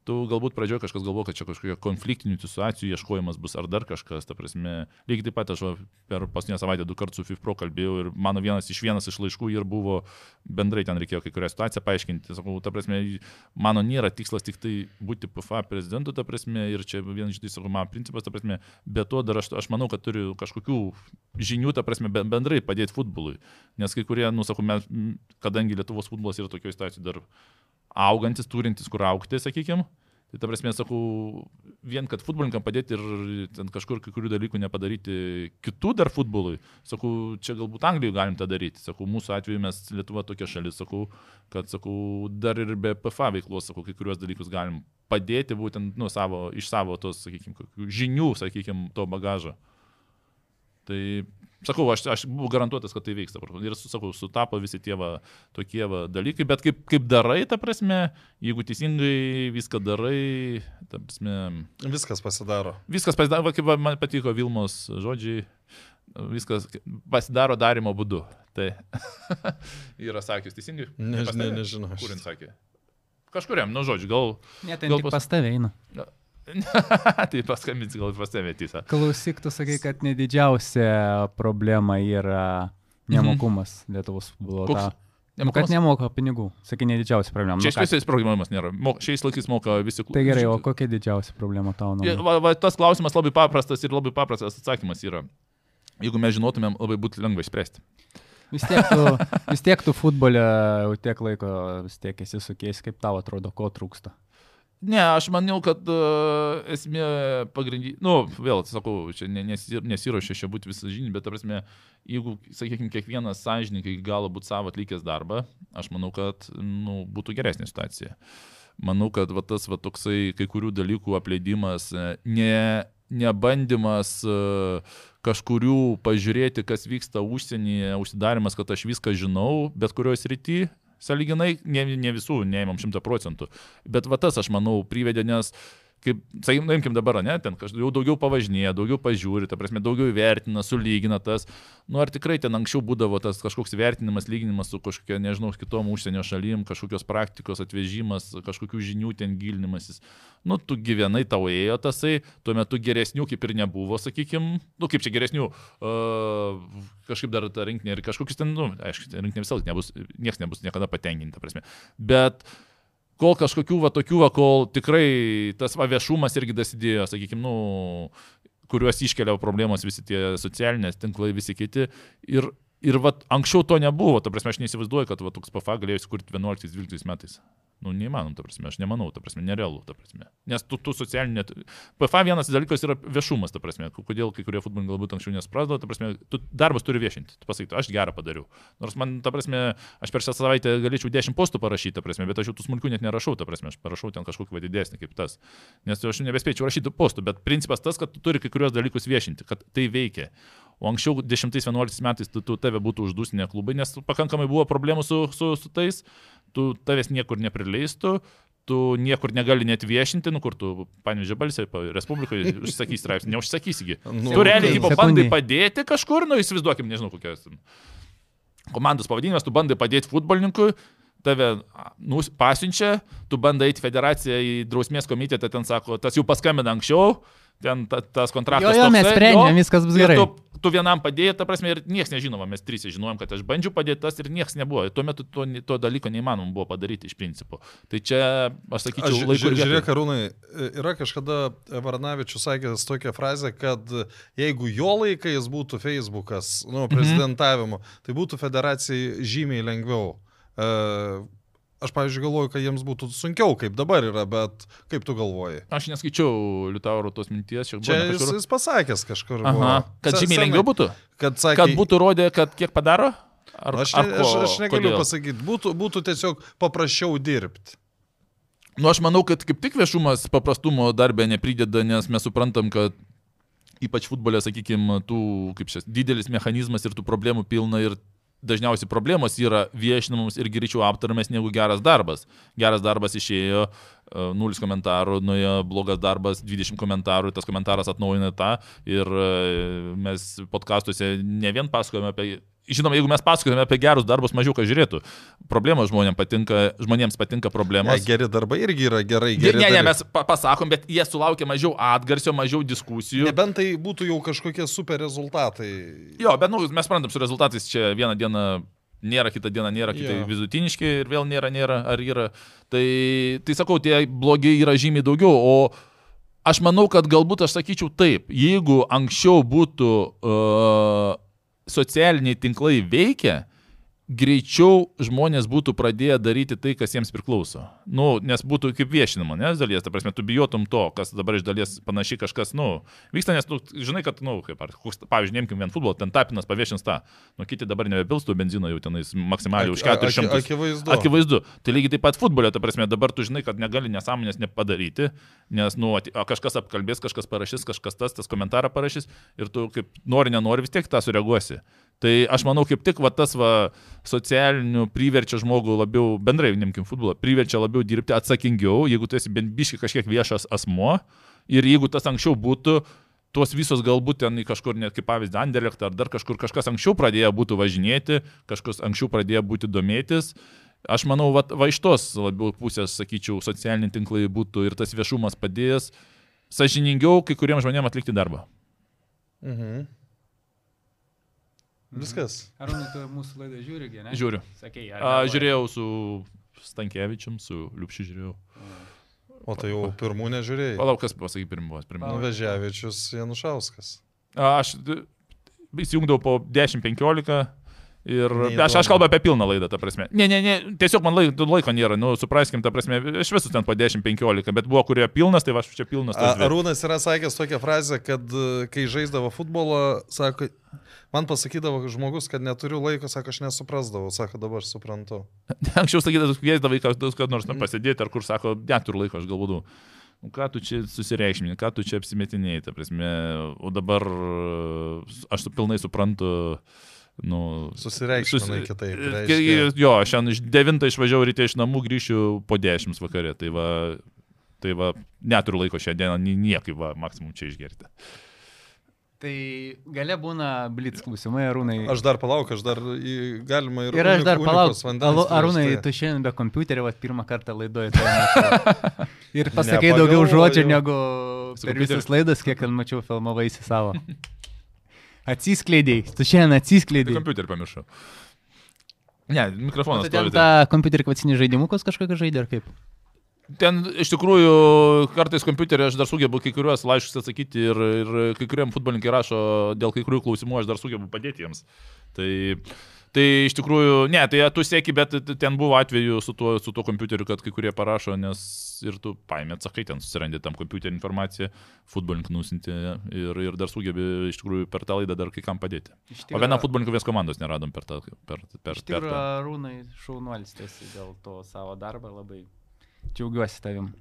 S3: Tu galbūt pradžioje kažkas galvo, kad čia kažkokia konfliktinių situacijų ieškojimas bus ar dar kažkas, ta prasme, lygiai taip pat aš per paskutinę savaitę du kartus su FIFPro kalbėjau ir mano vienas iš vienas iš laiškų ir buvo bendrai ten reikėjo kai kurią situaciją paaiškinti. Sakau, ta prasme, mano nėra tikslas tik tai būti PFA prezidentu, ta prasme, ir čia vienas iš tai, sakau, mano principas, ta prasme, bet to dar aš, aš manau, kad turiu kažkokių žinių, ta prasme, be- bendrai padėti futbolui. Nes kai kurie, nu, sakau, mes, kadangi Lietuvos futbolas yra tokioje situacijoje dar augantis, turintis kur aukti, sakykime, Tai ta prasme, sakau, vien kad futbolininkam padėti ir ten kažkur kai kurių dalykų nepadaryti kitų dar futbolui, sakau, čia galbūt Anglijoje galim tą daryti. Sakau, mūsų atveju mes Lietuva tokia šalis, sakau, kad, sakau, dar ir be PFA veiklos, sakau, kai kuriuos dalykus galim padėti būtent, nu, savo, iš savo tos, sakykime, žinių, sakykime, to bagažo. Tai Sakau, aš, aš buvau garantuotas, kad tai veiks. Ir, sakau, sutapo visi tie va, tokie va, dalykai, bet kaip, kaip darai, ta prasme, jeigu teisingai viską darai, ta prasme.
S1: Viskas pasidaro.
S3: Viskas pasidaro, va, kaip va, man patiko Vilmos žodžiai, viskas pasidaro darimo būdu. Tai yra sakęs teisingai?
S1: Nežinau, nežinau.
S3: Kur jis sakė? Kažkuriam, nu žodžiu, gal...
S2: Ne, ten gal pas tave eina.
S3: tai paskambins gal pas tave tiesa.
S2: Klausyk, tu sakai, kad nedidžiausia problema yra nemokumas mhm. Lietuvos futbolo. Nu, kad nemoka pinigų, sakai, nedidžiausia problema.
S3: Šiais nu, visais programuojamas nėra. Mo, šiais laikais moka visi
S2: klubai. Tai gerai, o kokia didžiausia problema tau?
S3: Va, va, tas klausimas labai paprastas ir labai paprastas atsakymas yra. Jeigu mes žinotumėm, labai būtų lengva išspręsti.
S2: Vis tiek, tu, vis tiek tu futbole jau tiek laiko vis tiek esi sukėjęs, kaip tau atrodo, ko trūksta.
S3: Ne, aš maniau, kad uh, esmė pagrindinė, nu, vėl sakau, čia nesiuošia čia būti visą žinių, bet, prasme, jeigu, sakykime, kiekvienas sąžininkai gali būti savo atlikęs darbą, aš manau, kad nu, būtų geresnė situacija. Manau, kad va, tas va, toksai kai kurių dalykų apleidimas, e, ne, nebandymas uh, kažkurių pažiūrėti, kas vyksta užsienyje, užsidarimas, kad aš viską žinau, bet kurioje srityje saliginai, ne, ne visų, neįmam šimta procentų. Bet va tas, aš manau, privedė, nes kaip, sakykim, nuimkim dabar, ne, ten jau daugiau pavažinėja, daugiau pažiūri, ta prasme, daugiau įvertina, sulygina tas. Nu, ar tikrai ten anksčiau būdavo tas kažkoks vertinimas, lyginimas su kažkokia, nežinau, kitom užsienio šalim, kažkokios praktikos atvežimas, kažkokių žinių ten gilinimasis. Nu, tu gyvenai, tau ėjo tasai, tuo metu geresnių kaip ir nebuvo, sakykim, nu, kaip čia geresnių, uh, kažkaip dar ta rinkinė ir kažkokius ten, nu, aišku, rinkinė visą laiką nebus, niekas nebus niekada patenkinta, prasme. Bet uh, kol kažkokių va tokių, va, kol tikrai tas va viešumas irgi dasidėjo, sakykime, nu, kuriuos iškelia problemos visi tie socialinės tinklai, visi kiti. Ir, ir va, anksčiau to nebuvo, ta prasme, aš neįsivaizduoju, kad va, toks PFA galėjo įsikurti 11-12 metais. Nu, neįmanom, ta prasme, aš nemanau, ta prasme, nerealu, ta prasme. Nes tu, tu socialinė... PFA vienas dalykas yra viešumas, ta prasme, kodėl kai kurie futbolininkai galbūt anksčiau nesprasdo, ta prasme, tu darbas turi viešinti, tu pasakytum, aš gerą padariau. Nors man, ta prasme, aš per šią savaitę galėčiau 10 postų parašyti, ta prasme, bet aš jau tų smulkių net nerašau, ta prasme, aš parašau ten kažkokį didesnį kaip tas. Nes aš nebespėčiau rašyti postų, bet principas tas, kad tu turi kai kurios dalykus viešinti, kad tai veikia. O anksčiau 10-11 metais tu, tu tave būtų uždusinę klubai, nes pakankamai buvo problemų su, su, su tais, tu tavęs niekur neprileistų, tu niekur negali net viešinti, nu kur tu, pavyzdžiui, balsai, Respublikoje užsakys straipsnį, neužsakysi. Nu, tu realiai, jeigu bandai padėti kažkur, nu įsivaizduokim, nežinau kokios komandos pavadinimas, tu bandai padėti futbolininkui, tave nu, pasiunčia, tu bandai eiti federaciją į drausmės komitetą, ten sako, tas jau paskambina anksčiau, ten ta, tas kontraktas.
S2: Jo, jo, mes sprendžiam, viskas bus gerai.
S3: Tu, tu vienam padėjai, ta prasme, ir niekas nežinoma, mes trys žinojom, kad aš bandžiau padėti tas ir niekas nebuvo. Tuo metu to, to dalyko neįmanoma buvo padaryti iš principo. Tai čia, aš sakyčiau, laiku.
S1: Žiūrėk, Karūnai, yra kažkada Varnavičius sakęs tokią frazę, kad jeigu jo laikais būtų Facebookas, nu, prezidentavimu, mhm. tai būtų federacijai žymiai lengviau. Uh, Aš, pavyzdžiui, galvoju, kad jiems būtų sunkiau, kaip dabar yra, bet kaip tu galvoji?
S3: Aš neskaičiau Liutauro tos minties.
S1: Čia kažkur... jis, jis pasakęs kažkur.
S3: Aha, buvo. kad žymiai lengviau būtų? Kad, sakė... kad būtų rodę, kad kiek padaro?
S1: Ar, aš, ar ko, aš, aš negaliu kodėl? pasakyti, būtų, būtų tiesiog paprasčiau dirbti.
S3: Nu, aš manau, kad kaip tik viešumas paprastumo darbę neprideda, nes mes suprantam, kad ypač futbole, sakykime, tų, kaip šis, didelis mechanizmas ir tų problemų pilna ir dažniausiai problemos yra viešinamos ir greičiau aptariamas negu geras darbas. Geras darbas išėjo, e, nulis komentarų, nuėjo blogas darbas, 20 komentarų, tas komentaras atnaujina tą ir e, mes podkastuose ne vien pasakojame apie žinoma, jeigu mes pasakojame apie gerus darbus, mažiau ką žiūrėtų. Problema žmonėms patinka, žmonėms patinka problemos.
S1: Ne, geri darbai irgi yra gerai. Geri
S3: ne, ne, mes pasakom, bet jie sulaukia mažiau atgarsio, mažiau diskusijų.
S1: Nebent tai būtų jau kažkokie super rezultatai.
S3: Jo, bet nu, mes suprantam, su rezultatais čia vieną dieną nėra, kitą dieną nėra, kitai yeah. vidutiniški ir vėl nėra, nėra, ar yra. Tai, tai sakau, tie blogi yra žymiai daugiau, o aš manau, kad galbūt aš sakyčiau taip, jeigu anksčiau būtų uh, socialiniai tinklai veikia, greičiau žmonės būtų pradėję daryti tai, kas jiems priklauso. Nu, nes būtų kaip viešinama, nes dalies, ta prasme, tu bijotum to, kas dabar iš dalies panašiai kažkas, nu, vyksta, nes, nu, žinai, kad, nu, kaip, ar, koks, pavyzdžiui, neimkim vien futbolą, ten tapinas paviešins tą, nu, kiti dabar nebepilstų benzino jau tenais maksimaliai už 400.
S1: Akivaizdu.
S3: Akivaizdu. Tai lygiai taip pat futbolė, ta prasme, dabar tu žinai, kad negali nesąmonės nepadaryti, nes, nu, ati- a, kažkas apkalbės, kažkas parašys, kažkas tas, tas komentarą parašys ir tu kaip nori, nenori vis tiek tą sureaguosi. Tai aš manau, kaip tik va, tas va, socialinių priverčia žmogų labiau, bendrai, nemkim futbolą, priverčia labiau dirbti atsakingiau, jeigu tu esi bent biški kažkiek viešas asmo ir jeigu tas anksčiau būtų, tuos visos galbūt ten kažkur, net kaip pavyzdį, Anderlecht ar dar kažkur kažkas anksčiau pradėjo būti važinėti, kažkas anksčiau pradėjo būti domėtis. Aš manau, va, va iš tos labiau pusės, sakyčiau, socialiniai tinklai būtų ir tas viešumas padėjęs sažiningiau kai kuriems žmonėms atlikti darbą.
S1: Mhm. Viskas.
S2: Ar tu mūsų laidą žiūri, ne?
S3: Žiūriu.
S2: Sakei,
S3: A, žiūrėjau su Stankievičium, su Liupšiu žiūrėjau.
S1: O tai jau pirmų nežiūrėjai.
S3: Palauk, kas pasakai pirmos. pirmos.
S1: Nuvežėvičius Janušauskas.
S3: A, Aš įsijungdavau po 10-15 ir
S1: Neįdomu.
S3: aš, aš kalbu apie pilną laidą, ta prasme. Ne, ne, ne, tiesiog man laiko, laiko nėra, nu, supraskim, ta prasme, aš visus ten po 10-15, bet buvo, kurie pilnas, tai va, aš čia pilnas.
S1: Arūnas yra sakęs tokią frazę, kad e, kai žaisdavo futbolą, sako, man pasakydavo žmogus, kad neturiu laiko, sako, aš nesuprasdavau, sako, dabar aš suprantu.
S3: Anksčiau sakydavau, kviesdavai, kad, kad nors nu, pasidėti, ar kur sako, neturiu laiko, aš galvodu. Nu, ką tu čia susireikšmini, ką tu čia apsimetinėjai, ta prasme, o dabar e, aš pilnai suprantu, nu,
S1: Susireikšminai
S3: Susi-
S1: kitaip.
S3: Kai-
S1: reiškia.
S3: Jo, aš šiandien iš 9 išvažiavau ryte iš namų, grįšiu po 10 vakarė. Tai va, tai va neturiu laiko šią dieną niekaip, va, maksimum čia išgerti.
S2: Tai gale būna blitz klausimai, Arūnai.
S1: Aš dar palauk, aš dar į, galima ir...
S2: Ir aš dar palauk,
S1: vandens
S2: Arūnai,
S1: tai.
S2: tu šiandien be kompiuterio, va, pirmą kartą laidoji. tai. Ir pasakai
S1: Nepagalvojau.
S2: daugiau žodžių negu
S3: Su
S2: per visas laidas, kiek ten mačiau filmavaisi savo. Atsiskleidėjai, tu šiandien
S3: Tai
S2: atsiskleidėjai.
S3: kompiuterį pamiršau. Ne, mikrofonas.
S2: Tu ten
S3: stovi,
S2: tą
S3: tai-
S2: kompiuterį kvacinį žaidimukus kažkokį žaidė ar kaip?
S3: Ten iš tikrųjų kartais kompiuterį aš dar sugebu kai kuriuos laiškus atsakyti ir, ir kai kuriem futbolininkai rašo dėl kai kurių klausimų, aš dar sugebu padėti jiems. Tai, tai iš tikrųjų, ne, tai tu sėki, bet ten buvo atveju su tuo, su tuo kompiuteriu, kad kai kurie parašo, nes ir tu paėmė atsakai, ten susirandi tam kompiuterį informaciją, futbolininkų nusinti ir, ir dar sugebi iš tikrųjų per tą laidą dar kai kam padėti.
S2: Iš
S3: O vieną futbolininkų vies komandos neradom per tą. Per, per,
S2: Iš tikrųjų,
S3: tą.
S2: Arūnai, šaunuolis tu esi dėl to savo darbą, labai džiaugiuosi tavim.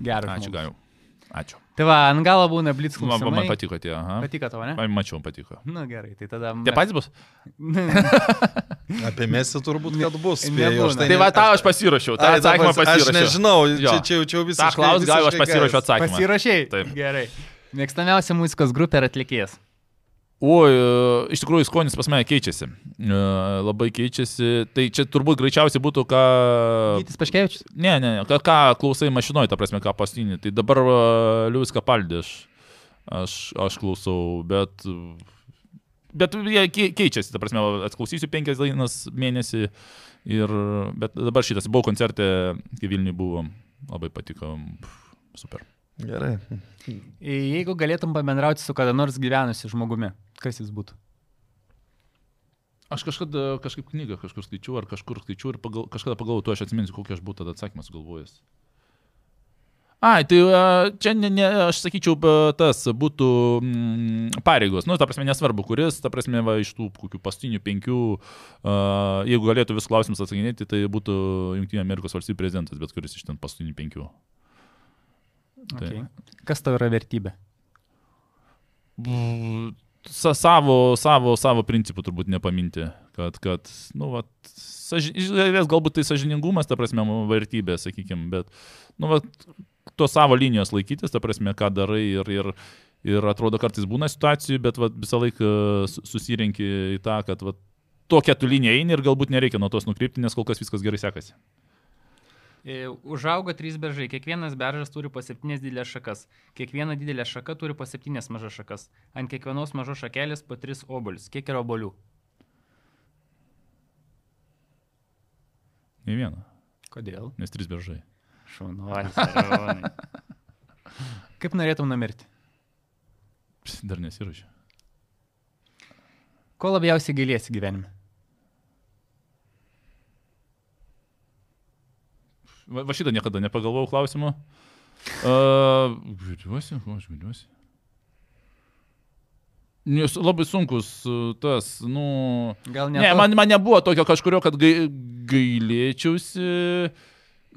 S2: Geras.
S3: Ačiū,
S2: žmogus.
S3: Ačiū.
S2: Tai va, ant galo būna blitz
S3: Man,
S2: klausimai.
S3: man patiko tie, aha.
S2: Patiko tau, ne?
S3: Man mačiau, patiko.
S2: Na gerai, tai tada...
S3: Tie patys bus?
S1: Apie mesį turbūt, kad bus. Spėju, aš
S3: Tai
S1: ne-
S3: va, tau aš pasirašiau, tą
S1: Ai, ta
S3: atsakymą
S1: pas- Aš
S3: pasirašiau.
S1: nežinau,
S3: Jo.
S1: čia, čia jaučiau
S3: Ta
S1: visiškai.
S3: klaus, gal aš pasirašiau atsakymą.
S2: Pasirašiai?
S3: Taip.
S2: Gerai. Mėgstamiausia muzikos grupė ir atlikėjas.
S3: Oi, e, iš tikrųjų skonis pas mane keičiasi. E, Labai keičiasi. Tai čia turbūt greičiausiai būtų, ką...
S2: Gytis Paškevičius.
S3: Ne, ne, ne, ką, ką klausai mašinoje, ta prasme, ką pastinį. Tai dabar uh, Liuvis Kapaldė aš, aš, aš klausau, bet... Bet jie kei- keičiasi, ta prasme, atklausysiu penkias dainas mėnesį. Ir, bet dabar šitas, buvau koncerte, kai Vilniui buvo, labai patiko. Super.
S1: Gerai.
S2: Jeigu galėtum pabendrauti su kada nors gyvenusiu žmogumi, kas jis būtų?
S3: Aš kažkada kažkaip knygą kažkur skaičiau, ar kažkur skaičiau ir pagal, kažkada pagalvojau, tu aš atsiminsiu, kokį aš būtų tada atsakymą sugalvojęs. Ai, tai a, čia ne, ne, aš sakyčiau, ba, tas būtų mm, pareigos. Nu, ta prasme, nesvarbu, kuris, ta prasme, va, iš tų kokių pastinių penkių, a, jeigu galėtų vis klausimus atsakinėti, tai būtų Junktinių Amerikos valstybių prezidentas, bet kuris iš ten pastinių penkių. Tai.
S2: Okay. Kas tau yra vertybė?
S3: Sa, savo, savo, savo principų turbūt nepaminti, kad, kad nu, vat, saži, galbūt tai sažiningumas, ta prasme, vertybė, sakykime, bet, nu, vat, to savo linijos laikytis, ta prasme, ką darai ir, ir, ir atrodo kartais būna situacijų, bet vat, visą laiką su- susirenki į tą, kad vat, tokia tu linija eini ir galbūt nereikia nuo tos nukrypti, nes kol kas viskas gerai sekasi.
S2: E, Užaugo trys beržai, kiekvienas beržas turi po septynias didelės šakas, kiekviena didelė šaka turi po septynias mažas šakas, ant kiekvienos mažos šakelės po tris obolius. Kiek yra obolių?
S3: Ne vieną,
S2: Kodėl?
S3: nes trys beržai.
S2: Šaunuolis. Kaip norėtum numirti?
S3: Dar nesiruošiu.
S2: Ko labiausiai gailėsi gyvenime?
S3: Va, va šitą niekada nepagalvojau klausimą. Uh, Viliuosi, ko aš viliuosi. Nes labai sunkus uh, tas, nu...
S2: Gal
S3: Ne, man, man nebuvo tokio kažkurio, kad gai, gailėčiausi,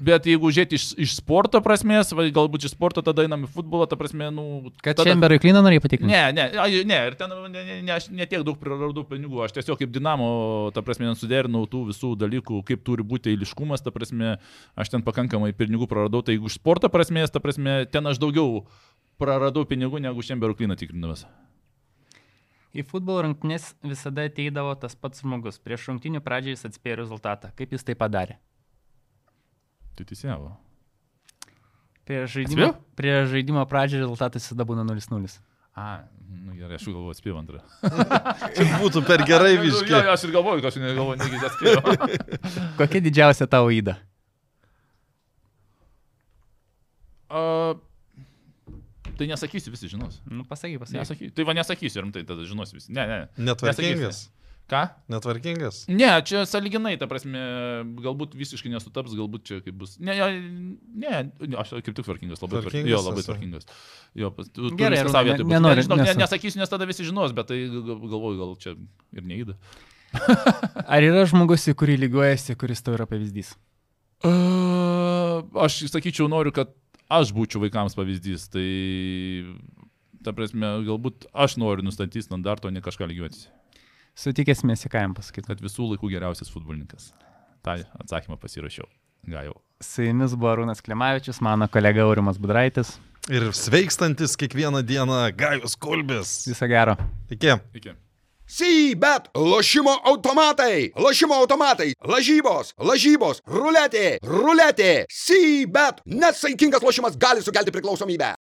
S3: bet jeigu žiūrėti iš, iš sporto prasmės, va, galbūt iš sporto tada einam į futbolą, ta prasme, nu...
S2: Kad
S3: tada...
S2: Čemberui Kliną norėjai patikrinti?
S3: Ne, ne, ai, ne, ir ten ne, ne, ne, aš ne tiek daug praradau pinigų, aš tiesiog kaip dinamo, ta prasme, nesuderinau tų visų dalykų, kaip turi būti eiliškumas, ta prasme, aš ten pakankamai pinigų praradau, tai jeigu iš sporto prasmės, ta prasme, ten aš daugiau praradau pinigų negu šiandien berukliną tikrinamas.
S2: Į futbolo rungtynės visada ateidavo tas pats žmogus. Prieš rungtynių pradžią jis atspėjo rezultatą. Kaip jis tai padarė?
S3: Tai teisėjavo.
S2: Prie žaidimo,
S3: Atspėjo?
S2: prie žaidimo pradžią rezultatas visada būna 0-0.
S3: A, nu gerai, aš jau galvoju, atspėjau antrą.
S1: Būtų per gerai viški.
S3: Jo, jo, aš ir galvoju, kad aš negalvoju, negi atspėjau.
S2: Kokia didžiausia tavo įda?
S3: A, tai nesakysiu, visi žinos.
S2: Nu, pasakyk, pasakyk.
S3: Nesakysiu. Tai va nesakysiu, rimtai tada žinos visi. Ne, ne.
S1: Netvarkingas.
S3: Ką?
S1: Netvarkingas.
S3: Ne, čia saliginai, ta prasme, galbūt visiškai nesutaps, galbūt čia kaip bus. Ne, jo, ne, ne, aš kaip tik tvarkingas, labai tvarkingas.
S1: Tvarkingas
S3: Jo, labai
S1: esi.
S3: tvarkingas. Jo, pas- tu,
S2: Gerai, ne-
S3: vietoj bus.
S2: nenoriu-
S3: Ne, žinok, ne, nesakysiu, nes tada visi žinos, bet tai gal- galvoju, gal čia ir neįda.
S2: Ar yra žmogus, į kurį lygiuojasi, kuris tau yra pavyzdys?
S3: Uh, aš sakyčiau, noriu, kad aš būčiau vaikams pavyzdys. Tai, ta prasme, galbūt aš noriu nustatyti standartą, o ne kažką lygiuotis.
S2: Sutikęs mėsi, ką jam pasakyti.
S3: Kad visų laikų geriausias futbolininkas. Ta atsakymą pasirašiau. Gal jau.
S2: Su jumis buvo Arūnas Klimavičius, mano kolega Aurimas Budraitis.
S1: Ir sveikstantis kiekvieną dieną Gajus Kulbis.
S2: Viso gero.
S1: Iki.
S3: Iki.
S5: Sybet, lošimo automatai, lošimo automatai, lažybos, lažybos, ruletė, ruletė, Sybet, nesaikingas lošimas gali sukelti priklausomybę.